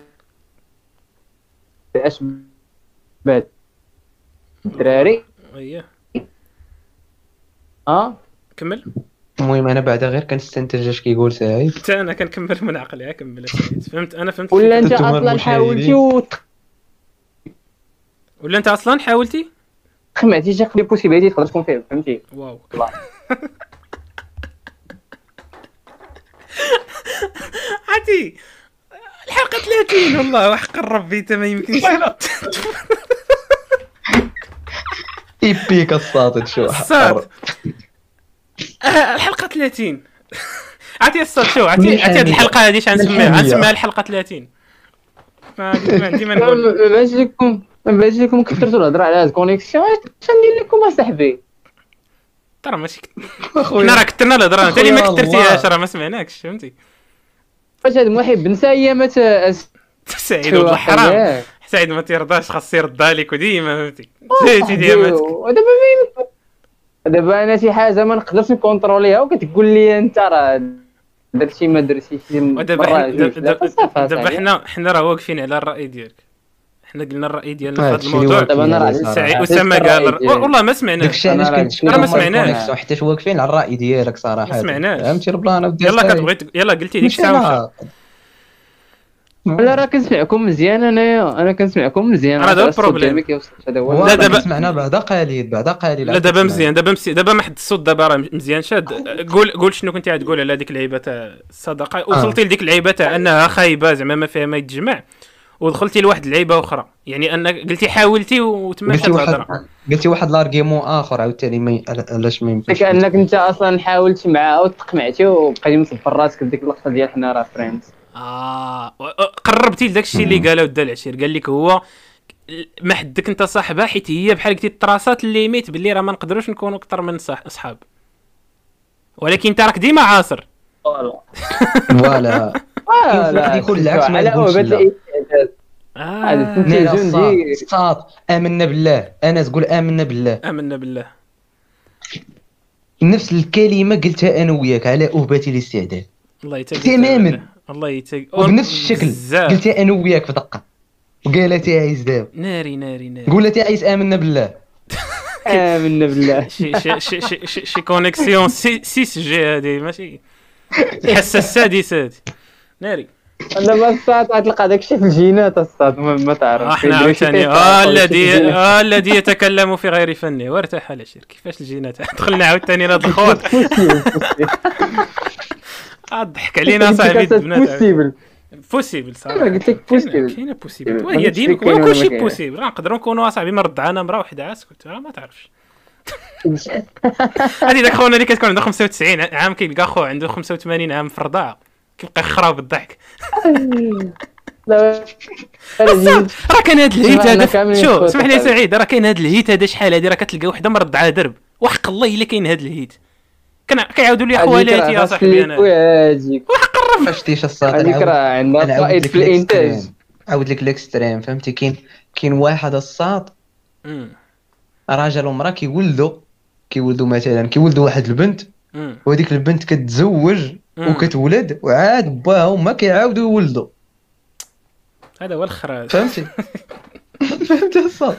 اشبه الدراري. اييه آه؟ كمل. المهم أنا بعدا غير كنستنتج اش كيقول سعيد حتى أنا كنكمل من عقلي كمل. فهمت؟ أنا فهمت ولا أنت أصلا. حاولتي ولا أنت أصلا حاولتي؟ شي قضيه possibilité تقدر تكون فيه فهمتي واو. عادي الحلقة 30 والله وحق الرب بيت ما يمكنش ايبيك الساطد شو الصاد آه، الحلقة 30 عرفتي الصاد شو عرفتي عرفتي هاد الحامية. الحلقة هادي شنسميها. غنسميها الحلقة 30 ما عندي ما نقول لكم ما بانش لكم كثرتوا الهضرة على هاد الكونيكسيون اش ندير لكم أصاحبي. ترى ماشي حنا راه كثرنا الهضرة انت اللي ما كثرتيهاش راه ما سمعناكش فهمتي؟ فاش هاد المحب بنسى هي ما ت- سعيد ولد الحرام سعيد ما تيرضاش خاص يردها لك وديما فهمتي؟ زيتي ما يمكن دابا أنا شي حاجة ما نقدرش نكونتروليها وكتقول لي أنت راه درتي ما درتيش ودابا دابا دابا صافي. حنا حنا راه واقفين على الرأي ديالك. حنا قلنا الرأي ديالنا في هاد هذا الموضوع. دابا أنا راه اسامه قال ديالي. والله ما سمعناه داكشي علاش أنا راه ما. ال connexion حيت واقفين؟ على الرأي ديالك صراحة. ما سمعناش. فهمتي؟ ال plan يلا. كتبغي يلا قلتي ديك الساعة. لا. راه كنسمعكم مزيان انايا أنا كنسمعكم مزيان. راه هذا ال problème. هو هو. لا، دابا- سمعنا بعدا قليل بعدا قليل. لا دابا مزيان دابا مزيان دابا ما حد الصوت دابا راه مزيان. شاد قول قول شنو كنتي غتقول على ديك اللعيبه تاع الصداقه وصلتي لديك اللعيبه تاع أنها خايبة زعما ما فيها ما يتجمع. ودخلتي لواحد اللعيبة أخرى. يعني أن قلتي حاولتي وتما قلتي شاد واحد الهضرة. قلتي واحد l'argument آخر عاوتاني ما علاش ما يمكنش كأنك أنت أصلا حاولتي معاها وتقمعتي وبقيتي مصبر راسك بديك اللقطة ديال حنا راه friends. آه قربتي لداك الشيء اللي قاله ودا العشير قال لك هو ما حدك أنت صاحبها حيت هي بحال قلتي التراسات ال limite باللي راه ما نقدروش نكونوا أكثر من صح اصحاب ولكن أنت راك ديما عاصر. فوالا. واحد يقول العكس ما على آه. دي- الصاد آمنا بالله. أنا تقول آمنا بالله. آمنا بالله. نفس الكلمة قلتها أنا وياك على اوبات الاستعداد الله يتقل تماماً. الله يتقل وبنفس الشكل بزاف. قلتها أنا وياك في دقة. وقالت عايز دابا ناري ناري ناري. قولت عايز آمنا بالله. آمنا بالله. شي شي شي شي شي, connexion c'est 6G هذه ماشي. الحاسه السادسه هذه ناري. دابا الساعة غتلقى داك الشيء في الجينات الصاط ما ما تعرف. إحنا عاوتاني. آه الذي آه الذي يتكلم في غير فنه وارتاح على شير كيفاش الجينات؟ دخلنا عاوتاني لهاد الخوض آه، ضحك علينا صاحبي البنات possible possible صراحة. قلت لك possible. كاينة possible قلتش ديما كلشي. possible نقدروا نكونوا اصاحبي مرضعانا مرا وحده اسكت راه ما تعرفش. هذه ذاك خونا اللي كتكون عنده 95 عام كيلقى خو عنده 85 عام في الرضاعة. كيبقى يخرب بالضحك. لا راه كان هاد الهيت هذا. كاملين شو خوتك اسمح لي هذا. سعيد راه كاين هاد الهيت هذا شحال هادي؟ راه كتلقى وحدة مرضعه درب. وحق الله إلا كاين هاد الهيت. كان كيعاودوا لي خوالاتي يا صاحبي أنا. هذيك ما شفتيش الصاد هذيك راه عندها نعاود فائد في الإنتاج. عاود لك الإكستريم فهمتي؟ كاين كاين واحد الصاد. راجل ومرأة كيولدوا كيولدوا مثلا كيولدوا واحد البنت. وهذيك البنت كتزوج. وكتولد وعاد باها هما كيعاودوا يولدوا هذا هو الخراج. فهمتي؟ فهمتي الصاد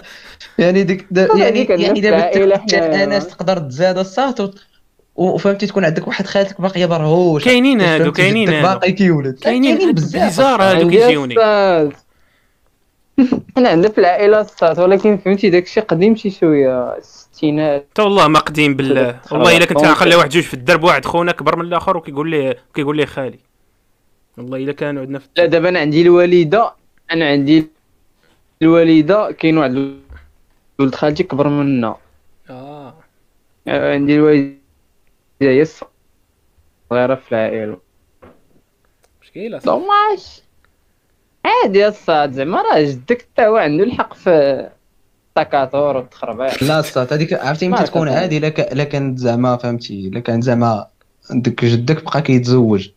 يعني ديك يعني يعني الناس دابا. الاناس تقدر تزاد الصات و- وفهمتي تكون عندك واحد خالتك باقيه برهوش كاينين هادو، كاينين. باقي كيولد. كاينين بزاف. هادو عندي كيجيوني. حنا عندنا في العائلة الصات ولكن فهمتي داكشي قديم شي شوية الستينات حتى والله ما قديم بالله. والله إلا كنت. عاقل واحد جوج في الدرب واحد خونا كبر من الآخر وكيقول لي كيقول لي خالي. والله إلا كانوا عندنا في لا دابا أنا عندي الوالدة أنا عندي الوالدة كاين واحد ولد خالتي كبر منا. آه. عندي الوالدة هي الصغيرة في العائلة. مشكلة. dommage عادي الصاط زعما راه جدك حتى هو عنده الحق في التكاثر والتخربيق. لا الصاط هذيك عرفتي متى تكون. عادي؟ الا ك- الا كانت زعما فهمتي الا كان زعما عندك جدك بقى كيتزوج.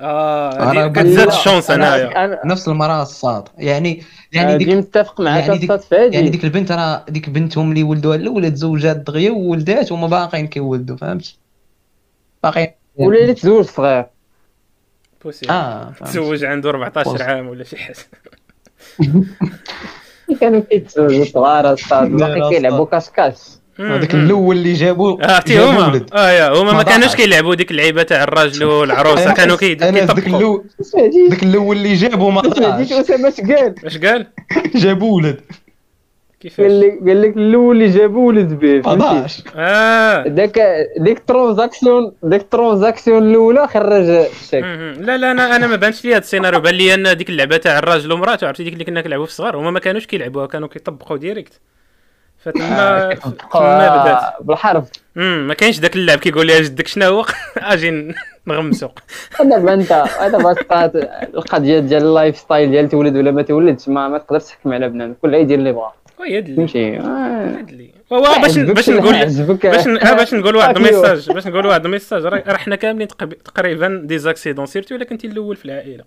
آه كتزاد ال chance أنايا. أنا نفس المرأة الصاط. يعني يعني يعني ديك متفق معاك يعني ديك- الصاط في هادي يعني ديك البنت راه ديك بنتهم اللي ولدوها الاولى تزوجات دغيا وولدات وما باقيين كيولدوا فهمت باقيين. ولا اللي تزوج صغير. بوسي آه. تزوج عنده 14 بوس. عام ولا شي حاجة. كانوا كيتزوجوا صغار لا، باقي كيلعبوا كاشكاش هذاك الأول اللي جابوا آه عرفتي هما. آه يا هما ما كانوش. كيلعبوا ديك اللعيبة تاع الراجل والعروسة. كانوا كيطبقوا. ذاك الأول اللي جابوا ما سمعتيش طلعش اسامه اش قال؟ اش قال؟ جابوا ولد. كيفاش؟ قال لك قال لك الأول اللي جابوا ولد به فهمتي؟ آه. داك ديك ال transaction ديك ال transaction الأولى خرج الشيك. مهم. لا لا أنا أنا ما بانش لي هذا السيناريو. بان لي أن ديك اللعبة تاع الراجل ومراته عرفتي؟ ديك اللي كنا كنلعبوا في الصغار. هما ما كانوش كيلعبوها كانوا كيطبقوا direct فتما تما بدات. بالحرف. امم ما كاينش داك اللعب كيقول لي جدك شنو هو؟ أجي نغمسو دابا انت دابا صاط القضية ديال ال lifestyle ديال تولد ولا ما تولدش ما, ما تقدرش تحكم على بنادم. كل يدير اللي بغا. Oui هاد اللي فهمتي آه. اللي هو باش باش نقول باش آه، باش نقول واحد أكيد. ال message. باش نقول واحد ال message. راه حنا كاملين تقريبا des accidents surtout إلا كنتي الأول في العائلة.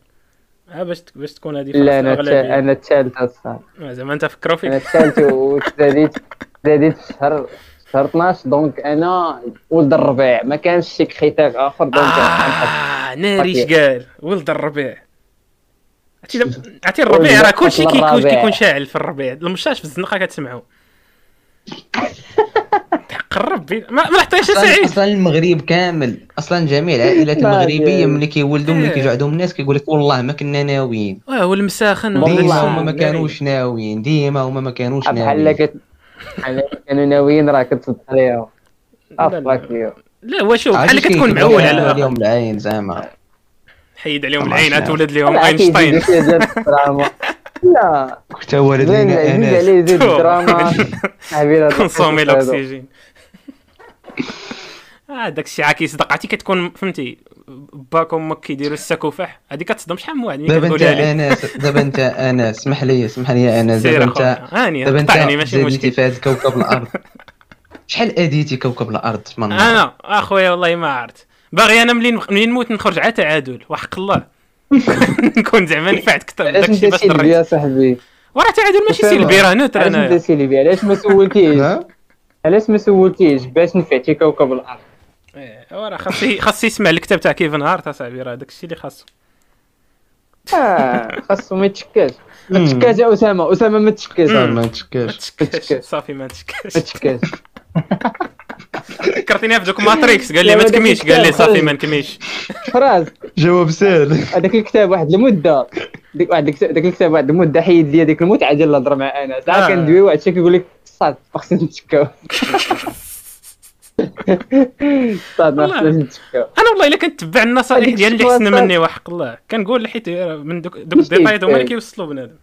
ها باش باش تكون هذه لا أنا أنا الثالث آه، زعما أنت فكروا أنا فيك الثالث وتزاديت تزاديت في شهر شهر 12 donc أنا ولد الربيع. ما كانش شي critère آخر donc آه ناري. قال ولد الربيع. عرفتي الربيع راه كلشي كيكون شاعل في الربيع. المشاش في الزنقة كتسمعوا تحق ربي ما ما أصلا سعيد أصلا المغرب كامل. أصلا جميع العائلات المغربية. ملي كيولدوا ملي إيه. كيجوا عندهم الناس كيقول لك والله ما كنا ناويين. واه والمساخن والله هما ما. كانوش ناويين. ديما هما ما كانوش بحال ناويين. كت بحال كانوا ناويين راه كتصدق عليهم لا. أفاك لا هو شوف بحال كتكون معول على عليهم العين زعما. حيد عليهم الله العين يسلمك. تولد لهم أينشتاين. لا. حتى ولد لينا عليه زيد الدراما كونسومي الأكسجين. آه داك الشيء عا كيصدق عرفتي كتكون فهمتي باك أمك كيديروا السكوفح هذه كتصدم شحال من واحد دابا انت انس دابا انت انس اسمح لي اسمح لي انس سير دابا انت دابا انت ماشي مشكل. في هذا كوكب الأرض. شحال أديتي كوكب الأرض؟ أنا أخويا والله ما عرفت. باغي أنا ملي ملي نموت نخرج على تعادل وحق الله. نكون زعما نفعت كثر علاش داك الشيء انت باش دريت يا صاحبي؟ وراه تعادل ماشي سلبي راه neutre علاش انايا سلبي علاش ما سولتيش؟ علاش ما سولتيش؟ باش نفعتي كوكب الأرض. إيه، وراه خاص خاص يسمع الكتاب تاع كيفن هارت أصاحبي راه داك الشيء اللي خاصو. آه خاصو ما يتشكاش. ما. تشكاش يا أسامة. أسامة ما تشكاش. ما ما تشكاش. صافي ما ما تشكاش تشكاش. فكرتيني في دوك Matrix. قال لي ما تكميش قال لي صافي. ما نكميش. فراس جواب سهل. هذاك الكتاب واحد المده ديك واحد الكتاب- داك الكتاب واحد المده حيد لي ديك المتعة ديال الهضره مع أنا. آه. ساعه كندوي واحد الشيء كيقول لك صاط ما خصناش نتشكاو. صاط ما. خصناش أنا والله إلا كنتبع النصائح ديال اللي حسن. مني وحق الله كنقول حيت من دوك دوك الديتايات هما اللي يستاهل. كيوصلوا بنادم.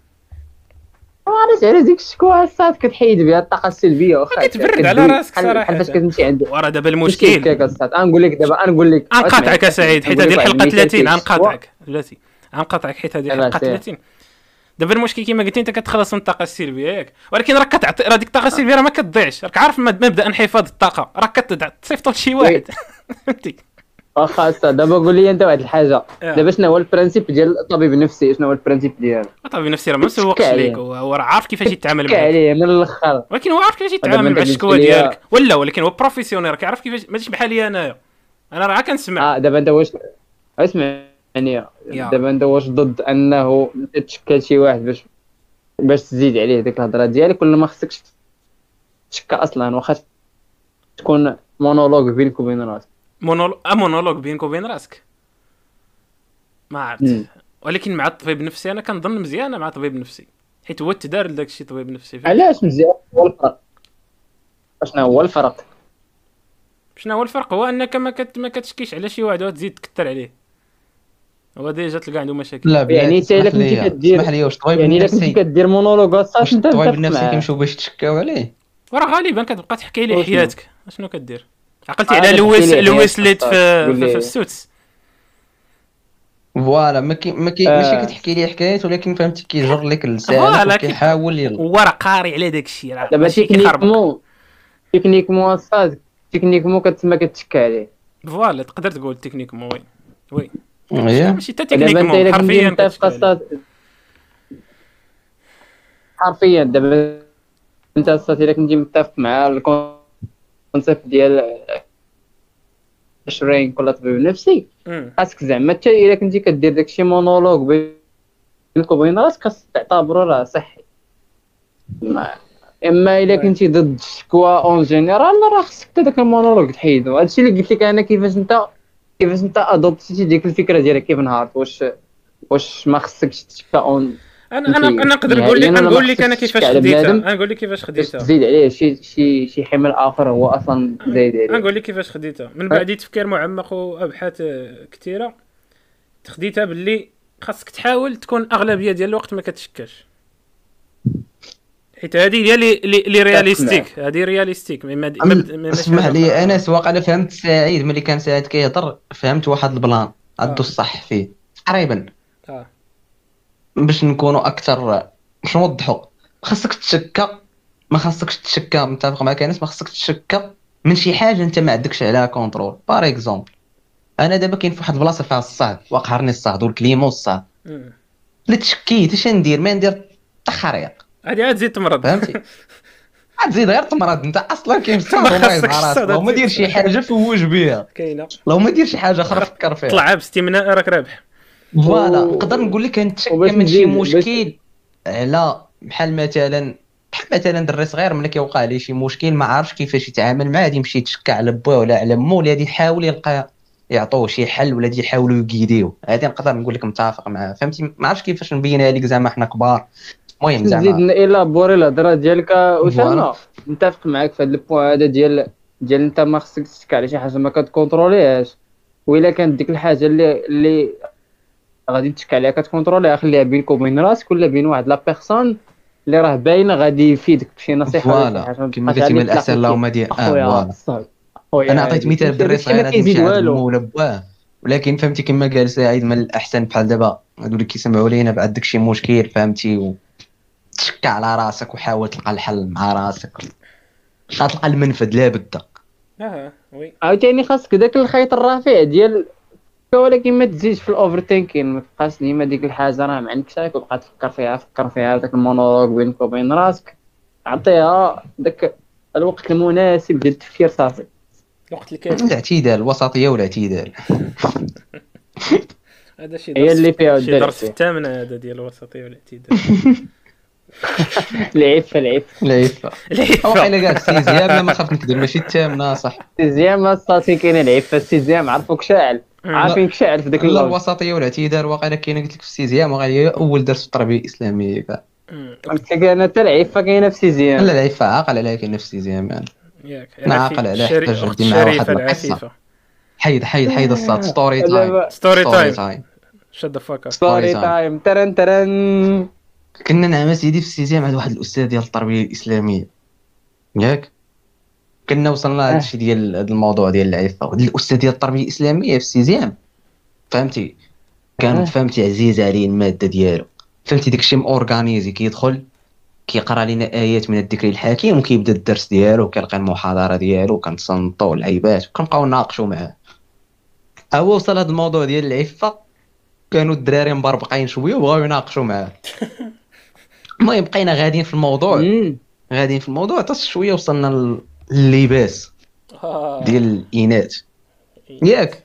عرفت على ديك الشكوى صاد كتحيد بها الطاقة السلبية واخا؟ كتبرد على راسك صراحة. بحال فاش كتمشي عند وراه دابا المشكل. المشكل صاد نقول لك دابا نقول لك غنقاطعك يا سعيد حيت هذه الحلقة المثال 30 فيه غنقاطعك بلاتي. غنقاطعك حيت هذه الحلقة سير. 30 دابا المشكل كما قلتي أنت كتخلص من الطاقة السلبية ياك. ولكن راك كتعطي راه ديك الطاقة السلبية راه ما كتضيعش. راك عارف مبدأ انحفاظ الطاقة. راك كتصيفطو لشي واحد. فهمتي؟ واخا أسا دابا قول لي أنت واحد الحاجة. آه. دابا شنو هو ال principe ديال الطبيب النفسي؟ شنو هو ال principe ديالو؟ طبيب نفسي راه ما تشكى ليك. هو راه عارف كيفاش يتعامل كا معاك عليه من الأخر. ولكن هو عارف كيفاش يتعامل مع الشكوى ديالك. ولا ولكن هو professionnel راه كيعرف كيفاش ماشي بحالي أنايا. أنا راه كنسمع. آه دابا أنت واش اسمع يعني. دابا أنت واش ضد أنه تشكى شي واحد باش باش تزيد عليه ديك الهضرة ديالك؟ ولا ما خصكش تشكى أصلا؟ واخا تكون مونولوج بينك وبين راسك. monologue monologue بينك وبين راسك. ما عرفت. ولكن مع الطبيب النفسي أنا كنظن مزيانة مع طبيب نفسي حيت هو تدار لداك الشيء طبيب نفسي؟ علاش مزيان؟ هو الفرق. شنو هو الفرق؟ شنو هو الفرق؟ هو أنك ما كت... ما كتشكيش على شي واحد وتزيد تكثر عليه. هو déjà تلقى عنده مشاكل. لا يعني إنت إلا كنتي كدير اسمح لي واش الطبيب يعني إلا كنتي كدير صافي أنت الطبيب النفسي. كيمشيو باش يتشكاو عليه؟ وراه غالبا كتبقى تحكي لي وشنو؟ حياتك. شنو كدير؟ عقلتي آه، على لويس لويس ليت في, في. في السوتس فوالا ما كي ما كي آه. ماشي كتحكي لي حكايات ولكن فهمتي كيجر لك لسانك كي- وكيحاول يل... هو راه قاري على داك الشيء راه دابا تكنيكمون تكنيكمون اصاحبي تكنيكمون كتسمى كتشكى عليه فوالا تقدر تقول تكنيك مو وي وي إيه. ماشي حتى تكنيك دابا أنت مو إلا كنتي حرفيا حرفيا دابا أنت اصاحبي إلا كنتي متفق مع ال concept ديال shrink ولا طبيب نفسي. خاصك زعما حتى الا كنتي كدير داكشي مونولوج بينك وبين راسك خاصك تعتبره راه صحي. ما- إما الا كنتي ضد الشكوى en général راه خصك حتى داك المونولوج تحيدو. هادشي اللي قلت لك أنا كيفاش انت كيفاش أنت adopter يتي ديك الفكرة ديالك كيف نهار واش واش ما خصكش تشكى en أنا أنا انتي- أنا نقدر نقول لك يعني نقول لك أنا كيفاش خديتها. أنا نقول لك كيفاش خديتها. تزيد عليه شي شي شي حمل آخر هو أصلا زايد عليه. نقول لك كيفاش خديتها. من بعد تفكير معمق وأبحاث آه، كثيره خديتها باللي خاصك تحاول تكون أغلبية ديال الوقت ما كتشكاش. حيت هذه هي اللي اللي- اللي réalistique هذه réalistique أسمح لي. أنس واقع أنا فهمت سعيد ملي كان سعيد كيهضر فهمت واحد ال plan. عدو الصح فيه. تقريبا. آه. باش نكونوا أكثر باش نوضحوا خاصك تشكى ما خاصكش تشكى متفق معك أنس ما خاصك تشكى من شي حاجة أنت ما عندكش عليها كونترول بار اكزومبل أنا دابا كاين في واحد البلاصه فيها الصهد وقهرني الصهد والكليما والصهد. لا تشكيت اش ندير؟ ما ندير تخريق. هذه عاد تزيد تمرض. فهمتي؟ غتزيد غير تمرض. أنت أصلا كاين الصهد راسك الصهد لو ما دير شي حاجة فوج بها كاينة. لو ما دير شي حاجة أخرى فكر فيها. طلع باستمناء راك رابح. فوالا نقدر نقول لك نتشكى من شي مشكل. على بحال مثلا بحال مثلا دري صغير ملي كيوقع عليه شي مشكل ما عارفش كيفاش يتعامل معاه غادي يمشي يتشكى على باه ولا على مو ولا غادي يحاول يلقى يعطوه شي حل ولا غادي يحاولوا يقيديوه هذه نقدر نقول لك متفق معاه. فهمتي؟ ما عرفتش كيفاش نبينها لك زعما حنا كبار. المهم زعما نيلابوري الهضره ديالك أسامة. متفق معاك في هذا البوان هذا ديال ديال أنت ما خصك تشكى على شي حاجة ما كت contrôler يهاش. وإلا كانت ديك الحاجة اللي اللي غادي تشكى عليها كت contrôler يها خليها بينك وبين راسك ولا بين واحد la personne اللي راه باينه غادي يفيدك بشي نصيحة voilà. ما كما قلتي من الأحسن اللهم دير آه أخويا voilà. أنا عطيت. مثال ما صغير غادي كيزيد يمشي عند باه ولكن فهمتي كما قال سعيد من الأحسن بحال دابا. هادو اللي كيسمعوا لينا بعد داكشي مشكل فهمتي؟ و... تشكى على راسك وحاول تلقى الحل مع راسك. غتلقى المنفذ لا بد آه oui. عاوتاني خاصك داك الخيط الرفيع ديال ولكن ما تزيدش في ال overthinking ما تبقاش ديما ديك الحاجة راه ما عندكش عليك وبقى تفكر فيها فكر فيها داك المونولوج بينك وبين راسك. عطيها داك الوقت المناسب ديال التفكير صافي. الوقت الكافي الاعتدال الوسطيه والاعتدال هذا شي هي درس اللي فيها شي درس في الثامنه هذا ديال الوسطيه والاعتدال العفة العفة. العفة. العفة. وقيلا كاع السيزيام ما خاف نكذب ماشي الثامنه صح السيزيام الصاصي كاين العفة. السيزيام عرفوك شاعل. عارفينك شاعل في اللوج الوسطيه والاعتدال واقيلا كاينة قلت لك في السيزيام وغادي هي أول درس في التربيه الاسلاميه كاع مم. قلت لك أنا حتى العفة كاينة في السيزيام لا العفة عاقل عليها كاينة في السيزيام يعني. ياك أنا عاقل عليه الشري- حتى جبدي معاه واحد. العفيفة. حيد حيد حيد الصاد. ستوري تايم ستوري تايم شد فاك ستوري time. تايم ترن ترن كنا نعم سيدي في السيزيام عند واحد الأستاذ ديال التربيه الاسلاميه ياك؟ كنا وصلنا آه. هذا الشيء ديال هذا الموضوع ديال العفه الأستاذ ديال التربية الإسلامية في السيزيام فهمتي آه. كانت فهمتي عزيزه عليه المادة ديالو فهمتي داكشي مورغانيزي كيدخل كيقرأ لنا آيات من الذكر الحكيم وكيبدأ الدرس ديالو كيلقى المحاضرة ديالو كنتصنتو اللعيبات وكنبقاو نناقشوا معاه هو وصل هذا الموضوع ديال العفة كانوا الدراري مبربقين شوية وبغاو يناقشوا معاه المهم بقينا غاديين في الموضوع. غاديين في الموضوع حتى شوية وصلنا لل- لللباس آه. ديال الإناث. ياك.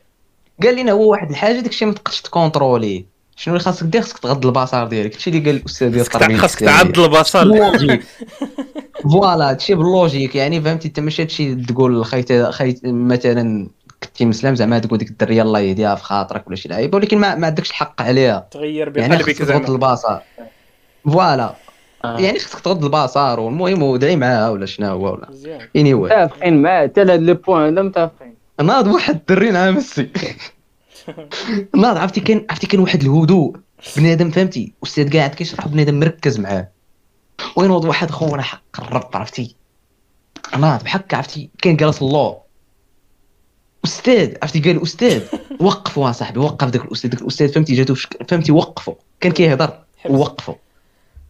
قال لنا هو واحد الحاجة داكشي ما تقدرش ت contrôler يه. شنو اللي خاصك دير؟ خاصك تغض البصر ديالك. هادشي اللي قال الأستاذ ديال التربيه خاصك. تغض بال logique voilà هادشي بال logique. يعني فهمتي انت ماشي هادشي تقول خيت خيت مثلا كنتي مسلم زعما تقول ديك الدرية الله يهديها في خاطرك ولا شي لعيبة ولكن ما, ما عندكش الحق عليها. تغير يعني بقلبك خاصك تغض البصر. فوالا آه. يعني خاصك تغض البصر والمهم ودعي معاها ولا شنو هو ولا. اني واي متفقين معاه حتى لهاد لو بوان هذا متفقين ناض واحد الدري نعمسي ناض عرفتي كان عرفتي كان واحد الهدوء. بنادم فهمتي؟ أستاذ قاعد كيشرح بنادم مركز معاه. وينوض واحد خونا حق الرب عرفتي؟ ناض بحال هكا عرفتي؟ كان جالس الله. أستاذ عرفتي؟ قال أستاذ وقفوا صاحبي وقف داك الأستاذ. داك الأستاذ فهمتي جاتو. فهمتي وقفوا. كان كيهضر. وقفوا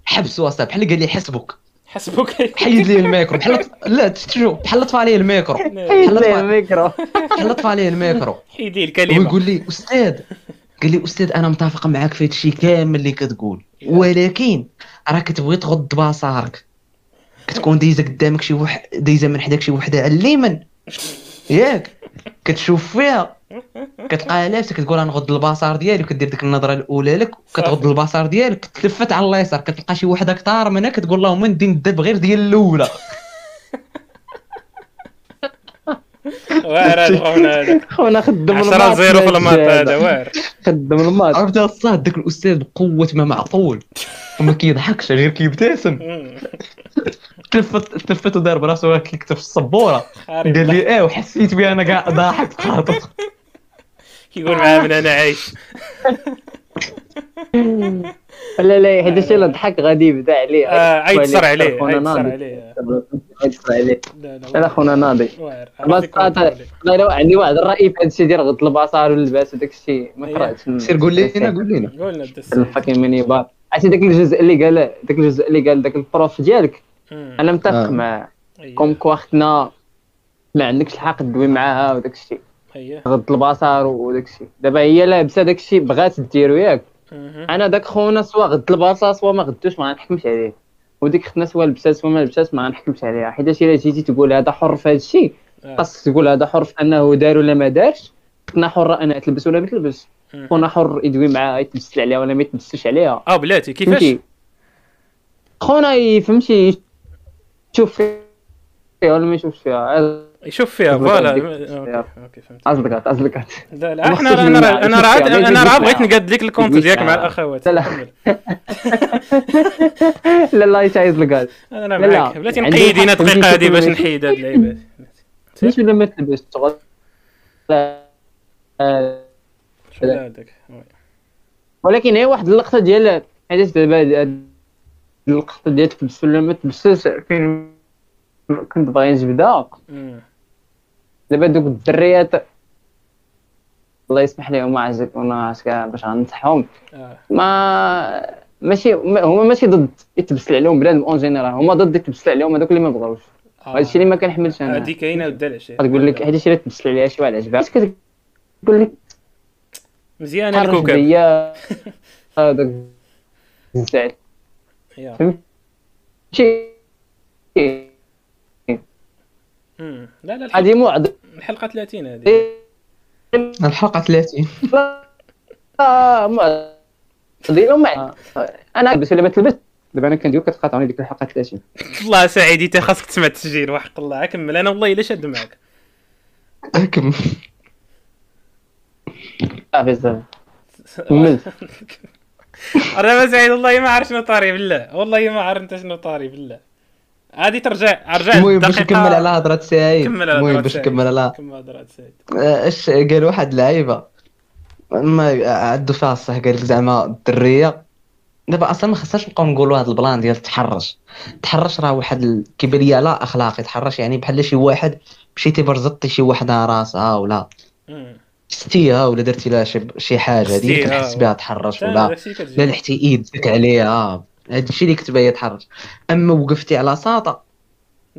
حبسوا اصاحبي بحال اللي قال لي حسبك. حسبك. حيد لي الميكرو بحال لا تشوف بحال طفى عليه الميكرو. حيد بحال ليه طفى الميكرو. بحال طفى عليه الميكرو. حيدي الكلمة. ويقول لي أستاذ قال لي أستاذ أنا متفق معاك في هادشي كامل اللي كتقول. ولكن راه كتبغي تغض بصرك. كتكون دايزة قدامك شي واحد دايزة من حداك شي وحدة على اليمين ياك. كتشوف فيها كتلقاها لابسه كتقول غنغض البصر ديالي وكدير ديك النظرة الأولى لك وكتغض البصر ديالك كتلفت على اليسار كتلقى شي وحده كثار منها كتقول اللهم ندي ندب غير ديال الأولى. واعر هذا خونا هذا. خونا خدم 10 الماط زيرو في الماط هذا. واعر. خدم الماط. عرفت الصاد داك الأستاذ بقوه ما معقول وما كيضحكش غير كيبتسم. تلفت تلفت ودار براسو هكا كيكتب في السبورة. قال لي إيه وحسيت بي أنا كاع ضاحك كيقول معاه من أنا عايش. لا لا حيت شي اللي ضحك غادي يبدا عليه. آه، عيد صر عليه عيد صر. عليه. عيد صر عليه. لا خونا ناضي. عندي واحد الراي في هذا الشيء ديال غض البصر واللباس وداك الشيء. ما أيوه. قراتش سير قول لينا قول لينا. قولنا الدس الفاكين ميني بار عرفتي داك الجزء اللي قال داك الجزء اللي قال داك البروف ديالك؟ أنا متفق آه. معاه. أيوه. كوم كوا أختنا ما عندكش الحق تدوي معاها وداك الشيء. هي. غض البصر وداك الشيء. دابا هي لابسة داك الشيء بغات ديرو ياك. أنا داك خونا سوا غض البصر سوا ما غدوش ما غنحكمش عليه. وديك اختنا سوا لبسات سوا ما لبسات ما غنحكمش عليها. حيت إلا جيتي تقول هذا حر في هذا الشيء آه. خاصك تقول هذا حر في أنه دار ولا ما دارش. اختنا حرة أنها تلبس ولا ما تلبس. مم. خونا حر يدوي معاها يتبسل عليها ولا ما يتبسلش عليها. آه بلاتي. كيفاش؟ خونا يفهمشي يشوف فيها ولا ما يشوفش فيها. يشوف فيها voilà OK فهمت اصدقات اصدقات لا لا إحنا أنا أنا راه أنا راه بغيت. نقاد لك ال compte ديالك مع. الاخوات لا لا. لا يتعيز أنا لا، لا. معاك بلاتي نقيدينا الدقيقه هذه باش نحيد هاد اللعيبات ليش ولا ما تلبس آه، هذاك. ولكن هي واحد اللقطه ديال حيت دابا اللقطه ديال تلبس ولا ما تلبسش فين كنت باغي نجبدها. دابا دوك الدريات. الله يسمح لهم عزك وأنا عسك باش غنصحهم آه. ما ماشي ما- هما ماشي ضد. يتبسل عليهم بنادم en général. هما ضد يتبسل عليهم هذوك اللي ما بغاوش آه. هذا الشيء اللي ما كنحملش أنا. هادي كاينة ودا العشاء غتقول لك هذا الشيء اللي تبسل عليها شي واحد عجبها اش كتقول لك مزيانه حرج الكوكب. هذاك الزعل مم. لا لا هذه معضله الحلقة 30 هذه. الحلقة 30 معضله مع أنا بس ولا ما تلبس دابا أنا كندير كتقاطعني ديك الحلقة 30 الله سعيد إنت خاصك تسمع التسجيل وحق الله. كمل أنا والله إلا شاد معك هاكم صافي صافي كمل. أنا سعيد والله ما عارف شنو طاري بالله. والله ما عارف انت شنو طاري بالله. غادي ترجع أرجع المهم باش. نكمل على هضرة سعيد كمل على المهم باش. نكمل على كمل هضرة سعيد آه، اش قال واحد اللعيبه ما عدو فيها الصح قال لك زعما الدرية دابا أصلا ما خصناش نبقاو نقولوا هذا البلان ديال تحرش تحرش راه واحد كيبان ليا لا أخلاقي تحرش يعني بحال شي واحد مشيتي برزطتي شي وحدة راسها ولا مم. ستيها ولا درتي لها شي حاجة هذه ستيها. كنحس بها تحرش ولا. لا لحتي إيدك عليها هذا الشيء اللي كتبان هي تحرش. أما وقفتي على ساطة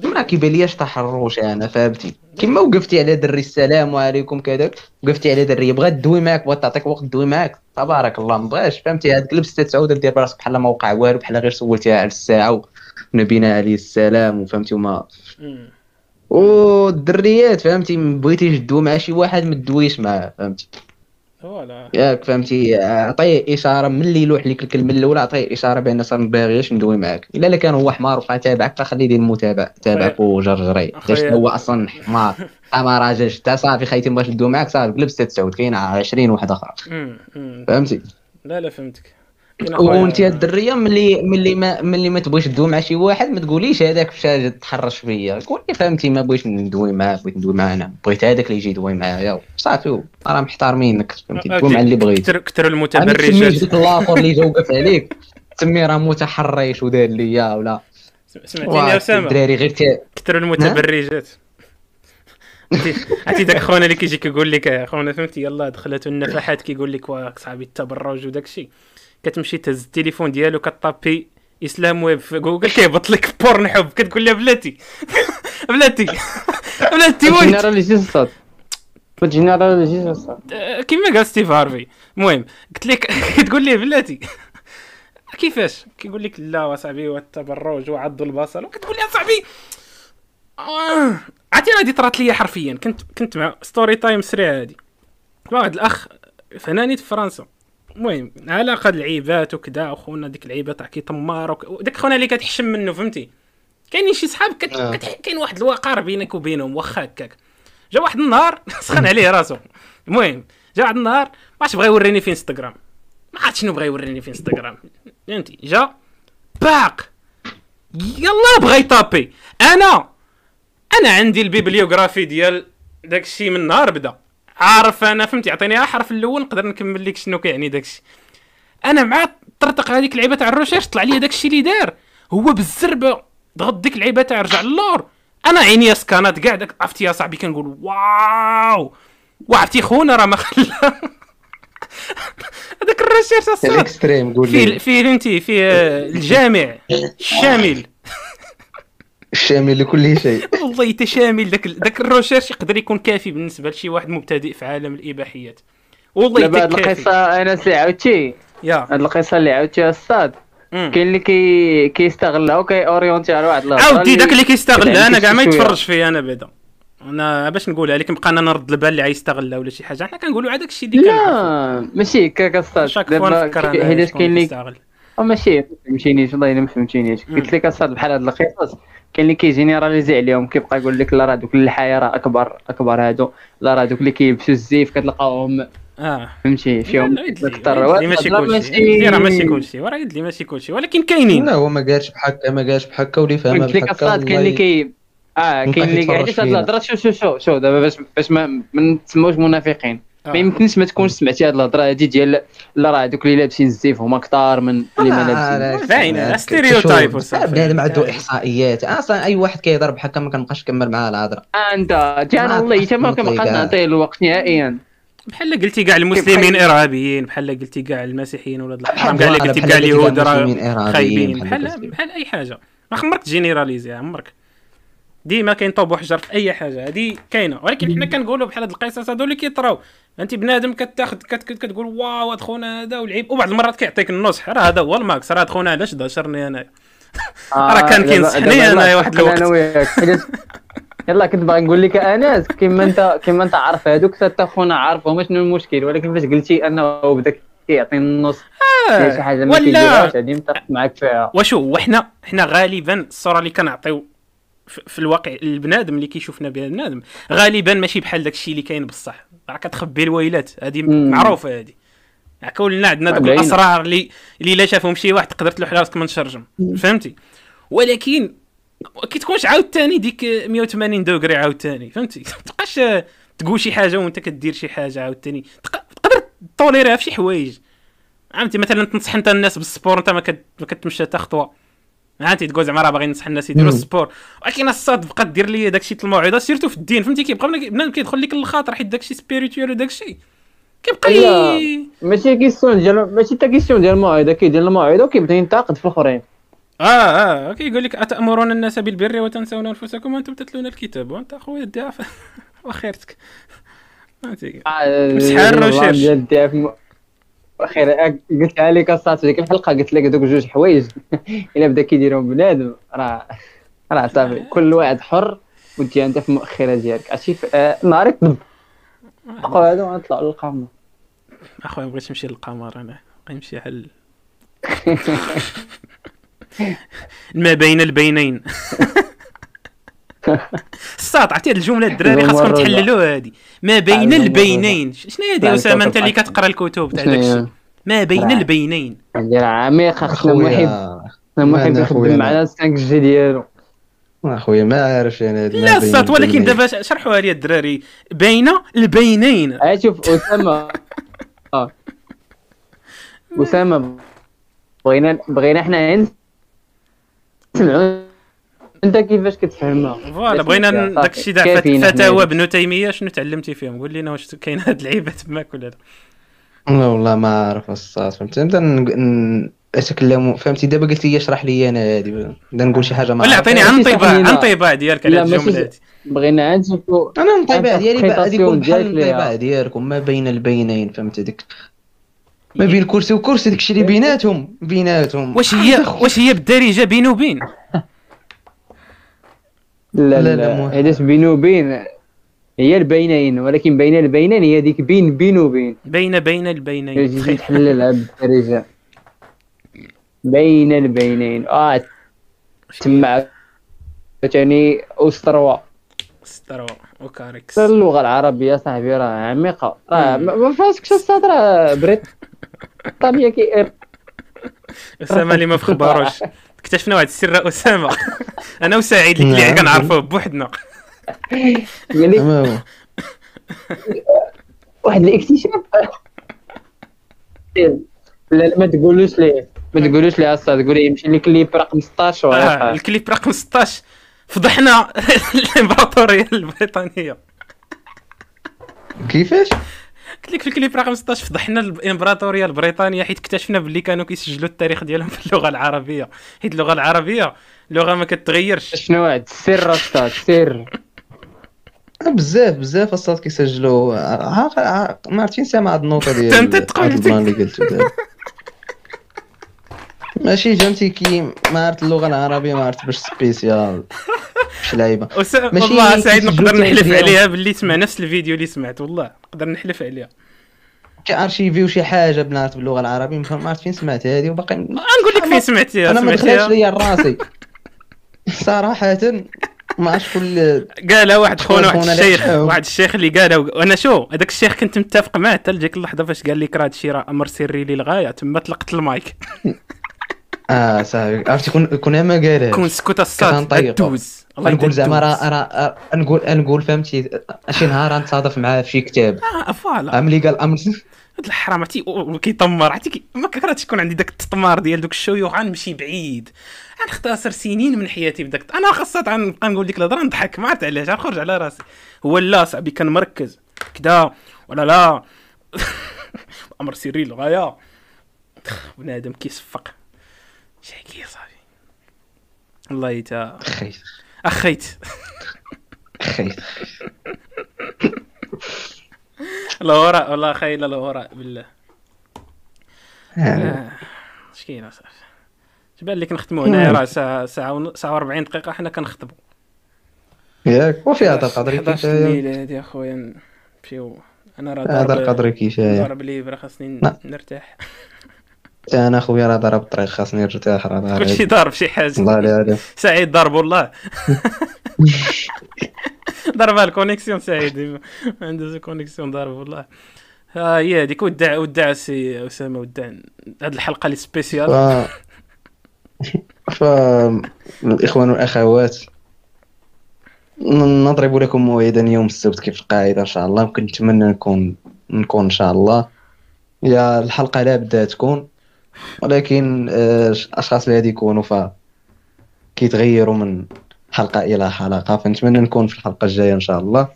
ما كيبان لياش تحرش أنا فهمتي؟ كيما وقفتي على دري السلام عليكم كذا وقفتي على دري بغات تدوي معاك بغات تعطيك وقت تدوي معاك. تبارك الله ما بغاش فهمتي؟ هذاك لبس تعاود دير براسك بحال ما وقع والو بحال غير سولتيها على الساعة ونبينا عليه السلام وفهمتي وما. والدريات فهمتي؟ ما بغيتيش تدوي مع شي واحد ما تدويش معاه فهمتي؟ voilà ياك فهمتي؟ عطيه إشارة ملي يلوح لك الكلمة الأولى عطيه إشارة بان صار باغيش ندوي معاك. إلا لا كان هو حمار وبقى تابعك فخليه يدير المتابع تابعك وجرجري. حيت هو أصلا حمار؟ ما راجلش تا صافي خايتي مبغاش ندوي معاك صافي قلب 6 كاين 20 واحد أخرى مم. مم. فهمتي؟ لا لا فهمتك. وانت يا الدريه ملي ملي ما ملي ما تبغيش تدوي مع شي واحد ما تقوليش هذاك فاش تحرش فيا قولي فهمتي ما بغيتش ندوي معاه بغيت ندوي معاه أنا. بغيت هذاك اللي يجي يدوي معايا صافي راه محترمينك فهمتي؟ آه، تدوي مع اللي بغيت. تسميه المتبرجات. ديك الآخر اللي جا وقف عليك. تسميه راه متحرش ودار ليا ولا. سمعتيني يا أسامة؟ الدراري غير كثر المتبرجات. عرفتي- داك خونا اللي كيجي كيقول لك يا خونا فهمتي يلا دخلت النفحات كيقول لك واك صاحبي التبرج وداك الشيء. كتمشي تهز التليفون ديالو ك taper إسلام ويب. في جوجل كيهبط لك Pornhub؟ كتقول لها بلاتي. بلاتي. بلاتي وين جينيراليزي آه، كيما قال ستيف هارفي. المهم قلت لك كتقول لي بلاتي. كيفاش؟ كيقول لك لا اصاحبي والتبرج وغض البصر وكتقول لي اصاحبي آه. عرفتي هذه طرات لي حرفيا. كنت كنت مع story time سريع هذه واحد الأخ فناني في فرنسا. المهم علاقه العيبات وكذا وخونا ديك العيبة تاع كيطمار وداك خونا اللي كتحشم منه فهمتي؟ كاينين شي صحاب كت... آه. كت... كاين واحد الوقار بينك وبينهم واخا هكاك. جا واحد النهار سخن عليه راسو. المهم جا واحد النهار ما عرفتش بغا يوريني في انستغرام ما عرفت شنو بغا يوريني في انستغرام فهمتي؟ جا باق. يلا بغا ي taper. أنا أنا عندي ال bibliographie ديال داك الشيء من نهار بدا. عارف أنا فهمتي عطيني الحرف الأول نقدر نكمل لك شنو كيعني داك الشيء أنا مع طرطق هذيك اللعيبة تاع ال recherche طلع لي داك الشيء اللي دار. هو بالزربه ضغط ديك اللعيبة تاع رجع للور. أنا عيني scannات كاع داك عرفتي يا صاحبي كنقول wow. وعرفتي خونا راه ما خلا هذاك ال recherche أصلا. ال extrême قول فيه لي فيه فهمتي فيه آه، الجامع. الشامل. الشامل لكل شيء. والله تشامل داك داك ال recherche يقدر يكون كافي بالنسبة لشي واحد مبتدئ في عالم الإباحيات. والله دابا هاد القصة أنا سي عاودتي يا. هاد القصة اللي عاودتيها الصاد. كاين اللي كي كيستغلها. وكي orienter على واحد الهضره عاودي داك اللي كيستغل كتعني أنا كاع ما. يتفرج فيا أنا بعدا. أنا باش نقولها. لك نبقى أنا نرد البال اللي غيستغلها ولا شي حاجة. حنا كنقولوا هذاك الشيء اللي كنعرفو لا ماشي هكاك الصاد شكون كاين اللي ماشي ما فهمتينيش والله الا ما فهمتينيش. قلت لك الصاد بحال هاد القصص كاين اللي كيجينيراليزي عليهم كيبقى يقول لك لا راه دوك الحياة راه أكبر أكبر هادو. لا راه دوك اللي كيلبسوا الزيف كتلقاوهم آه. فهمتي؟ فيهم أكثر ماشي كلشي. راه ماشي كلشي. وراه يدلي ماشي كلشي. ولكن كاينين. لا هو ما قالش بحكا ما قالش واللي فاهمها قلت لك بحكا الصاد كاين اللي كي آه كاين اللي علاش هاد. الهضره شو شو شو شو دابا باش باش ما نتسموش منافقين. ما يمكنش ما تكونش سمعتي هاد الهضرة هادي ديال لا راه دوك اللي لابسين الزيف هما كثار من اللي ما لابسين باينة، stereotype وصافي. بنادم عنده باينة. إحصائيات أصلا أي واحد كيهضر بحكا ما كنبقاش نكمل معاه الهضرة آه، أنت جانا ما والله حتى ما كنبقاش نطيق. نعطيه الوقت نهائيا بحال قلتي كاع المسلمين إرهابيين بحال قلتي كاع المسيحيين ولاد الحرام بحال كاع اللي قلتي كاع اليهود راه خايبين بحال. بحال أي حاجة ما عمرك ت généraliser عمرك ديما كاين طوب وحجر في أي حاجة. هذه كاينة. ولكن حنا كنقولوا بحال هاد القصص هادو اللي كيطراو. انت بنادم كتاخذ كت كت كتقول wow هاد خونا هذا ولعيب وبعض المرات كيعطيك النصح. راه هذا هو ال max. راه هاد خونا علاش داشرني أنا؟ راه كان كينصحني يلاه واحد الوقت. أنا وياك. يلا كنت باغي نقول لك أنس كيما انت كيما أنت عارف هذوك حتى خونا عارفهم شنو المشكل. ولكن فاش قلتي أنه بدا كيعطي النص ديال شي حاجة ما ولا؟ كيديرهاش هذه متفق معاك فيها. وشو وحنا حنا غالبا الصورة اللي كنعطيو في الواقع البنادم اللي كيشوفنا بها البنادم. غالبا ماشي بحال داك الشيء اللي كاين بصح. راه كتخبي الويلات. هذه. معروفة هذه يعني كلنا عندنا دوك. الأسرار اللي اللي لا شافهم شي واحد تقدر تلوح راسك من شرجم. فهمتي؟ ولكن كي تكونش عاوتاني ديك 180 دوغري عاوتاني. فهمتي؟ ما تبقاش تقول شي حاجة وانت كدير شي حاجة عاوتاني. تق- تقدر tolérer يها في شي حوايج. فهمتي؟ مثلا تنصح انت الناس بال sport انت ما كت- ما كتمشى حتى خطوة. فهمتي تقول زعما راه باغي ننصح الناس يديروا. ال sport. ولكن الساط بقى دير لي داكشي الموعظه surtout في الدين فهمتي كيبقى بنا- بنادم كيدخل لك للخاطر حيت داكشي spirituel وداكشي. كيبقى. ماشي question ديال ماشي حتى question ديال الموعظه كيدير الموعظه وكيبدا ينتقد في الأخرين. آه آه كيقول لك أتأمرون الناس بالبر وتنسون أنفسكم وأنتم تتلون الكتاب. وأنت أخويا دي وخيرتك فهمتي مسحار الروشيرش. ديال الدعاء في أخيرا قلتها لك اصاحبي ديك الحلقة قلت لك دوك جوج حوايج. إلا بدا كيديرهم بنادم. راه راه صافي. كل واحد حر وانت أنت في المؤخره ديالك عرفتي؟ في- آه، نهار طبقوا هادو غنطلعوا للقمر. أخويا ما بغيتش نمشي للقمر أنا. غنمشي حل ما بين البينين. الساط عرفتي هاد الجملة الدراري خاصكم. تحللوها هادي. ما بين البينين. شنو هي هادي أسامة؟ أنت اللي. كتقرأ الكتب تاع شنو داك هي؟ الشيء ما بين راه. البينين. خصنا محب أخويا. خصنا محب أخويا؟ يخدم. معنا 5 جي ديالو. أخويا ما عارفش أنا ما لا الساط ولكن. دابا شرحوها لي الدراري. بين البينين. شوف أسامة. آه. أسامة بغينا بغينا حنا نسمعوا انت كيفاش كتفهمها؟ فوالا بغينا داك الشيء تاع فتاوى. ابن تيمية شنو تعلمتي فيهم؟ قول لنا واش كاين هاد اللعيبه تماك ولا لا. لا والله ما عارف الصاد فهمت؟ نبدأ ن- ن- اتكلم فهمتي؟ دابا قلت لي اشرح لي أنا هادي نبدا نقول شي حاجة ما ولا. عطيني عن تحليلنا. عن طيبة ديالك على الجملة هادي. بغينا نشوفوا أنا الطيبه ديالي غادي يكون بحال ديالكم ما بين البينين فهمت؟ ديك ما بين كرسي وكرسي داكشي اللي بيناتهم بيناتهم. واش هي واش هي بالدارجة بين وبين؟ لا لا، لا،. هذاش بين وبين هي البينين ولكن بين البينين هي ديك بين بين. وبين بين بين البينين. تحللها بالدارجه بين البينين. آه تما. ثاني أستروا. أستروا. وكاريكس حتى اللغة العربية صاحبي راه عميقة. راه ما ما فاسكش الصاد راه بريطانيا كي اسامه اللي ما في خباروش. اكتشفنا واحد السر أسامة. أنا وسعيد اللي نعم. كنعرفوه بوحدنا. واحد الاكتشاف لا ما تقولوش ليه ما تقولوش ليه أصلا تقول ليه يمشي لك اللي رقم 16 آه ولا الكليب رقم 16 فضحنا الإمبراطورية البريطانية. كيفاش؟ قلت لك في الكليب رقم 16 فضحنا الامبراطورية البريطانية حيت اكتشفنا باللي كانوا كيسجلوا التاريخ ديالهم باللغة العربية. حيت اللغة العربية لغه ما كتغيرش. شنو واحد السر أصلا سر. بزاف بزاف الصاد كيسجلوا. ما عرفتي نسمع هاد النوطه ديال أنت تقول هاد اللي قلتو. ماشي جامتي كي ما عرفت اللغة العربية ما عرفت باش سبيسيال باش لعيبة. والله سعيد نقدر نحلف. عليها باللي سمع نفس الفيديو اللي سمعت والله نقدر نحلف عليها. كارشيفيو شي حاجة بنعرف باللغة العربية ما عرفت فين سمعت هذه وباقي نقول لك فين سمعتيها أنا ما دخلتش ليا راسي. صراحة ما عرفتش كل قالها واحد خونا واحد الشيخ. واحد الشيخ اللي قالها وأنا شو هذاك الشيخ كنت متفق معاه حتى لديك اللحظة فاش قال لك راه هادشي راه أمر سري للغاية تما طلقت المايك. آه صافي عرفتي كون كون ما قالها كون سكوت الصاد كنطيقو. دوز الله نقول زعما. راه راه نقول نقول فهمتي؟ شي نهار نتصادف معاه في شي كتاب. آه فوالا. أم اللي قال ام هاد الحرام عرفتي؟ وكيطمر. عرفتي ما كرهتش يكون عندي داك التطمار ديال دوك الشيوخ غنمشي بعيد. غنختصر سنين من حياتي بداك أنا خاصة غنبقى نقول ديك الهضرة نضحك. ما عرفت علاش. غنخرج على راسي. هو لا صاحبي كان مركز. كدا. ولا لا. أمر سري للغاية. بنادم كيصفق. شاكي صاحبي الله يتا. خيت أخيت. خيت الوراء والله خايل الوراء بالله. آه. آه، اش كاين اصاحبي اش بان لك نختموا هنايا راه ساعة ساعة ون- ساعة و40 دقيقة حنا كنخطبوا ياك وفي هذا القدر 11 كفايه الليل هادي اخويا نمشيو. أنا راه هذا القدر كفايه ضارب ليبرا خاصني لا. نرتاح. أنا خويا راه ضرب الطريق خاصني نرتاح راه ضارب. كلشي ضارب شي حاجة. الله لا سعيد ضرب والله. ضربها ال connexion سعيد. عنده connexion ضرب والله. ها هي هذيك ودع ودع سي أسامة ودع. هاد الحلقة اللي. spécial. ف الإخوان والأخوات ن- نضرب لكم موعدا يوم السبت كيف القاعدة إن شاء الله. ممكن نتمنى نكون نكون إن شاء الله. يا الحلقة لا بدها تكون. ولكن آه، الأشخاص اللي غادي يكونوا ف كيتغيروا من حلقة إلى حلقة فنتمنى نكون في الحلقة الجاية إن شاء الله.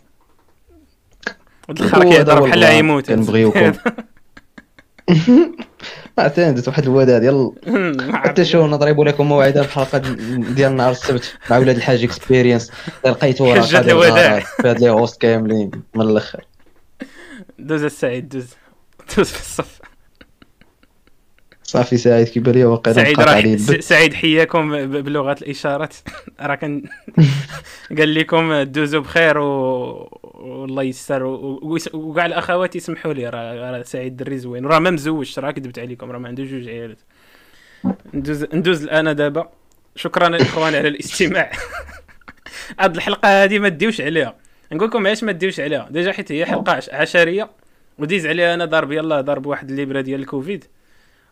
الخرا كيهضر بحال. يموت. كنبغيوكم. ما عرفت واحد الوداد يلا. حتى شو نضرب لكم موعدا الحلقة ديال نهار السبت مع ولاد الحاج اكسبيرينس لقيتو راه حجة قادر الوداع. في هاد لي هوست كاملين من الأخر. دوز السعيد دوز. دوز في الصف. صافي سعيد كيبان لي واقيلا سعيد راح سعيد حياكم بلغة الإشارات. راه كان قال لكم دوزوا بخير و... والله يستر وكاع الأخوات يسمحوا لي راه سعيد دري زوين راه ما مزوجش راه كذبت عليكم راه ما عنده جوج عيالات. ندوز ندوز الآن دابا. شكرا الاخوان على الاستماع. هاد الحلقة هذه ما ديوش عليها. نقول لكم علاش ما ديوش عليها. déjà حيت هي حلقة عش- عشرية وديز عليها أنا ضرب يلا ضرب واحد الليبرة ديال الكوفيد.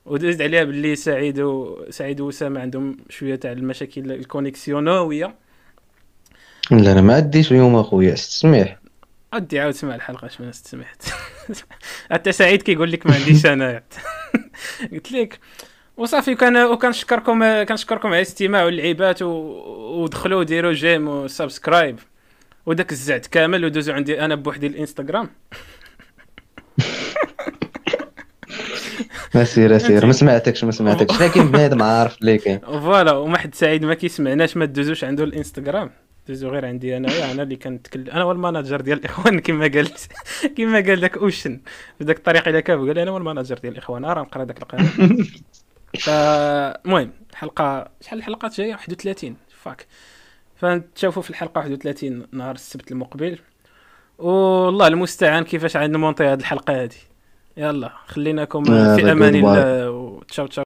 ودزت عليها باللي سعيد و... سعيد واسامه عندهم شوية تاع المشاكل ال connexion وية. لا أنا ما عديش اليوم أخويا استسمح. ادي عاود سمع الحلقة اش ما سمعت حتى سعيد كيقول لك ما عنديش أنا. قلت لك وصافي كان وكنشكركم كنشكركم على الاستماع واللعيبات و... ودخلوا ديروا j'aime و subscribe. وداك الزعت كامل ودوزوا عندي أنا بوحدي الإنستغرام. اسير اسير ما سمعتكش ما سمعتكش. لكن بنادم عارف اللي كاين. voilà وما حد سعيد ما كيسمعناش ما تدوزوش عنده الانستغرام. دوزو غير عندي أنا أنا اللي كنتكلم أنا هو ال manager ديال الإخوان كما قالت كما قال داك أوشن. بداك الطريقة اللي كان قال أنا هو ال manager ديال الإخوان. راه نقرا داك القانون فالمهم الحلقة شحال الحلقات جاية؟ 31 فاك فنتشافوا في الحلقة 31 نهار السبت المقبل. والله المستعان كيفاش عاد نمونطي هذه الحلقة هذه يلا خليناكم في أمان. الله وتشاو تشاو